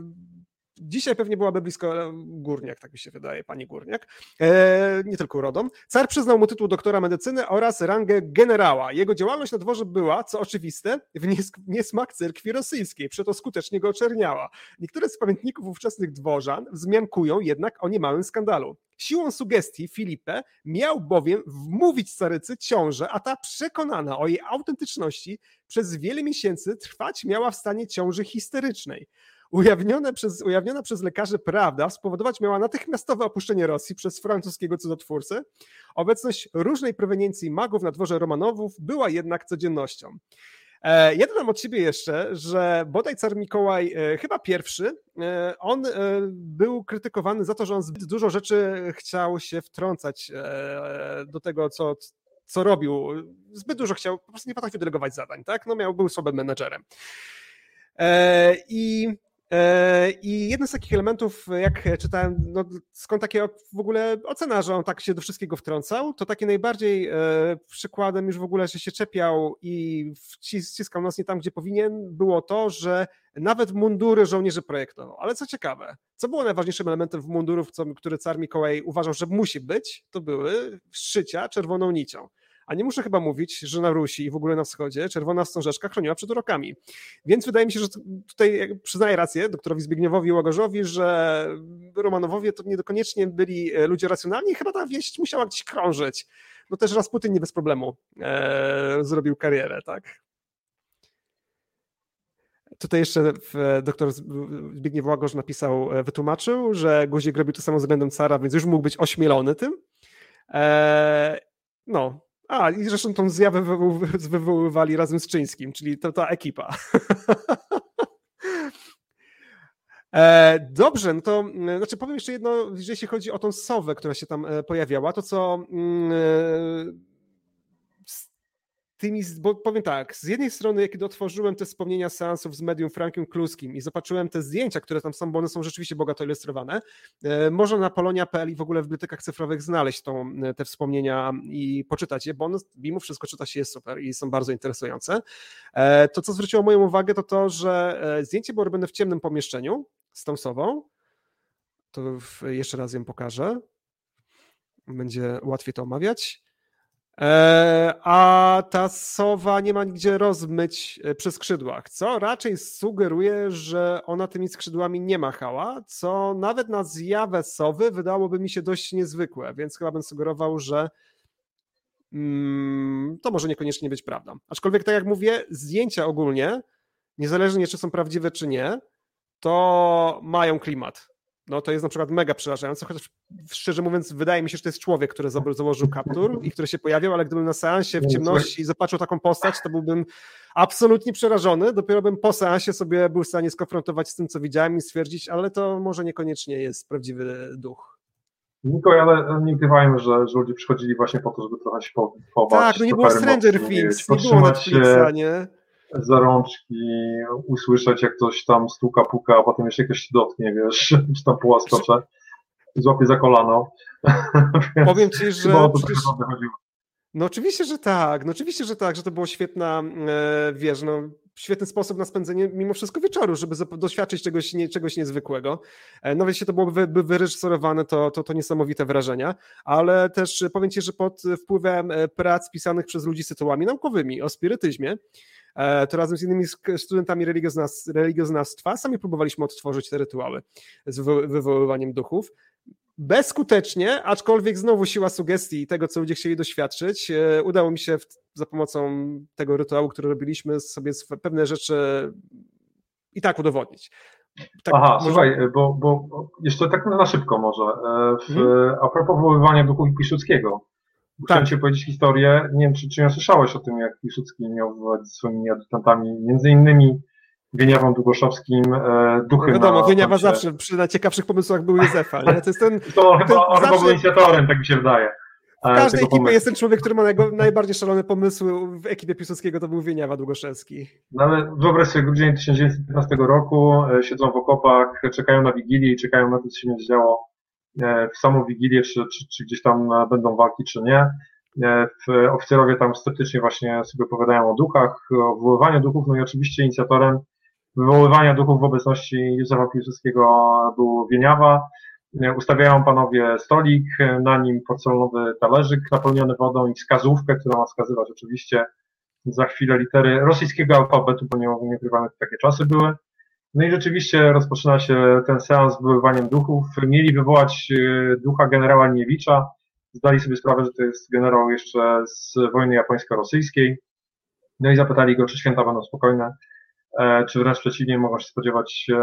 Dzisiaj pewnie byłaby blisko Górniak, tak mi się wydaje, pani Górniak, e, nie tylko urodą. Car przyznał mu tytuł doktora medycyny oraz rangę generała. Jego działalność na dworze była, co oczywiste, w niesmak cerkwi rosyjskiej, przeto skutecznie go oczerniała. Niektóre z pamiętników ówczesnych dworzan wzmiankują jednak o niemałym skandalu. Siłą sugestii Filipe miał bowiem wmówić carycy ciążę, a ta przekonana o jej autentyczności przez wiele miesięcy trwać miała w stanie ciąży histerycznej. Ujawnione przez, ujawniona przez lekarzy prawda spowodować miała natychmiastowe opuszczenie Rosji przez francuskiego cudotwórcę. Obecność różnej proweniencji magów na dworze Romanowów była jednak codziennością. E, ja dodam od siebie jeszcze, że bodaj car Mikołaj, e, chyba pierwszy, e, on był krytykowany za to, że on zbyt dużo rzeczy chciał się wtrącać do tego, co, co robił. Zbyt dużo chciał, po prostu nie potrafił delegować zadań, tak? No miał, był słabym menedżerem. I I jeden z takich elementów, jak czytałem, no, skąd takie w ogóle ocena, że on tak się do wszystkiego wtrącał, to takie najbardziej e, przykładem już w ogóle, że się czepiał i wciskał nos nie tam, gdzie powinien, było to, że nawet mundury żołnierzy projektował. Ale co ciekawe, co było najważniejszym elementem w mundurów, który car Mikołaj uważał, że musi być, to były szycia czerwoną nicią. A nie muszę chyba mówić, że na Rusi i w ogóle na wschodzie czerwona wstążeczka chroniła przed urokami. Więc wydaje mi się, że tutaj przyznaję rację doktorowi Zbigniewowi Łagorzowi, że Romanowowie to niekoniecznie byli e, ludzie racjonalni, chyba ta wieść musiała gdzieś krążyć. No też Rasputin nie bez problemu e, zrobił karierę, tak? Tutaj jeszcze doktor Zbigniew Łagorz napisał, e, wytłumaczył, że Guzik robił to samo względem cara, więc już mógł być ośmielony tym. E, no, a, i zresztą tą zjawę wywoływali razem z Czyńskim, czyli to ta ekipa. <laughs> E, dobrze, no to znaczy powiem jeszcze jedno, jeśli chodzi o tą sowę, która się tam e, pojawiała, to co mm, e, tymi, bo powiem tak, z jednej strony, kiedy otworzyłem te wspomnienia seansów z medium Frankiem Kluskim i zobaczyłem te zdjęcia, które tam są, bo one są rzeczywiście bogato ilustrowane, e, można na polonia.pl i w ogóle w bibliotekach cyfrowych znaleźć tą, e, te wspomnienia i poczytać je, bo one mimo wszystko czyta się jest super i są bardzo interesujące. E, to, co zwróciło moją uwagę, to to, że zdjęcie było robione w ciemnym pomieszczeniu z tą sową. To jeszcze raz ją pokażę. Będzie łatwiej to omawiać. E, a ta sowa nie ma nigdzie rozmyć e, przy skrzydłach, co raczej sugeruje, że ona tymi skrzydłami nie machała, co nawet na zjawę sowy wydałoby mi się dość niezwykłe, więc chyba bym sugerował, że mm, to może niekoniecznie być prawda. Aczkolwiek, tak jak mówię, zdjęcia ogólnie, niezależnie czy są prawdziwe, czy nie, to mają klimat no to jest na przykład mega przerażające, chociaż szczerze mówiąc wydaje mi się, że to jest człowiek, który założył kaptur i który się pojawił, ale gdybym na seansie w ciemności zobaczył taką postać, to byłbym absolutnie przerażony, dopiero bym po seansie sobie był w stanie skonfrontować z tym, co widziałem i stwierdzić, ale to może niekoniecznie jest prawdziwy duch. Niko, ale nie ukrywajmy, że, że ludzie przychodzili właśnie po to, żeby trochę się pobać. Tak, no nie było Stranger Things, nie było Netflixa, nie? Za rączki, usłyszeć jak ktoś tam stuka, puka, a potem jeszcze jakoś się dotknie, wiesz, <laughs> czy tam połaskocze, złapie za kolano. <laughs> Powiem ci, że przecież... No oczywiście, że tak, no oczywiście, że tak, że to było świetna, e, wiesz, no świetny sposób na spędzenie mimo wszystko wieczoru, żeby doświadczyć czegoś, nie, czegoś niezwykłego. E, nawet jeśli to byłoby by wyreżyserowane, to, to, to niesamowite wrażenia, ale też powiem Ci, że pod wpływem e, prac pisanych przez ludzi z tytułami naukowymi o spirytyzmie, to razem z innymi studentami religioznawstwa sami próbowaliśmy odtworzyć te rytuały z wywoływaniem duchów. Bezskutecznie, aczkolwiek znowu siła sugestii i tego, co ludzie chcieli doświadczyć, e, udało mi się za pomocą tego rytuału, który robiliśmy, sobie pewne rzeczy i tak udowodnić. Tak, Aha, może... słuchaj, bo, bo jeszcze tak na szybko może. E, w, hmm? A propos wywoływania duchów Piłsudskiego. Chciałem tak. Ci powiedzieć historię, nie wiem, czy, czy nie słyszałeś o tym, jak Piłsudski miał wywołać ze swoimi adjutantami, między innymi Wieniawą Długoszowskim, e, duchy no wiadomo, na Wieniawa zawsze przy najciekawszych pomysłach był Józefa, nie? To jest ten... <laughs> to ten chyba, zawsze... chyba był inicjatorem, tak mi się wydaje. W każdej ekipie jest ten człowiek, który ma najbardziej szalone pomysły w ekipie Piłsudskiego, to był Wieniawa Długoszewski. No ale wyobraź sobie, grudzień 1915 roku, e, siedzą w okopach, czekają na Wigilię i czekają na to, co się będzie działo E, w samą Wigilię, czy, czy, czy gdzieś tam e, będą walki, czy nie. E, oficerowie tam sceptycznie właśnie sobie opowiadają o duchach, o wywoływaniu duchów, no i oczywiście inicjatorem wywoływania duchów w obecności Józefa Piłsudskiego był Wieniawa. Ustawiają panowie stolik, na nim porcelanowy talerzyk napełniony wodą i wskazówkę, która ma wskazywać oczywiście za chwilę litery rosyjskiego alfabetu, bo nie, nie ukrywamy, takie czasy były. No i rzeczywiście rozpoczyna się ten seans z wywoływaniem duchów. Mieli wywołać e, ducha generała Niewicza. Zdali sobie sprawę, że to jest generał jeszcze z wojny japońsko-rosyjskiej. No i zapytali go, czy święta będą spokojne, e, czy wręcz przeciwnie, mogą się spodziewać e,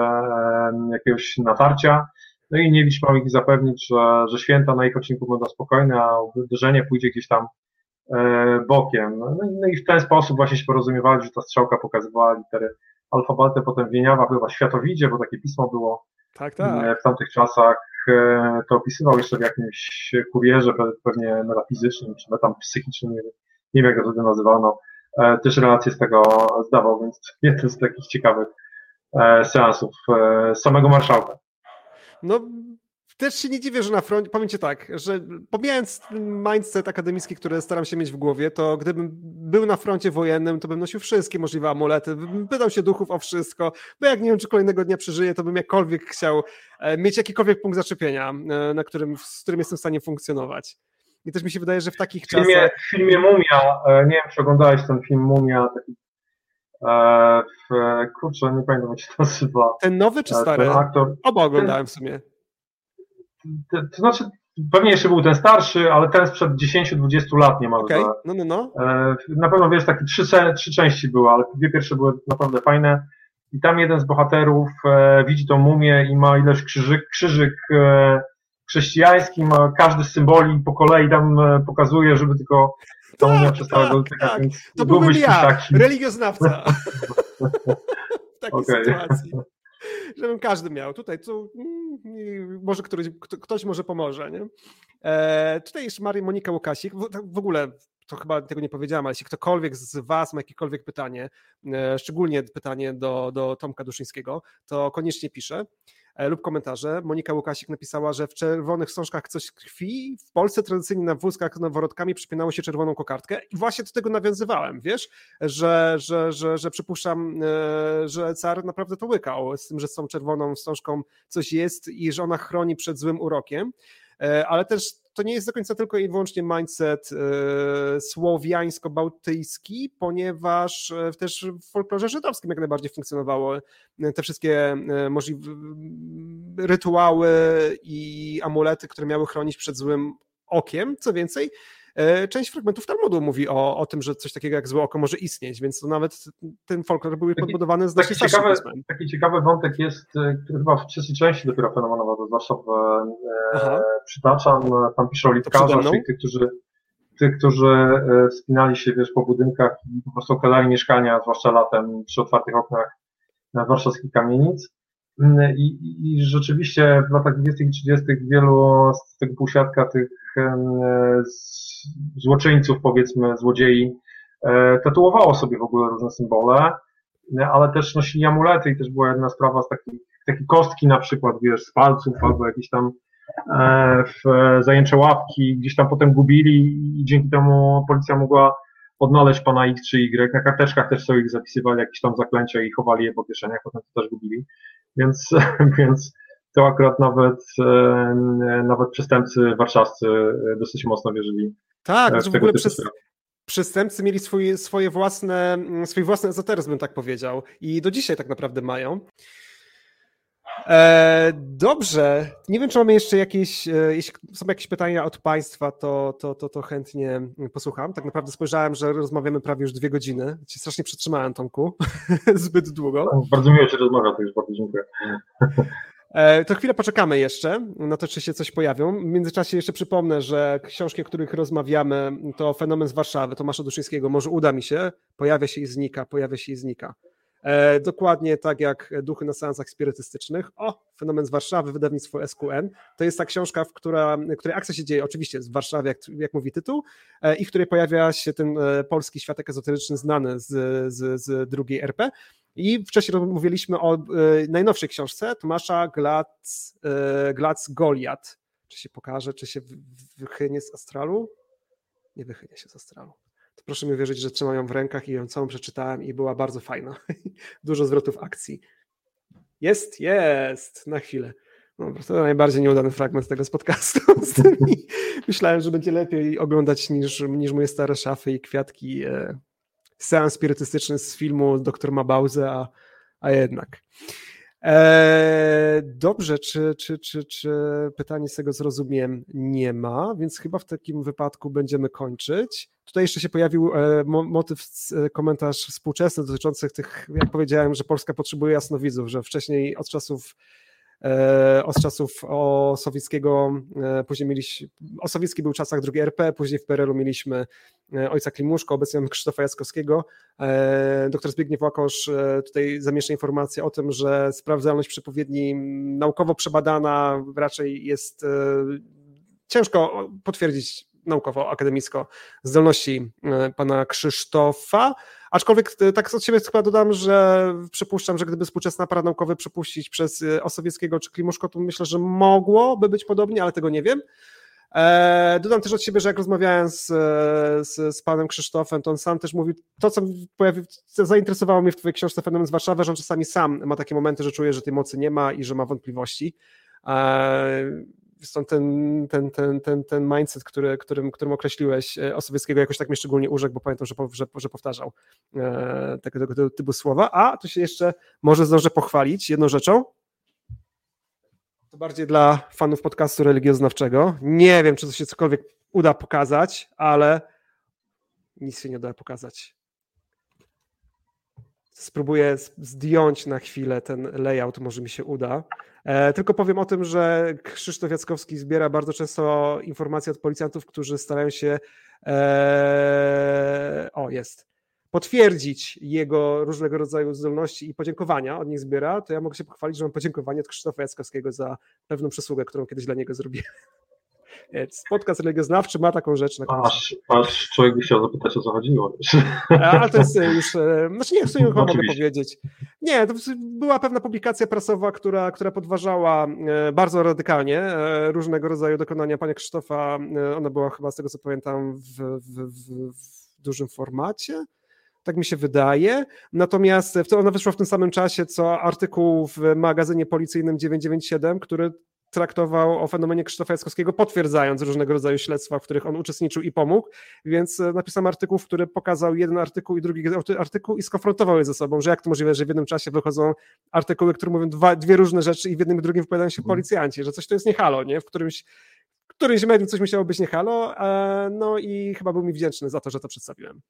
jakiegoś natarcia. No i Niewicz miał ich zapewnić, że, że święta na ich odcinku będą spokojne, a uderzenie pójdzie gdzieś tam bokiem. No i w ten sposób właśnie się porozumiewali, że ta strzałka pokazywała litery alfabetem, potem Wieniawa była Światowidzie, bo takie pismo było tak, tak. E, w tamtych czasach. E, to opisywał jeszcze w jakimś kurierze, pewnie metafizycznym czy metampsychicznym, nie wiem, nie wiem jak to wtedy nazywano. E, też relacje z tego zdawał, więc jeden z takich ciekawych seansów samego marszałka. No, też się nie dziwię, że na froncie, Ci tak, że pomijając mindset akademicki, który staram się mieć w głowie, to gdybym był na froncie wojennym, to bym nosił wszystkie możliwe amulety, bym pytał się duchów o wszystko, bo jak nie wiem, czy kolejnego dnia przeżyję, to bym jakkolwiek chciał e, mieć jakikolwiek punkt zaczepienia, e, na którym, z którym jestem w stanie funkcjonować. I też mi się wydaje, że w takich w filmie, czasach... W filmie Mumia, e, nie wiem, czy oglądałeś ten film Mumia, w, kurczę, nie pamiętam jak się nazywa. Ten nowy czy stary? Ten aktor. Oba oglądałem w sumie to, to znaczy, pewnie jeszcze był ten starszy, ale ten sprzed 10-20 lat niemalże. Okay. No, no, no. E, na pewno wiesz, takie trzy, trzy części były, ale dwie pierwsze były naprawdę fajne. I tam jeden z bohaterów e, widzi tą mumię i ma ileś krzyżyk, krzyżyk e, chrześcijański, ma każdy z symboli po kolei tam e, pokazuje, żeby tylko ta tak, mumia przestała tak, dotykać. Tak. To byłbym ja, taki... religioznawca. <laughs> w takiej okay. sytuacji żebym każdy miał. Tutaj tu, mm, może któryś, ktoś może pomoże. Nie? E, tutaj jeszcze Maria Monika Łukasik. W, tak w ogóle to chyba tego nie powiedziałam, ale jeśli ktokolwiek z Was ma jakiekolwiek pytanie, e, szczególnie pytanie do, do Tomka Duszyńskiego, to koniecznie pisze. E, lub komentarze. Monika Łukasik napisała, że w czerwonych wstążkach coś krwi. W Polsce tradycyjnie na wózkach noworodkami przypinało się czerwoną kokardkę i właśnie do tego nawiązywałem, wiesz, że, że, że, że przypuszczam, e, że car naprawdę to łykał z tym, że z tą czerwoną wstążką coś jest i że ona chroni przed złym urokiem, e, ale też to nie jest do końca tylko i wyłącznie mindset e, słowiańsko-bałtyjski, ponieważ e, też w folklorze żydowskim jak najbardziej funkcjonowało te wszystkie możliwe rytuały i amulety, które miały chronić przed złym okiem. Co więcej, E, część fragmentów Talmudu mówi o, o tym, że coś takiego jak złe oko może istnieć, więc to nawet ten folklor był podbudowany z taki ciekawy, taki ciekawy wątek jest, e, który chyba w trzeciej części dopiero fenomenowo, zwłaszcza w, e, przytaczam, tam litkarzach, czyli tych, którzy tych, którzy e, wspinali się wiesz, po budynkach i po prostu okalali mieszkania, zwłaszcza latem przy otwartych oknach na warszawskich kamienic. I, I, rzeczywiście w latach 20. i 30. wielu z tego półsiatka tych złoczyńców, powiedzmy, złodziei, e, tatuowało sobie w ogóle różne symbole, ale też nosili amulety i też była jedna sprawa z takich, takie kostki na przykład, wiesz, z palców albo jakieś tam e, w zajęcze łapki, gdzieś tam potem gubili i dzięki temu policja mogła odnaleźć pana X czy Y. Na karteczkach też sobie ich zapisywali jakieś tam zaklęcia i chowali je po kieszeniach, potem to też gubili. Więc, <laughs> więc to akurat nawet, nawet przestępcy warszawscy dosyć mocno wierzyli tak, że w ogóle przez, przestępcy mieli swój, swoje własne, swój własny ezoteryzm, bym tak powiedział. I do dzisiaj tak naprawdę mają. E, dobrze. Nie wiem, czy mamy jeszcze jakieś, e, jeśli są jakieś pytania od Państwa, to, to, to, to chętnie posłucham. Tak naprawdę spojrzałem, że rozmawiamy prawie już dwie godziny. Cię strasznie przytrzymałem, Tomku. <laughs> Zbyt długo. Bardzo miło Cię rozmawia, to już bardzo dziękuję. E, to chwilę poczekamy jeszcze na to, czy się coś pojawią. W międzyczasie jeszcze przypomnę, że książki, o których rozmawiamy, to Fenomen z Warszawy Tomasza Duszyńskiego. Może uda mi się. Pojawia się i znika, pojawia się i znika. E, dokładnie tak jak Duchy na seansach spirytystycznych. O, Fenomen z Warszawy, wydawnictwo SQN. To jest ta książka, w która, której akcja się dzieje oczywiście w Warszawie, jak, jak mówi tytuł, e, i w której pojawia się ten e, polski światek ezoteryczny znany z, z, z drugiej RP. I wcześniej mówiliśmy o najnowszej książce Tomasza Glac, Goliat. Czy się pokaże, czy się wychynie z astralu? Nie wychynie się z astralu to proszę mi wierzyć, że trzymam ją w rękach i ją całą przeczytałem i była bardzo fajna. <laughs> Dużo zwrotów akcji. Jest, jest, na chwilę. No, to najbardziej nieudany fragment tego podcastu. <laughs> Myślałem, że będzie lepiej oglądać niż, niż moje stare szafy i kwiatki. E, seans spirytystyczny z filmu Doktor Mabauze, a, a jednak. E, dobrze, czy, czy, czy, czy pytanie z tego zrozumiem nie ma, więc chyba w takim wypadku będziemy kończyć. Tutaj jeszcze się pojawił e, motyw, e, komentarz współczesny dotyczący tych, jak powiedziałem, że Polska potrzebuje jasnowidzów, że wcześniej od czasów od czasów Osowieckiego, e, później mieliśmy, Osowiecki był w czasach II RP, później w PRL-u mieliśmy e, ojca Klimuszko, obecnie mamy Krzysztofa Jackowskiego. Doktor Zbigniew Łakosz tutaj zamieszcza informację o tym, że sprawdzalność przepowiedni naukowo przebadana raczej jest ciężko potwierdzić naukowo, akademicko zdolności pana Krzysztofa, Aczkolwiek e, tak od siebie chyba dodam, że przypuszczam, że gdyby współczesny aparat naukowy przepuścić przez e, Osowieckiego czy Klimuszko, to myślę, że mogłoby być podobnie, ale tego nie wiem. E, dodam też od siebie, że jak rozmawiałem z, z, z, panem Krzysztofem, to on sam też mówił, to co pojawi, zainteresowało mnie w twojej książce Fenomen z Warszawy, że on czasami sam ma takie momenty, że czuje, że tej mocy nie ma i że ma wątpliwości stąd ten, ten, ten, ten, ten mindset, który, którym, którym określiłeś e, Osowieckiego, jakoś tak mnie szczególnie urzekł, bo pamiętam, że, że, że powtarzał e, tego, tego typu słowa. A tu się jeszcze może zdążę pochwalić jedną rzeczą. To bardziej dla fanów podcastu religioznawczego. Nie wiem, czy to się cokolwiek uda pokazać, ale nic się nie uda pokazać. Spróbuję zdjąć na chwilę ten layout, może mi się uda. E, tylko powiem o tym, że Krzysztof Jackowski zbiera bardzo często informacje od policjantów, którzy starają się. E, o, jest. Potwierdzić jego różnego rodzaju zdolności i podziękowania od nich zbiera, to ja mogę się pochwalić, że mam podziękowanie od Krzysztofa Jackowskiego za pewną przysługę, którą kiedyś dla niego zrobiłem. Podcast religioznawczy ma taką rzecz. Na aż, aż człowiek by chciał zapytać, o co chodziło. Ale to jest już, e, znaczy nie, w sumie chyba mogę powiedzieć. Nie, to była pewna publikacja prasowa, która, która podważała e, bardzo radykalnie e, różnego rodzaju dokonania pana Krzysztofa. Ona była chyba, z tego co pamiętam, w, w, w, w dużym formacie tak mi się wydaje. Natomiast ona wyszła w tym samym czasie, co artykuł w magazynie policyjnym 997, który traktował o fenomenie Krzysztofa Jackowskiego, potwierdzając różnego rodzaju śledztwa, w których on uczestniczył i pomógł, więc e, napisałem artykuł, w który pokazał jeden artykuł i drugi artykuł i skonfrontował je ze sobą, że jak to możliwe, że w jednym czasie wychodzą artykuły, które mówią dwa, dwie różne rzeczy i w jednym i drugim wypowiadają się mhm. policjanci, że coś to jest nie halo, nie? W którymś w którymś medium coś musiało być nie halo, e, no i chyba był mi wdzięczny za to, że to przedstawiłem.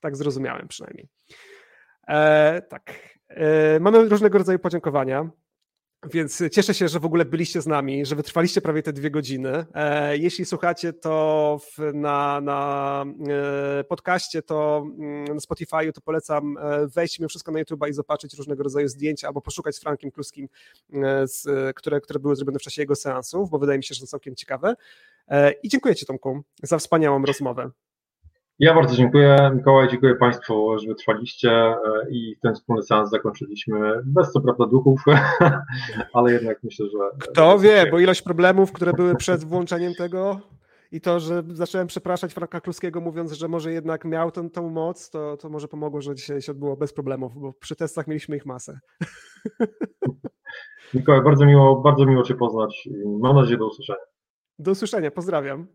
Tak zrozumiałem przynajmniej. E, tak. E, mamy różnego rodzaju podziękowania. Więc cieszę się, że w ogóle byliście z nami, że wytrwaliście prawie te dwie godziny. E, jeśli słuchacie to w, na, na e, podcaście, to mm, na Spotify, to polecam e, wejść mimo wszystko na YouTube i zobaczyć różnego rodzaju zdjęcia albo poszukać z Frankiem Kluskim, z, które, które były zrobione w czasie jego seansów, bo wydaje mi się, że są całkiem ciekawe. I dziękuję Ci, Tomku, za wspaniałą rozmowę. Ja bardzo dziękuję. Mikołaj, dziękuję Państwu, że wytrwaliście e, i ten wspólny seans zakończyliśmy bez co prawda duchów, <laughs> ale jednak myślę, że... Kto wie, bo ilość problemów, które były przed włączeniem tego i to, że zacząłem przepraszać Franka Kluskiego mówiąc, że może jednak miał tą, tą moc, to, to może pomogło, że dzisiaj się odbyło bez problemów, bo przy testach mieliśmy ich masę. <laughs> Mikołaj, bardzo miło, bardzo miło Cię poznać i mam nadzieję do usłyszenia. Do usłyszenia, pozdrawiam.